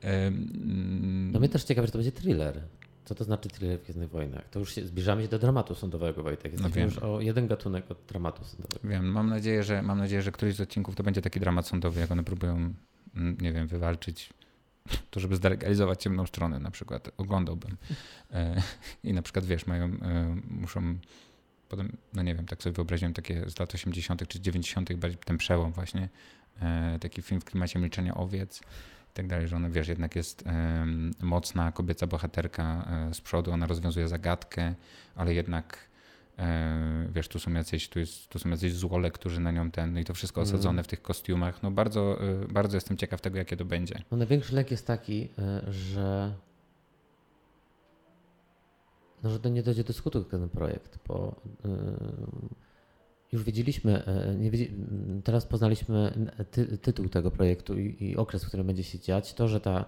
Um, no mnie też ciekawe, że to będzie thriller. Co to znaczy thriller w Gwiezdnych Wojnach? To już się, zbliżamy się do dramatu sądowego, Wojtek. Jesteśmy no już o jeden gatunek od dramatu sądowego. Wiem, mam nadzieję, że, mam nadzieję, że któryś z odcinków to będzie taki dramat sądowy, jak one próbują, mm, nie wiem, wywalczyć to żeby zdelegalizować ciemną stronę na przykład, oglądałbym. E, I na przykład, wiesz, mają, e, muszą potem, no nie wiem, tak sobie wyobraziłem takie z lat 80. czy 90. ten przełom właśnie, e, taki film w klimacie milczenia owiec i tak dalej, że ona, wiesz, jednak jest mocna kobieca bohaterka z przodu, ona rozwiązuje zagadkę, ale jednak wiesz, tu są jacyś, tu, jest, tu są jacyś złole, którzy na nią ten, no i to wszystko mhm. osadzone w tych kostiumach. No bardzo, e, bardzo jestem ciekaw tego, jakie to będzie. No największy lek jest taki, e, że no, że to nie dojdzie do skutku ten projekt, bo już wiedzieliśmy, nie wiedzieli, teraz poznaliśmy ty, tytuł tego projektu i, i okres, w którym będzie się dziać. To, że ta E,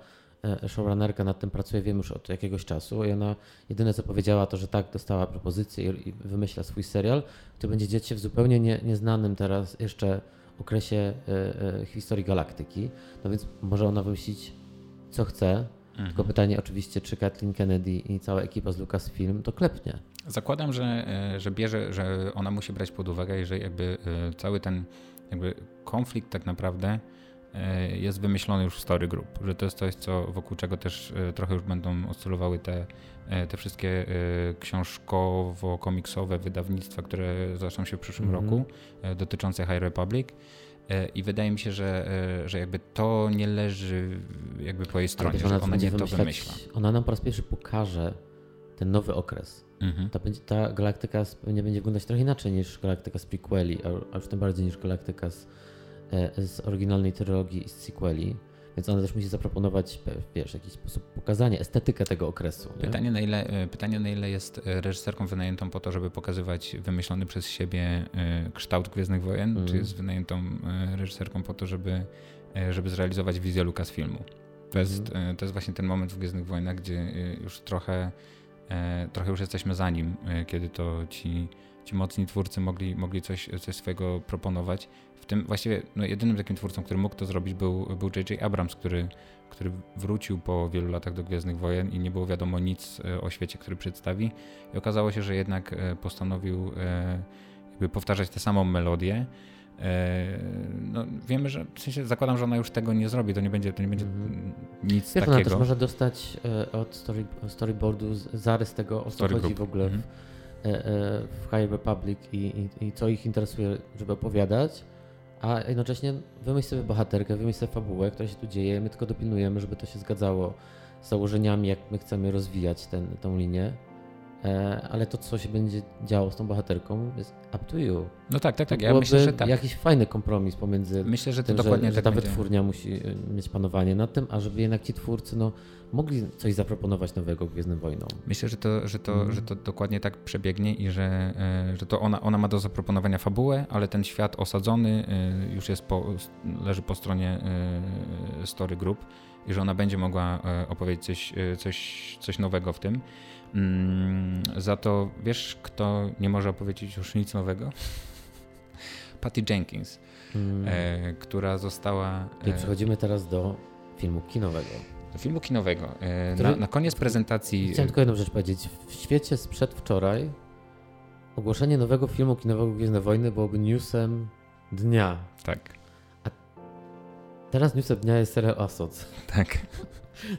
showrunnerka nad tym pracuje, wiem już od jakiegoś czasu i ona jedyne co powiedziała to, że tak, dostała propozycję i wymyśla swój serial, który będzie dziać się w zupełnie nie, nieznanym teraz jeszcze okresie e, e, historii galaktyki. No więc może ona wymyślić co chce, mhm. tylko pytanie oczywiście, czy Kathleen Kennedy i cała ekipa z Lucasfilm to klepnie. Zakładam, że, że bierze, że ona musi brać pod uwagę, że jakby cały ten jakby konflikt tak naprawdę E, jest wymyślony już w Story Group, że to jest coś, co wokół czego też e, trochę już będą oscylowały te, e, te wszystkie książkowo-komiksowe wydawnictwa, które zaczną się w przyszłym mm -hmm. roku, dotyczące High Republic. I wydaje mi się, że, że jakby to nie leży jakby po jej stronie, że ona nie to wymyśla. Ona nam po raz pierwszy pokaże ten nowy okres. Mhm. Ta, będzie, ta galaktyka pewnie będzie wyglądać trochę inaczej niż galaktyka z prequeli, a już tym bardziej niż galaktyka z E, z oryginalnej trylogii i z sequeli, więc ona też musi zaproponować, wiesz, w jakiś sposób pokazanie, estetykę tego okresu. Pytanie na, ile, e, pytanie, na ile jest e, reżyserką wynajętą po to, żeby pokazywać wymyślony przez siebie kształt Gwiezdnych Wojen, mm. czy mhm. jest wynajętą reżyserką po to, żeby, żeby zrealizować wizję Lucasfilmu. To jest, mm. to jest właśnie ten moment w Gwiezdnych Wojnach, gdzie już trochę e, trochę już jesteśmy za nim, e, kiedy to ci, ci mocni twórcy mogli, mogli coś, coś swojego proponować. W tym właściwie no, jedynym takim twórcą, który mógł to zrobić był, był J.J. Abrams, który, który wrócił po wielu latach do Gwiezdnych Wojen i nie było wiadomo nic e, o świecie, który przedstawi. I okazało się, że jednak e, postanowił e, jakby powtarzać tę samą melodię. No, wiemy, że w sensie zakładam, że ona już tego nie zrobi, to nie będzie, to nie będzie mm. nic Wiesz, takiego. Ona też może dostać od story, storyboardu zarys tego, o co chodzi w ogóle mm. W, w High Republic i, i, i co ich interesuje, żeby opowiadać a jednocześnie wymyśl sobie bohaterkę, wymyśl sobie fabułę, która się tu dzieje, my tylko dopilnujemy, żeby to się zgadzało z założeniami, jak my chcemy rozwijać ten, tą linię. E, ale to, co się będzie działo z tą bohaterką, jest up to you. No tak, tak, tak. Ja myślę, że tak. jakiś fajny kompromis pomiędzy myślę, że to tym, dokładnie że, że ta tak wytwórnia musi e, mieć panowanie nad tym, a żeby jednak ci twórcy no, mogli coś zaproponować nowego Gwiezdnym Wojnom. Myślę, że to, że to, mm. że to dokładnie tak przebiegnie i że, e, że to ona, ona ma do zaproponowania fabułę, ale ten świat osadzony już jest po, leży po stronie Story Group i że ona będzie mogła opowiedzieć coś, coś, coś nowego w tym. Mm, za to wiesz, kto nie może opowiedzieć już nic nowego? Patty Jenkins, mm. e, która została. I e, przechodzimy teraz do filmu kinowego. Do filmu kinowego. E, Który... na, na, koniec prezentacji. Chciałem tylko jedną rzecz powiedzieć. W świecie sprzed wczoraj ogłoszenie nowego filmu kinowego Gwiezdne Wojny byłoby newsem dnia. Tak. A teraz newsem dnia jest serial Asoc. Tak.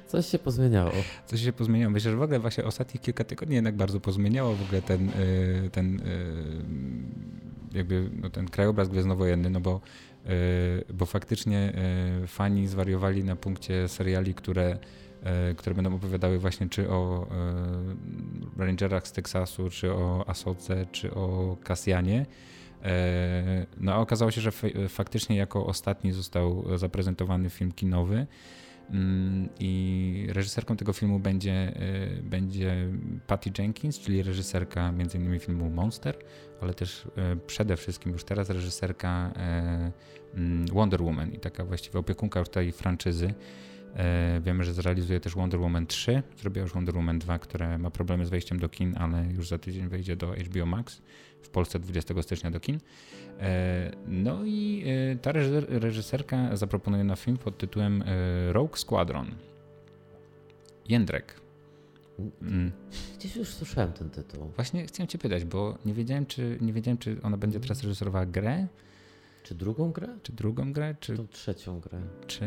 Coś się pozmieniało. Coś się pozmieniało. Myślę, że w ogóle właśnie ostatnich kilka tygodni jednak bardzo pozmieniało w ogóle ten, y, ten y, jakby no, ten krajobraz gwiezdnowojenny, no bo, y, bo faktycznie fani zwariowali na punkcie seriali, które które będą opowiadały właśnie czy o Rangerach z Teksasu, czy o Asoce, czy o Kasjanie. No a okazało się, że faktycznie jako ostatni został zaprezentowany film kinowy. Mm, I reżyserką tego filmu będzie, y, będzie Patty Jenkins, czyli reżyserka m.in. filmu Monster, ale też y, przede wszystkim już teraz reżyserka y, mm, Wonder Woman i taka właściwie opiekunka już tej franczyzy. Wiemy, że zrealizuje też Wonder Woman 3, zrobiła już Wonder Woman 2, które ma problemy z wejściem do kin, ale już za tydzień wejdzie do HBO Max, w Polsce 20 stycznia do kin. E, no i e, ta reżyserka zaproponuje na film pod tytułem e, Rogue Squadron. Jędrek. Mm. Gdzieś już słyszałem ten tytuł. Właśnie chciałem cię pytać, bo nie wiedziałem, czy, nie wiedziałem, czy ona będzie teraz reżyserowała grę. Czy drugą grę? Czy drugą grę? Czy Tą trzecią grę. Czy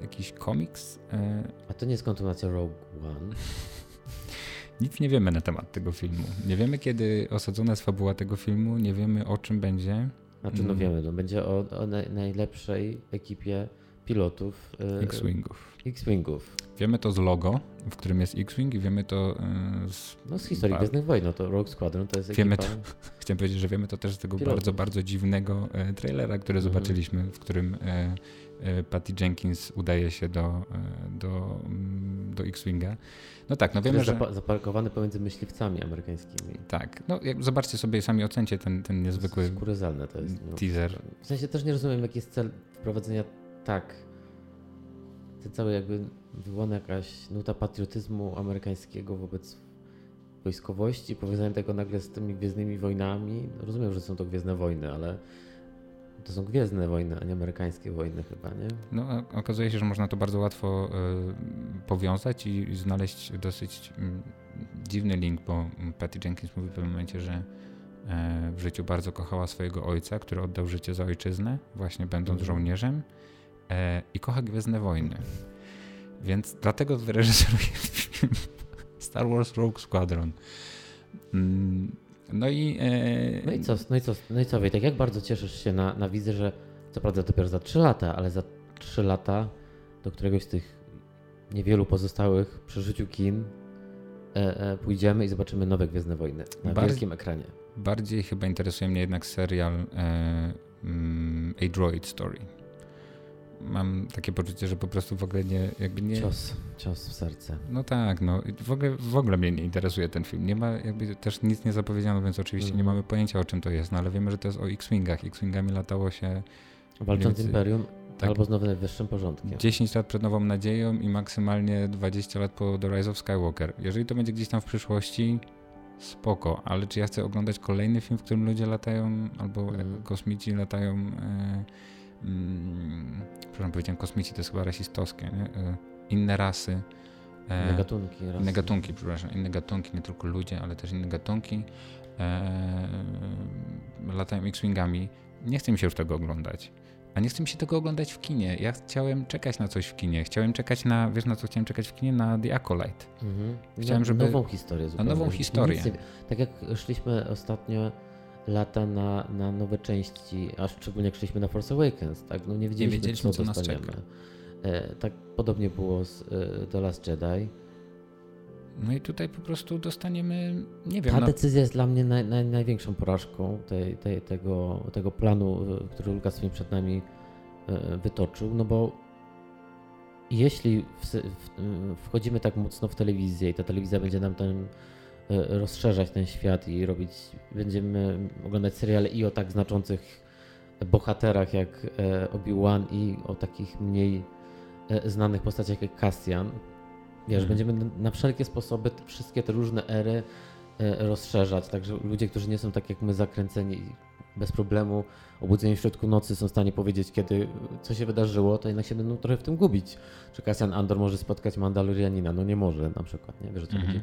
jakiś komiks? A to nie jest kontynuacja Rogue One. Nic nie wiemy na temat tego filmu. Nie wiemy, kiedy osadzona jest fabuła tego filmu, nie wiemy o czym będzie. Znaczy, no mm. wiemy, no będzie o, o najlepszej ekipie pilotów. Yy, X-Wingów. X-Wingów. Wiemy to z logo, w którym jest X-Wing i wiemy to yy, z... No z historii Gwiezdnych Wojen, no to Rogue Squadron to jest wiemy ekipa... To, chciałem powiedzieć, że wiemy to też z tego pilotów. bardzo, bardzo dziwnego e, trailera, który mm. zobaczyliśmy, w którym e, Patty Jenkins udaje się do, e, do, mm, do X-Winga. No tak, no wiemy, że... Zaparkowany pomiędzy myśliwcami amerykańskimi. Tak, no jak, zobaczcie sobie, sami ocencie ten, ten niezwykły to jest. No. Teaser. W sensie też nie rozumiem, jaki jest cel wprowadzenia tak ten cały jakby wywołana jakaś nuta patriotyzmu amerykańskiego wobec wojskowości, powiązania tego nagle z tymi gwiezdnymi wojnami. Rozumiem, że są to gwiezdne wojny, ale to są gwiezdne wojny, a nie amerykańskie wojny chyba, nie? No, okazuje się, że można to bardzo łatwo y, powiązać i, znaleźć dosyć y, dziwny link, bo Patty Jenkins mówi w pewnym momencie, że y, w życiu bardzo kochała swojego ojca, który oddał życie za ojczyznę, właśnie będąc mhm. żołnierzem e, i kocha Gwiezdne Wojny. Więc dlatego wyreżyseruje film Star Wars Rogue Squadron. Mm, no i, e... no i co, no i co, no i co Wojtek, jak bardzo cieszysz się na, na wizję, że co prawda dopiero za 3 lata, ale za 3 lata do któregoś z tych niewielu pozostałych przy życiu kin e, e, pójdziemy i zobaczymy nowe Gwiezdne Wojny na Bar wielkim ekranie. Bardziej chyba interesuje mnie jednak serial e, mm, A Droid Story mam takie poczucie, że po prostu w ogóle nie, jakby nie... Cios, cios w serce. No tak, no w ogóle, w ogóle mnie nie interesuje ten film. Nie ma jakby też nic nie zapowiedziano, więc oczywiście mm. nie mhm. mamy pojęcia o czym to jest, no ale wiemy, że to jest o X-Wingach. X-Wingami latało się... Walcząc więcej... Imperium. tak. Albo znowu najwyższym porządkiem. 10 lat przed Nową Nadzieją i maksymalnie 20 lat po The Rise of Skywalker. Jeżeli to będzie gdzieś tam w przyszłości, spoko, ale czy ja chcę oglądać kolejny film, w którym ludzie latają, albo mm. kosmici latają... E, mm, przepraszam, powiedziałem kosmici, to jest chyba rasistowskie, nie? E, inne rasy. E, inne gatunki. Rasy. Inne gatunki, przepraszam, inne gatunki, nie tylko ludzie, ale też inne gatunki. E, latają X-Wingami. Nie chcę mi się już tego oglądać. A nie chcę mi się tego oglądać w kinie. Ja chciałem czekać na coś w kinie. Chciałem czekać na, wiesz na co chciałem czekać w kinie? Na The Acolyte. Mhm. Chciałem, żeby... Nową historię zupełnie. Na nową historię. Nie, tak jak szliśmy ostatnio lata na, na nowe części, a szczególnie jak szliśmy na Force Awakens, tak? No nie wiedzieliśmy, nie wiedzieliśmy co, co nas czeka. E, tak podobnie było z e, The Last Jedi. No i tutaj po prostu dostaniemy, nie wiem. Ta no... decyzja jest dla mnie naj, naj, największą porażką tej, tej, tego, tego planu, e, który Lucasfilm przed nami wytoczył, no bo jeśli w, w, wchodzimy tak mocno w telewizję i ta telewizja będzie nam ten rozszerzać ten świat i robić, będziemy oglądać seriale i o tak znaczących bohaterach jak Obi-Wan i o takich mniej E, znanych postaciach jak Cassian. Wiesz, hmm. będziemy na wszelkie sposoby te, wszystkie te różne ery e, rozszerzać, także ludzie, którzy nie są tak jak my zakręceni bez problemu, obudzeni w środku nocy są w stanie powiedzieć, kiedy co się wydarzyło, to jednak się będą trochę w tym gubić. Czy Cassian Andor może spotkać Mandalorianina? No nie może na przykład, nie? Wiesz o co chodzi?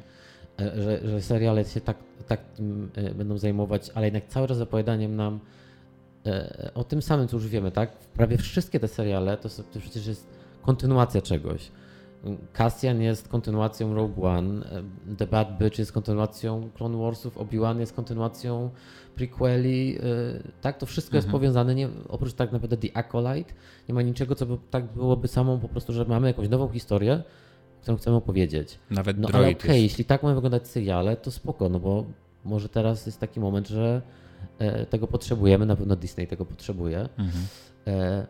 E, że, że seriale się tak, tak będą zajmować, ale jednak cały czas opowiadaniem nam o tym samym, co już wiemy, tak? Prawie wszystkie te seriale to, to przecież jest kontynuacja czegoś. Cassian jest kontynuacją Rogue One, The Bad Bitch jest kontynuacją Clone Warsów, Obi-Wan jest kontynuacją prequeli, tak? To wszystko mhm. jest powiązane, nie, oprócz tak naprawdę The Acolyte, nie ma niczego, co by tak byłoby samą po prostu, że mamy jakąś nową historię, którą chcemy opowiedzieć. Nawet no, ale okej, okay, jeśli tak mamy wyglądać seriale, to spoko, no bo może teraz jest taki moment, że e, tego potrzebujemy, na pewno Disney tego potrzebuje. Mhm. E,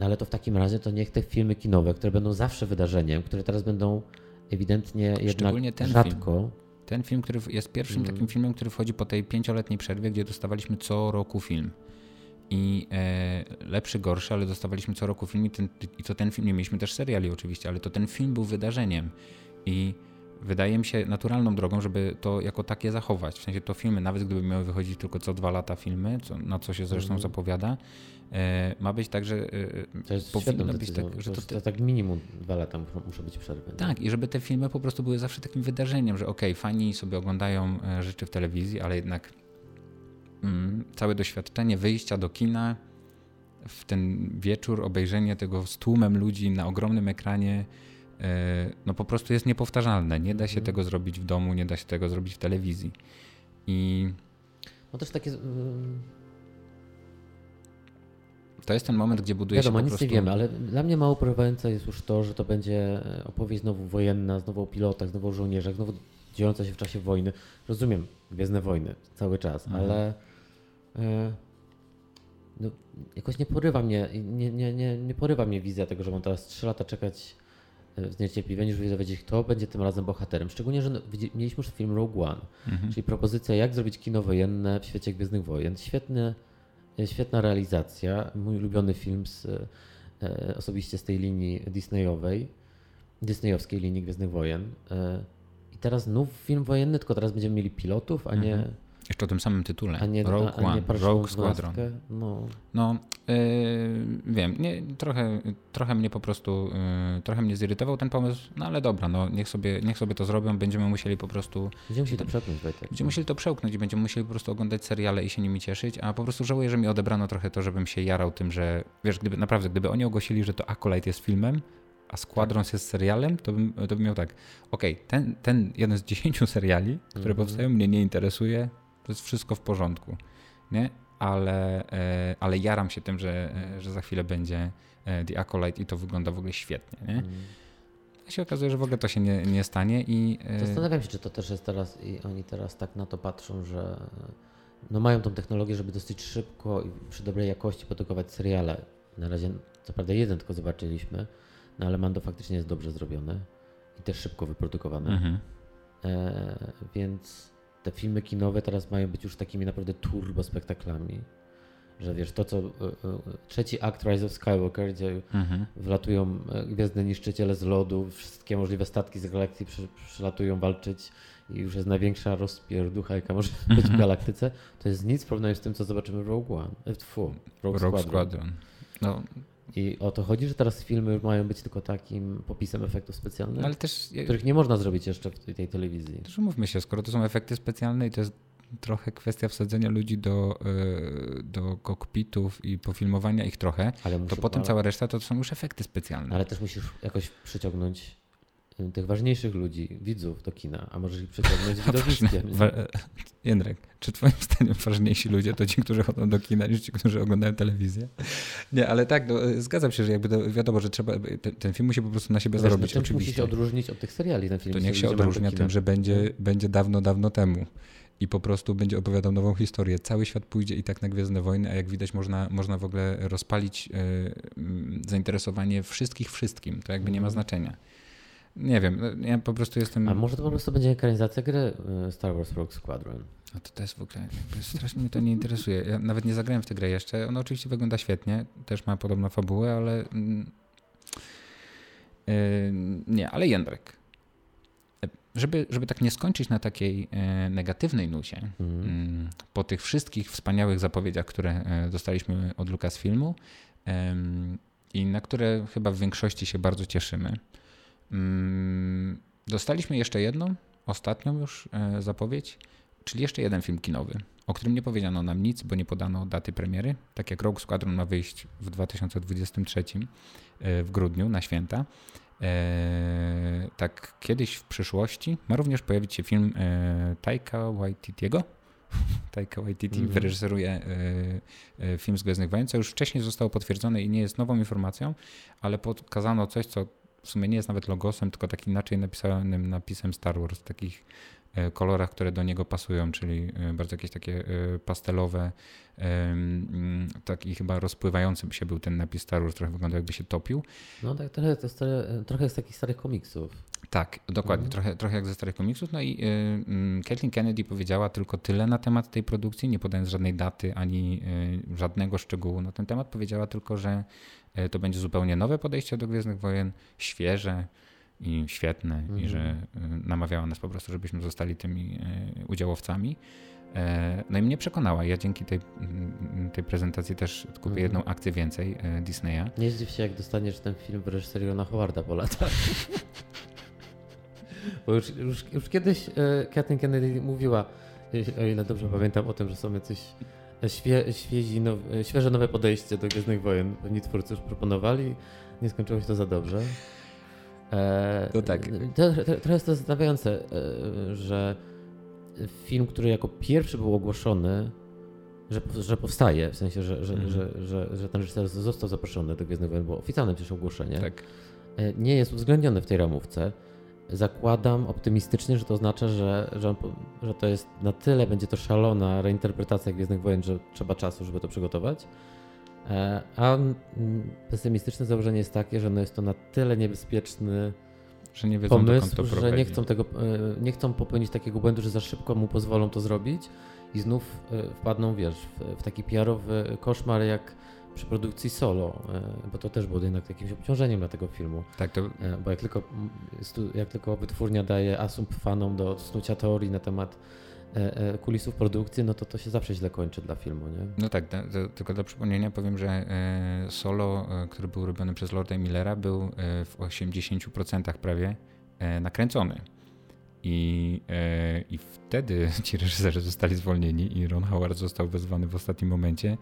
no ale to w takim razie to niech te filmy kinowe, które będą zawsze wydarzeniem, które teraz będą ewidentnie jednak ten rzadko. Film. Ten film, który jest pierwszym mm. takim filmem, który wchodzi po tej pięcioletniej przerwie, gdzie dostawaliśmy co roku film. I e, lepszy, gorszy, ale dostawaliśmy co roku film i, ten, i to ten film, nie mieliśmy też seriali oczywiście, ale to ten film był wydarzeniem. I wydaje mi się naturalną drogą, żeby to jako takie zachować. W sensie to filmy, nawet gdyby miały wychodzić tylko co dwa lata filmy, co, na co się zresztą mm. zapowiada, e, ma być tak, że e, to jest powinno być tak, że to, to, tak minimum dwa lata muszą być przerwy. Tak, i żeby te filmy po prostu były zawsze takim wydarzeniem, że okej, okay, fani sobie oglądają e, rzeczy w telewizji, ale jednak całe doświadczenie wyjścia do kina w ten wieczór, obejrzenie tego z tłumem ludzi na ogromnym ekranie, E, no po prostu jest niepowtarzalne. Nie da się mhm. tego zrobić w domu, nie da się tego zrobić w telewizji. I. No też takie. To jest ten moment, gdzie buduje Wiadomo, się nic prostu... nie wiemy, ale dla mnie mało porywające jest już to, że to będzie opowieść znowu wojenna, znowu o pilotach, znowu o żołnierzach, znowu dziejąca się w czasie wojny. Rozumiem, Gwiezdne Wojny cały czas, mhm. ale no, jakoś nie porywa mnie, nie, nie, nie, nie porywa mnie wizja tego, że mam teraz 3 lata czekać z niecierpliwieniem, już dowiedzieć, kto będzie tym razem bohaterem. Szczególnie, że no, mieliśmy już film Rogue One, mhm. czyli propozycja, jak zrobić kino wojenne w świecie Gwiezdnych Wojen. Świetny, e, świetna realizacja. Mój ulubiony film z, e, osobiście z tej linii Disneyowej, Disneyowskiej linii Gwiezdnych Wojen. E, I teraz znów film wojenny, tylko teraz będziemy mieli pilotów, a nie mhm. Jeszcze o tym samym tytule. A nie, Rogue a, a One, Rogue Squadron. No, no yy, wiem, nie, trochę, trochę mnie po prostu, yy, trochę mnie zirytował ten pomysł, no ale dobra, no niech sobie, niech sobie to zrobią, będziemy musieli po prostu... Będziemy musieli to przełknąć, Wojtek. Będziemy musieli to przełknąć i będziemy musieli po prostu oglądać seriale i się nimi cieszyć, a po prostu żałuję, że mi odebrano trochę to, żebym się jarał tym, że wiesz, gdyby naprawdę, gdyby oni ogłosili, że to Acolyte jest filmem, a Squadrons jest serialem, to bym, to bym miał tak, okej, okay, ten, ten jeden z dziesięciu seriali, które mm -hmm. powstają, mnie nie interesuje, to jest wszystko w porządku, nie? Ale, e, ale jaram się tym, że, e, że za chwilę będzie e, The Acolyte i to wygląda w ogóle świetnie, nie? Mm. A się okazuje, że w ogóle to się nie, nie stanie i... Zastanawiam się, czy to też jest teraz i oni teraz tak na to patrzą, że no mają tą technologię, żeby dosyć szybko i przy dobrej jakości produkować seriale. Na razie, co prawda jeden tylko zobaczyliśmy, no ale Mando faktycznie jest dobrze zrobione i też szybko wyprodukowane. Mhm. E, więc te filmy kinowe teraz mają być już takimi naprawdę turbo spektaklami. że wiesz, to co y, y, trzeci akt Rise of Skywalker, gdzie mhm. wlatują gwiezdne niszczyciele z lodu, wszystkie możliwe statki z przy, przylatują walczyć i już jest największa rozpierducha, jaka może być w galaktyce, to jest nic w porównaniu z tym, co zobaczymy w Rogue One, w Rogue, Rogue Squadron. Squadron. No, i o to chodzi, że teraz filmy mają być tylko takim popisem efektów specjalnych, ale też, których nie można zrobić jeszcze w tej telewizji. Też umówmy się, skoro to są efekty specjalne i to jest trochę kwestia wsadzenia ludzi do, e, do kokpitów i pofilmowania ich trochę, to potem cała reszta to są już efekty specjalne. Ale też musisz jakoś przyciągnąć tych ważniejszych ludzi, widzów do kina, a możesz ich przyciągnąć widowiskiem. Jędrek, czy twoim zdaniem ważniejsi ludzie to ci, którzy chodzą do kina, niż ci, którzy oglądają telewizję? Nie, ale tak, no, zgadzam się, że jakby to, wiadomo, że trzeba, ten, ten, film musi po prostu na siebie no zarobić, oczywiście. musi się odróżnić od tych seriali ten film. To niech się odróżnia tym, że będzie, będzie dawno, dawno temu i po prostu będzie opowiadał nową historię. Cały świat pójdzie i tak na Gwiezdne Wojny, a jak widać można, można w ogóle rozpalić y, zainteresowanie wszystkich wszystkim. To jakby nie ma mhm. znaczenia. Nie wiem, ja po prostu jestem... A może to po prostu będzie ekranizacja gry y, Star Wars Rogue Squadron? A to też w ogóle strasznie mnie to nie interesuje. Ja nawet nie zagrałem w tę grę jeszcze. Ona oczywiście wygląda świetnie, też ma podobną fabułę, ale... Yy, nie, ale Jędrek. Żeby, żeby tak nie skończyć na takiej e, negatywnej nucie, mm. po tych wszystkich wspaniałych zapowiedziach, które dostaliśmy od Lucasfilmu e, i na które chyba w większości się bardzo cieszymy, Mm, dostaliśmy jeszcze jedną, ostatnią już e, zapowiedź, czyli jeszcze jeden film kinowy, o którym nie powiedziano nam nic, bo nie podano daty premiery. Tak jak Rogue Squadron ma wyjść w 2023 e, w grudniu na święta. E, tak kiedyś w przyszłości ma również pojawić się film Taika Waititiego. Taika Waititi mm wyreżyseruje film z Gwiezdnych Wojen, co już wcześniej zostało potwierdzone i nie jest nową informacją, ale pokazano coś, co w sumie nie jest nawet logosem, tylko takim inaczej napisanym napisem Star Wars, w takich e, kolorach, które do niego pasują, czyli e, bardzo jakieś takie e, pastelowe, mm, taki chyba rozpływający się był ten napis Star Wars, trochę wygląda jakby się topił. No tak, trochę, to stare, trochę z takich starych komiksów. Tak, dokładnie, mhm. trochę, trochę jak ze starych komiksów. No i y, Kathleen Kennedy powiedziała tylko tyle na temat tej produkcji, nie podając żadnej daty ani y, żadnego szczegółu na ten temat. Powiedziała tylko, że E, to będzie zupełnie nowe podejście do Gwiezdnych Wojen, świeże i świetne mhm. i że e, namawiała nas po prostu, żebyśmy zostali tymi e, udziałowcami. No i mnie przekonała. Ja dzięki tej, mm, tej prezentacji też kupię mhm. jedną akcję więcej Disneya. Nie zdziw się, jak dostaniesz ten film w reżyserii Rona Howarda po latach. Bo już, już, już kiedyś Kathleen Kennedy mówiła, o ile dobrze pamiętam, o tym, że są jacyś świe, świezi, now, świeże nowe podejście do Gwiezdnych Wojen. Pewni twórcy już proponowali, nie skończyło się to za dobrze. E, to tak. Trochę jest to zastanawiające, e, że film, który jako pierwszy był ogłoszony, że, że powstaje, w sensie, że, że, mm. że, że, że ten reżyser został zaproszony do Gwiezdnych Wojen, bo oficjalne przecież ogłoszenie, tak. E, nie jest uwzględniony w tej ramówce zakładam optymistycznie, że to oznacza, że, że, że to jest na tyle, będzie to szalona reinterpretacja Gwiezdnych Wojen, że trzeba czasu, żeby to przygotować. E, a pesymistyczne założenie jest takie, że no jest to na tyle niebezpieczny że nie wiedzą, pomysł, że nie chcą, tego, e, nie chcą popełnić takiego błędu, że za szybko mu pozwolą to zrobić i znów e, wpadną, wiesz, w, w taki PR-owy koszmar, jak przy produkcji solo, e, bo to też było jednak jakimś obciążeniem dla tego filmu. Tak, to... E, bo jak tylko, jak tylko wytwórnia daje asumpt fanom do snucia teorii na temat e, kulisów produkcji, no to to się zawsze źle kończy dla filmu, nie? No tak, to, tylko do przypomnienia powiem, że solo, który był robiony przez Lorda Millera był w 80% prawie nakręcony. I, I wtedy ci reżyserzy zostali zwolnieni i Ron Howard został wezwany w ostatnim momencie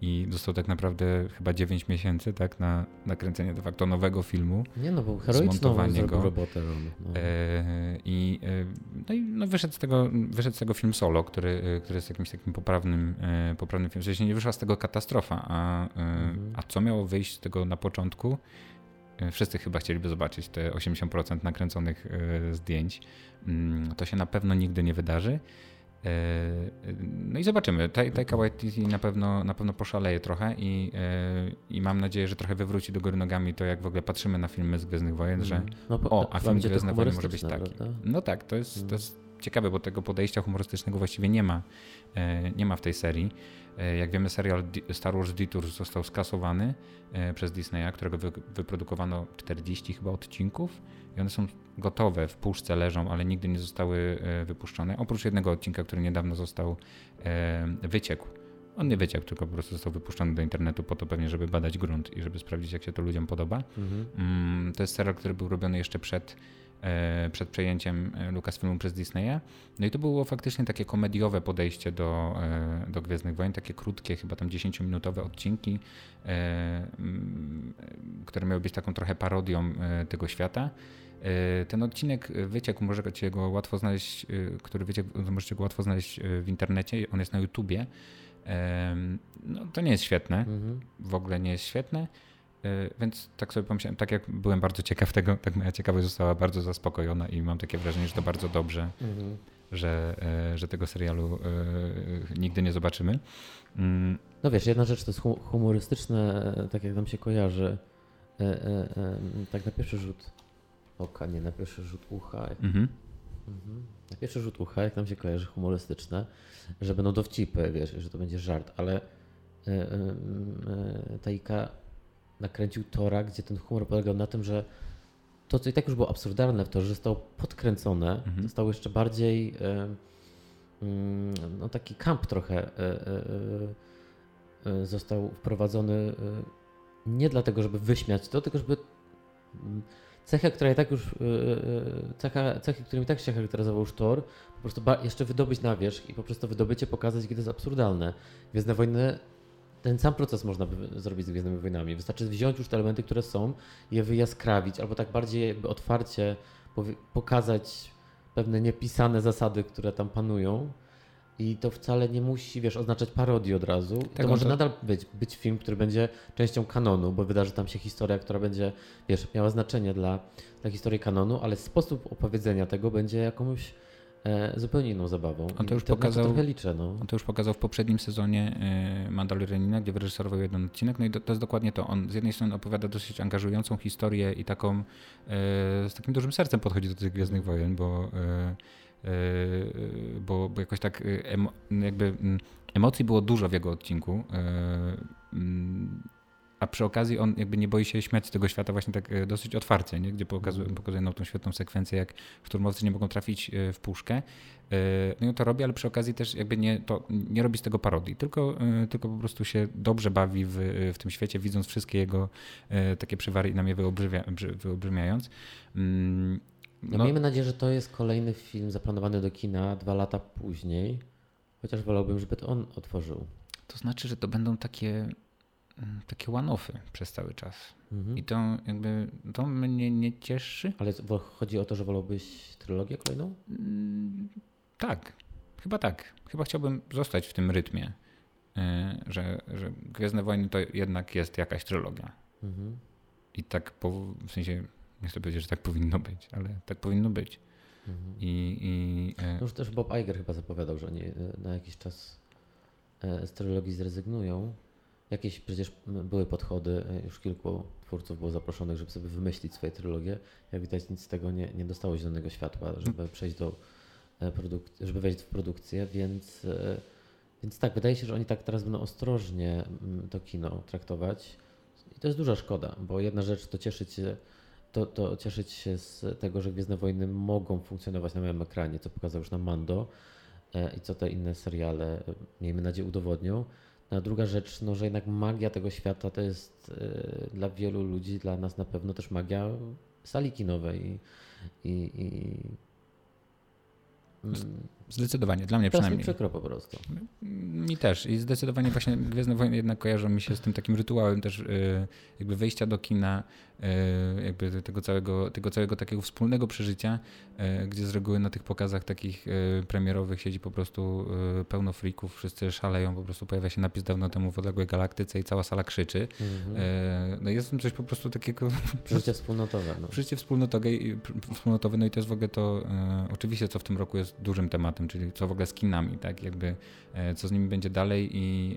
i dostał tak naprawdę chyba 9 miesięcy tak, na nakręcenie de facto nowego filmu. Nie no, był heroiczną go. robotę. No. E, I, e, no i no wyszedł, z tego, wyszedł z tego film solo, który, e, który jest jakimś takim poprawnym, e, poprawnym filmem. W sensie nie wyszła z tego katastrofa, a, mhm. a co miało wyjść z tego na początku? Wszyscy chyba chcieliby zobaczyć te 80% nakręconych zdjęć. Mm, to się na pewno nigdy nie wydarzy. E, no i zobaczymy. Taika Waititi na pewno, na pewno poszaleje trochę i, e, i mam nadzieję, że trochę wywróci do góry nogami to, jak w ogóle patrzymy na filmy z Gwiezdnych Wojen, że mm. no, o, a film Gwiezdne Wojny może być taki. Prawda? No tak, to jest, to jest ciekawe, bo tego podejścia humorystycznego właściwie nie ma, nie ma w tej serii. Jak wiemy, serial Star Wars Detours został skasowany przez Disneya, którego wyprodukowano 40 chyba odcinków i one są gotowe, w puszce leżą, ale nigdy nie zostały wypuszczone. Oprócz jednego odcinka, który niedawno został wyciekł on nie wyciekł, tylko po prostu został wypuszczony do internetu po to pewnie, żeby badać grunt i żeby sprawdzić, jak się to ludziom podoba. Mhm. Mm, to jest serial, który był robiony jeszcze przed, e, przed przejęciem e, Lucasfilmu przez Disneya. No i to było faktycznie takie komediowe podejście do, e, do Gwiezdnych Wojen, takie krótkie, chyba tam 10-minutowe odcinki, które miały być taką trochę parodią tego świata. Ten odcinek wyciekł, możecie go łatwo znaleźć, który wyciekł, możecie go łatwo znaleźć w internecie, on jest na YouTubie. No, to nie jest świetne, mhm. w ogóle nie jest świetne, e, więc tak sobie pomyślałem, tak jak byłem bardzo ciekaw tego, tak moja ciekawość została bardzo zaspokojona i mam takie wrażenie, że to bardzo dobrze, mhm. że, e, że tego serialu e, nigdy nie zobaczymy. Mm. No wiesz, jedna rzecz to jest humorystyczne, tak jak nam się kojarzy, tak na pierwszy rzut oka, nie na pierwszy rzut ucha. Mhm. Mhm. Na pierwszy rzut ucha, jak nam się kojarzy humorystyczne, że będą dowcipy, wiesz, że to będzie żart, ale e, e, Taika nakręcił Tora, gdzie ten humor polegał na tym, że to, co i tak już było absurdalne w to, że zostało podkręcone, mhm. zostało jeszcze bardziej mm, no taki kamp trochę został wprowadzony nie dlatego, żeby wyśmiać to, tylko żeby mm, cechę, która i tak już, yy, cecha, cechy, którymi tak się charakteryzował Sztor, po prostu jeszcze wydobyć na wierzch i po prostu to wydobycie pokazać, to jest absurdalne. Gwiezdne Wojny, ten sam proces można by zrobić z Gwiezdnymi Wojnami. Wystarczy wziąć już te elementy, które są, je wyjaskrawić, albo tak bardziej jakby otwarcie pokazać pewne niepisane zasady, które tam panują i to wcale nie musi, wiesz, oznaczać parodii od razu. Tak, to może to... nadal być, być film, który będzie częścią kanonu, bo wydarzy tam się historia, która będzie, wiesz, miała znaczenie dla, dla historii kanonu, ale sposób opowiedzenia tego będzie jakąś e, zupełnie inną zabawą. On to już to, pokazał, to liczę, no. On to już pokazał w poprzednim sezonie e, Mandalorianina, gdzie wyreżyserował jeden odcinek. No i to, to, jest dokładnie to. On z jednej strony opowiada dosyć angażującą historię i taką e, z takim dużym sercem podchodzi do tych Gwiezdnych Wojen, bo e, bo, bo jakoś tak yy, emo, jakby mm, emocji było dużo w jego odcinku. Yy, mm, a przy okazji on jakby nie boi się śmiać z tego świata właśnie tak dosyć otwarcie, nie? gdzie pokazuje, mhm. pokazuje nam tą świetną sekwencję, jak szturmowcy nie mogą trafić w puszkę. No i to robi, ale przy okazji też jakby nie, to, nie robi z tego parodii, tylko, tylko po prostu się dobrze bawi w, w tym świecie, widząc wszystkie jego takie przywary i nam je wyolbrzymia, wyolbrzymiając. No, no, miejmy nadzieję, że to jest kolejny film zaplanowany do kina dwa lata później, chociaż wolałbym, żeby to on otworzył. To znaczy, że to będą takie, mm, takie one-offy przez cały czas. Mhm. I to jakby, to mnie nie cieszy. Ale chodzi o to, że wolałbyś trylogię kolejną? Mm, tak, chyba tak. Chyba chciałbym zostać w tym rytmie, y, że, że Gwiezdne Wojny to jednak jest jakaś trylogia. Mhm. I tak po, w sensie nie chcę powiedzieć, że tak powinno być, ale tak powinno być. Mhm. I, i, e... już też Bob Iger chyba zapowiadał, że oni e, na jakiś czas e, z trylogii zrezygnują. Jakieś przecież były podchody, e, już kilku twórców było zaproszonych, żeby sobie wymyślić swoje trylogie. Jak widać, nic z tego nie, nie dostało zielonego światła, żeby przejść do produkcji, żeby wejść w produkcję, więc, więc tak, wydaje się, że oni tak teraz będą ostrożnie to kino traktować. I to jest duża szkoda, bo jedna rzecz to cieszyć się to, to cieszyć się z tego, że Gwiezdne Wojny mogą funkcjonować na małym ekranie, co pokazał już nam Mando e, i co te inne seriale, e, miejmy nadzieję, udowodnią. No, a druga rzecz, no, że jednak magia tego świata to jest e, dla wielu ludzi, dla nas na pewno też magia sali kinowej i, i, i mm, Zdecydowanie, dla mnie przynajmniej. To jest przykro po prostu. Mi też i zdecydowanie właśnie Gwiezdne Wojny jednak kojarzą mi się z tym takim rytuałem też jakby wejścia do kina, E, jakby tego całego, tego całego takiego wspólnego przeżycia, e, gdzie z reguły na tych pokazach takich premierowych siedzi po prostu pełno frików, wszyscy szaleją, po prostu pojawia się napis dawno temu w odległej galaktyce i cała sala krzyczy. Mhm. No jest w tym coś po prostu takiego... Przeżycie wspólnotowe. No. Przeżycie wspólnotowe, wspólnotowe, no i też w ogóle to oczywiście, co w tym roku jest dużym tematem, tematem, czyli co w ogóle z kinami, tak? Jakby co z nimi będzie dalej i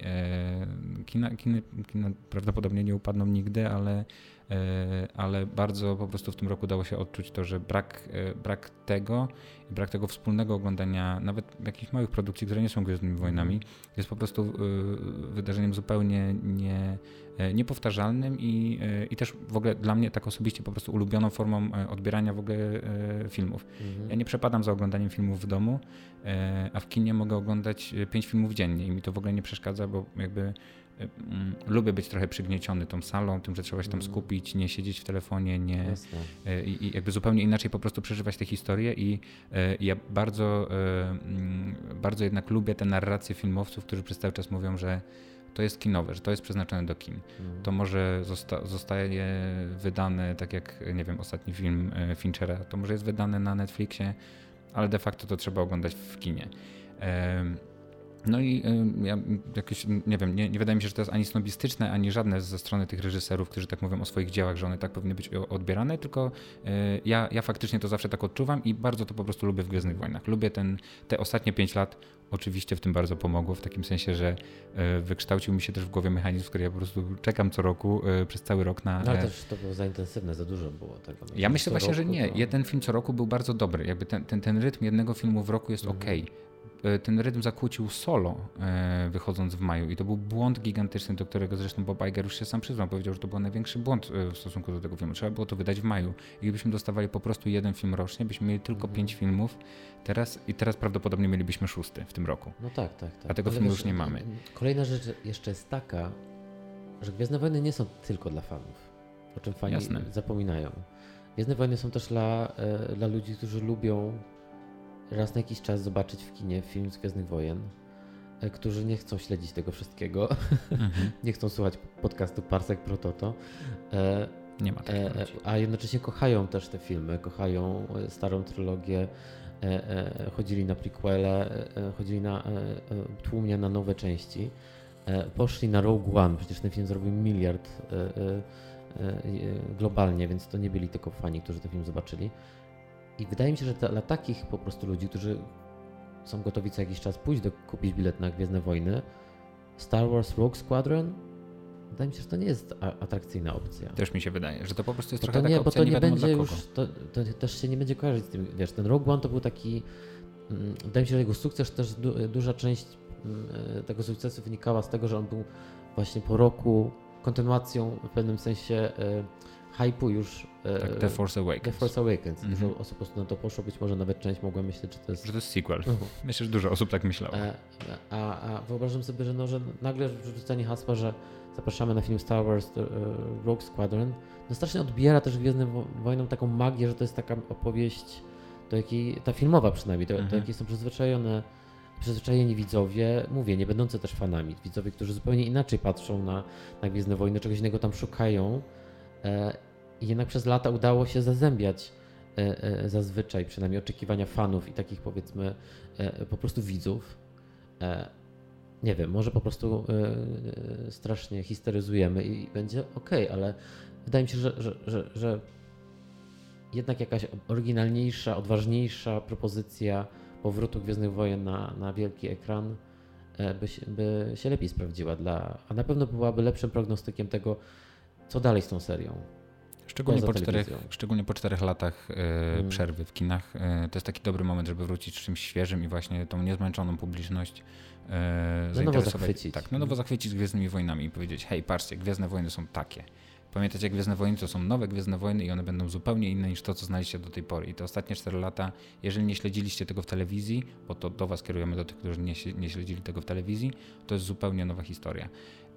kina, kiny, kina prawdopodobnie nie upadną nigdy, ale E, ale bardzo po prostu w tym roku dało się odczuć to, że brak, e, brak tego i brak tego wspólnego oglądania nawet jakichś małych produkcji, które nie są Gwiezdnymi Wojnami, jest po prostu e, wydarzeniem zupełnie nie, niepowtarzalnym i, i też w ogóle dla mnie tak osobiście po prostu ulubioną formą odbierania w ogóle filmów. Mhm. Ja nie przepadam za oglądaniem filmów w domu, a w kinie mogę oglądać pięć filmów dziennie i mi to w ogóle nie przeszkadza, bo jakby Mm, lubię być trochę przygnieciony tą salą, tym, że trzeba się tam mm. skupić, nie siedzieć w telefonie, nie e, i, i jakby zupełnie inaczej po prostu przeżywać te historie i, e, i ja bardzo, e, mm, bardzo jednak lubię te narracje filmowców, którzy przez cały czas mówią, że to jest kinowe, że to jest przeznaczone do kin. Mm. To może zosta zostaje wydane, tak jak, nie wiem, ostatni film Finchera, to może jest wydane na Netflixie, ale de facto to trzeba oglądać w kinie. No i ja jakoś, nie wiem, nie, nie wydaje mi się, że to jest ani snobistyczne, ani żadne ze strony tych reżyserów, którzy tak mówią o swoich dziełach, że one tak powinny być odbierane, tylko y, ja, ja faktycznie to zawsze tak odczuwam i bardzo to po prostu lubię w Gwiezdnych Wojnach. Lubię ten, te ostatnie pięć lat, oczywiście w tym bardzo pomogło, w takim sensie, że y, wykształcił mi się też w głowie mechanizm, który ja po prostu czekam co roku, przez cały rok na... No ale też to było za intensywne, za dużo było tego. Ja myślę właśnie, roku, że nie. Jeden film co roku był bardzo dobry. Jakby ten, ten, ten rytm jednego filmu w roku jest mhm. ok E, ten rytm zakłócił solo e, wychodząc w maju i to był błąd gigantyczny, do którego zresztą Bob Iger już się sam przyznał. Powiedział, że to był największy błąd e, w stosunku do tego filmu. Trzeba było to wydać w maju. I gdybyśmy dostawali po prostu jeden film rocznie, byśmy mieli tylko mhm. pięć filmów teraz i teraz prawdopodobnie mielibyśmy szósty w tym roku. No tak, tak. tak. A tego filmu już nie mamy. Kolejna rzecz jeszcze jest taka, że Gwiezdne Wojny nie są tylko dla fanów, o czym fani Jasne. zapominają. Gwiezdne Wojny są też dla, dla ludzi, którzy lubią raz na jakiś czas zobaczyć w kinie film z Gwiezdnych Wojen, e, którzy nie chcą śledzić tego wszystkiego, mhm. nie chcą słuchać podcastu Parsek Prototo. E, nie ma takiego. E, a jednocześnie kochają też te filmy, kochają starą trylogię, chodzili na prequele, chodzili na tłumnie na nowe części. Poszli na Rogue One, przecież ten film zrobił miliard globalnie, więc to nie byli tylko fani, którzy ten film zobaczyli. I wydaje mi się, że dla takich po prostu ludzi, którzy są gotowi co jakiś czas pójść do kupić bilet na Gwiezdne Wojny, Star Wars Rogue Squadron wydaje mi się, że to nie jest atrakcyjna opcja. Też mi się wydaje, że to po prostu jest bo trochę nie, taka opcja, bo to nie, nie będzie już, to, to, też się nie będzie kojarzyć z tym, wiesz, ten Rogue One to był taki, mm, wydaje mi się, że jego sukces, też du, duża część mm, tego sukcesu wynikała z tego, że on był właśnie po roku kontynuacją w pewnym sensie e, hypu już. E, tak, The Force Awakens. The Force Awakens. Mm -hmm. Dużo osób po prostu na to poszło, być może nawet część mogła myśleć, że to jest... Że to jest sequel. Uh -huh. Myślę, że dużo osób tak myślało. E, a, a wyobrażam sobie, że, no, że nagle wrzucenie hasła, że zapraszamy na film Star Wars uh, Rogue Squadron, no strasznie odbiera też Gwiezdnym Wojną taką magię, że to jest taka opowieść, do jakiej, ta filmowa przynajmniej, do, mm -hmm. do mhm. jakiej są przyzwyczajone przyzwyczajeni widzowie, mówię, nie będący też fanami, widzowie, którzy zupełnie inaczej patrzą na, na Gwiezdne Wojny, czegoś innego tam szukają e, i jednak przez lata udało się zazębiać e, e, zazwyczaj, przynajmniej oczekiwania fanów i takich powiedzmy e, po prostu widzów. Nie wiem, może po prostu strasznie histeryzujemy i będzie ok, ale wydaje mi się, że, że, że, że jednak jakaś oryginalniejsza, odważniejsza propozycja powrotu Gwiezdnych Wojen na, na wielki ekran by się, by się lepiej sprawdziła dla, a na pewno byłaby lepszym prognostykiem tego, co dalej z tą serią. Szczególnie po, czterech, szczególnie po czterech latach mm. przerwy w kinach. E, to jest taki dobry moment, żeby wrócić z czymś świeżym i właśnie tą niezmęczoną publiczność e, na nowo zachwycić. Tak, na nowo zachwycić Gwiezdnymi Wojnami i powiedzieć, hej, patrzcie, Gwiezdne Wojny są takie. Pamiętajcie, Gwiezdne Wojny to są nowe Gwiezdne Wojny i one będą zupełnie inne niż to, co znaliście do tej pory. I te ostatnie 4 lata, jeżeli nie śledziliście tego w telewizji, bo to do Was kierujemy, do tych, którzy nie, nie śledzili tego w telewizji, to jest zupełnie nowa historia.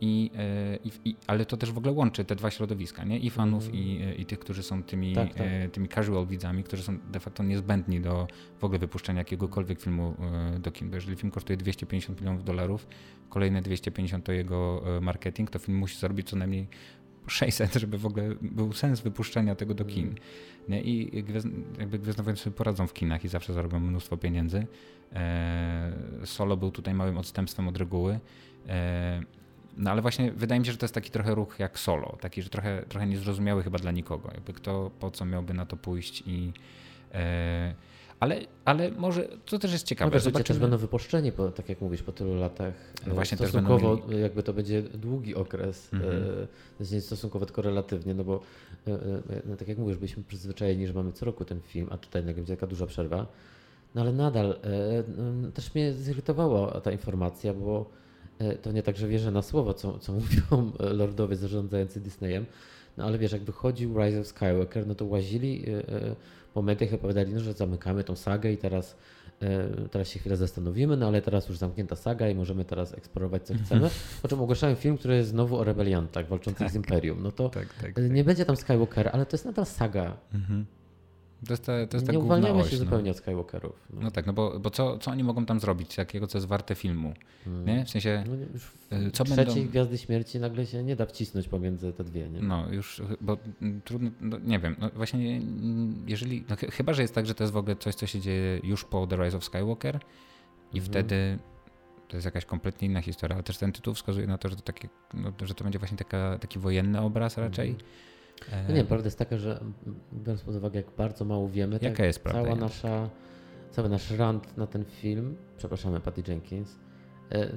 I, e, i, i, ale to też w ogóle łączy te dwa środowiska, nie? I fanów, mm. i, e, i tych, którzy są tymi, tak, tak. E, tymi casual widzami, którzy są de facto niezbędni do w ogóle wypuszczenia jakiegokolwiek filmu do kin. Bo jeżeli film kosztuje 250 milionów dolarów, kolejne 250 to jego marketing, to film musi zarobić co najmniej 600, żeby w ogóle był sens wypuszczenia tego do kin. Mm. Nie? I jakby Gwiezdne Wojny sobie poradzą w kinach i zawsze zarobią mnóstwo pieniędzy. Solo był tutaj małym odstępstwem od reguły. No ale właśnie wydaje mi się, że to jest taki trochę ruch jak solo, taki, że trochę, trochę niezrozumiały chyba dla nikogo. Jakby kto po co miałby na to pójść i. E, Ale, ale może to też jest ciekawe. No też będą wypuszczeni, po, tak jak mówisz, po tylu latach. No właśnie stosunkowo też będą jakby to będzie długi okres, mm -hmm. e, stosunkowo tylko relatywnie, no bo e, no, tak jak mówisz, byliśmy przyzwyczajeni, że mamy co roku ten film, a tutaj nagle będzie taka duża przerwa. No ale nadal e, też mnie zirytowała ta informacja, bo e, to nie tak, że wierzę na słowo, co, co mówią lordowie zarządzający Disneyem, no ale wiesz, jak wychodził Rise of Skywalker, no to łazili po mediach opowiadali, no, że zamykamy tą sagę i teraz, teraz się chwilę zastanowimy, no ale teraz już zamknięta saga i możemy teraz eksplorować co chcemy. Po czym ogłaszają film, który jest znowu o rebeliantach walczących tak. z Imperium. No to tak, tak, nie tak. będzie tam Skywalker, ale to jest nadal saga. Mhm. To jest ta, to jest nie uwalniamy się no. zupełnie od Skywalkerów. No, no tak, no bo, bo co, co oni mogą tam zrobić, takiego, co jest warte filmu? Hmm. Nie? W sensie, no y, co trzeciej będą... Gwiazdy Śmierci nagle się nie da wcisnąć pomiędzy te dwie, nie? No już, bo trudno, no, nie wiem, no właśnie jeżeli, no chyba, że jest tak, że to jest w ogóle coś, co się dzieje już po The Rise of Skywalker i hmm. wtedy to jest jakaś kompletnie inna historia, ale też ten tytuł wskazuje na to, że to, takie, no, że to będzie właśnie taka, taki wojenny obraz raczej. Hmm no nie, prawda jest taka, że biorąc pod uwagę, jak bardzo mało wiemy, Jaka tak jest prawda? Cała nasza, cały nasz rant na ten film, przepraszamy Patty Jenkins, e, e,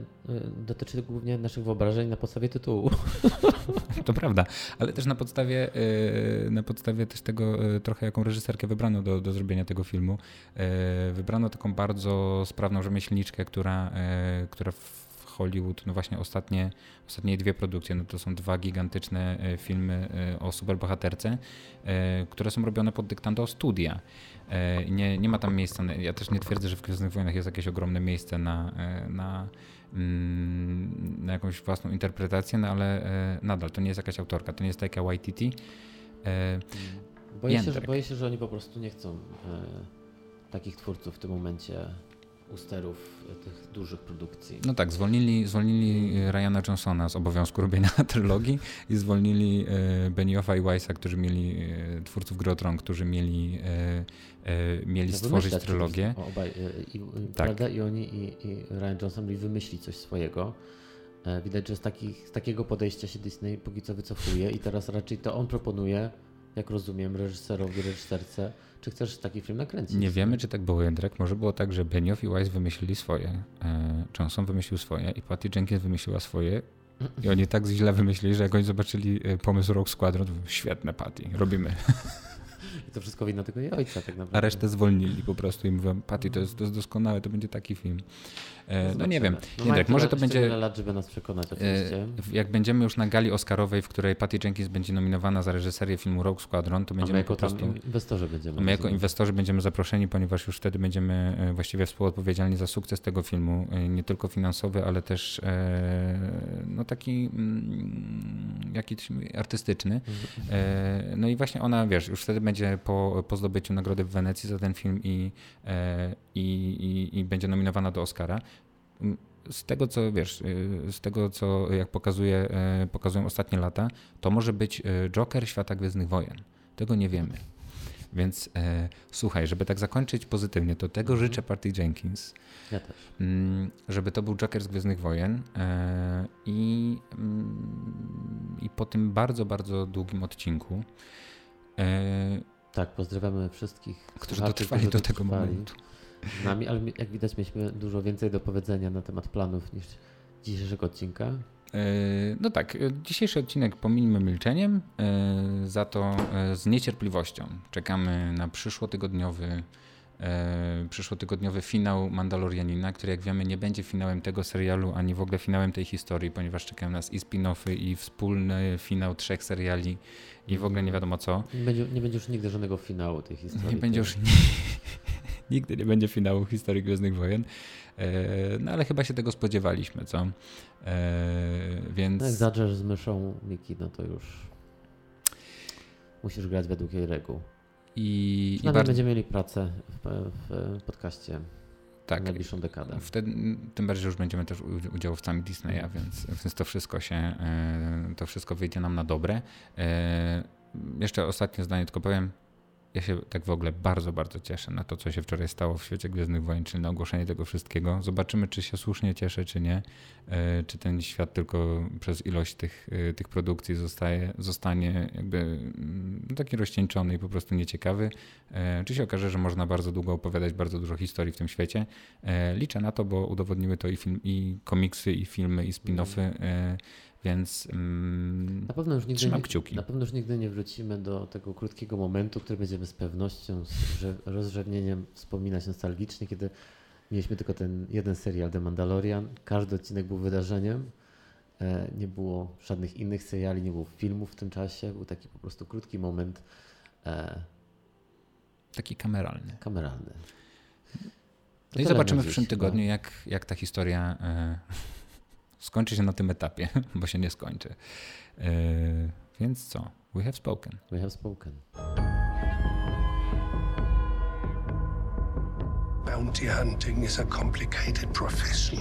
dotyczy głównie naszych wyobrażeń na podstawie tytułu. To prawda, ale też na podstawie, e, na podstawie też tego trochę jaką reżyserkę wybrano do, do zrobienia tego filmu. Wybrano taką bardzo sprawną rzemieślniczkę, która, która Hollywood, no właśnie ostatnie, ostatnie dwie produkcje, no to są dwa gigantyczne e, filmy e, o superbohaterce, e, które są robione pod dyktando studia. Nie, nie ma tam miejsca, ja też nie twierdzę, że w Gwiezdnych Wojnach jest jakieś ogromne miejsce na, na, mm, na jakąś własną interpretację, no ale nadal to nie jest jakaś autorka, to nie jest taka Waititi. Boję się, że, boję się, że oni po prostu nie chcą takich twórców w tym momencie u sterów tych dużych produkcji. No tak, zwolnili, zwolnili e, Ryana Johnsona z obowiązku robienia trylogii i zwolnili e, Beniofa i Weissa, którzy mieli, e, twórców Grotron, którzy mieli, mieli stworzyć trylogię. Obaj, i, tak. Prawda? I oni i, i Ryan Johnson mieli wymyślić coś swojego. Widać, że z, takich, z takiego podejścia się Disney póki co wycofuje i teraz raczej to on proponuje, jak rozumiem, reżyserowi, reżyserce, czy chcesz taki film nakręcić? Nie wiemy, czy tak było, Jędrek. Może było tak, że Benioff i Weiss wymyślili swoje, e, Johnson wymyślił swoje i Patty Jenkins wymyśliła swoje i oni tak źle wymyślili, że jak oni zobaczyli e, pomysł Rogue Squadron, to świetne Patty, robimy. I to wszystko wina tego jej ojca tak naprawdę. A resztę zwolnili po prostu i mówią, Patty, to jest, to jest doskonałe, to będzie taki film. E, no nie wiem. No Jędrek, może to będzie. lat, żeby nas przekonać, e, oczywiście. Jak będziemy już na gali Oscarowej, w której Patty Jenkins będzie nominowana za reżyserię filmu Rogue Squadron, to będziemy po prostu. inwestorzy będziemy. My jako inwestorzy będziemy zaproszeni, ponieważ już wtedy będziemy e, właściwie współodpowiedzialni za sukces tego filmu, nie tylko finansowy, ale też no taki mm, jakiś artystyczny. No i właśnie ona, wiesz, już wtedy będzie po, po zdobyciu nagrody w Wenecji za ten film i, i, i, i będzie nominowana do Oscara z tego co wiesz, y, z tego co jak pokazuje, y, pokazują ostatnie lata, to może być y, Joker świata Gwiezdnych Wojen. Tego nie wiemy. Więc e, słuchaj, żeby tak zakończyć pozytywnie, to tego mhm. życzę Party Jenkins. Ja też. Mm, żeby to był Joker z Gwiezdnych Wojen e, i, mm, i po tym bardzo, bardzo długim odcinku. E, tak, pozdrawiamy wszystkich, którzy dotrwali do tego momentu nami, ale jak widać mieliśmy dużo więcej do powiedzenia na temat planów niż dzisiejszego odcinka. E, no tak, e, dzisiejszy odcinek pominimy milczeniem, e, za to z niecierpliwością czekamy na przyszłotygodniowy przyszłotygodniowy finał Mandalorianina, który jak wiemy nie będzie finałem tego serialu, ani w ogóle finałem tej historii, ponieważ czekają nas i spin-offy, i wspólny finał trzech seriali i w ogóle nie wiadomo co. Nie będzie, nie będzie już nigdy żadnego finału tej historii. Nie będzie już nigdy nie będzie finału historii Gwiezdnych Wojen. E, no ale chyba się tego spodziewaliśmy, co? E, więc... No jak zadrzesz z myszą Miki, no to już musisz grać według jej reguł. I, i bardzo... będziemy mieli pracę w, w podcaście tak, najbliższą dekadę. Wtedy, tym bardziej, że już będziemy też udziałowcami Disneya, więc, więc to wszystko się, e, to wszystko wyjdzie nam na dobre. Jeszcze ostatnie zdanie tylko powiem. Ja się tak w ogóle bardzo, bardzo cieszę na to, co się wczoraj stało w świecie Gwiezdnych Wojen, czyli na ogłoszenie tego wszystkiego. Zobaczymy, czy się słusznie cieszę, czy nie. E, czy ten świat tylko przez ilość tych, e, tych produkcji zostaje, zostanie jakby mm, taki rozcieńczony i po prostu nieciekawy. E, czy się okaże, że można bardzo długo opowiadać bardzo dużo historii w tym świecie. Liczę na to, bo udowodniły to i, film, i komiksy, i filmy, i spin-offy więc mm, na pewno już nigdy trzymam kciuki. Na pewno już nigdy nie wrócimy do tego krótkiego momentu, który będziemy z pewnością, z rozrzewnieniem wspominać nostalgicznie, kiedy mieliśmy tylko ten jeden serial The Mandalorian. Każdy odcinek był wydarzeniem. E, nie było żadnych innych seriali, nie było filmów w tym czasie. Był taki po prostu krótki moment. E, taki kameralny. Kameralny. No i zobaczymy w przyszłym tygodniu, no. jak, jak ta historia e, skończy się na tym etapie, bo się nie skończy. Yy, więc co? We have spoken. We have spoken. Bounty hunting is a complicated profession.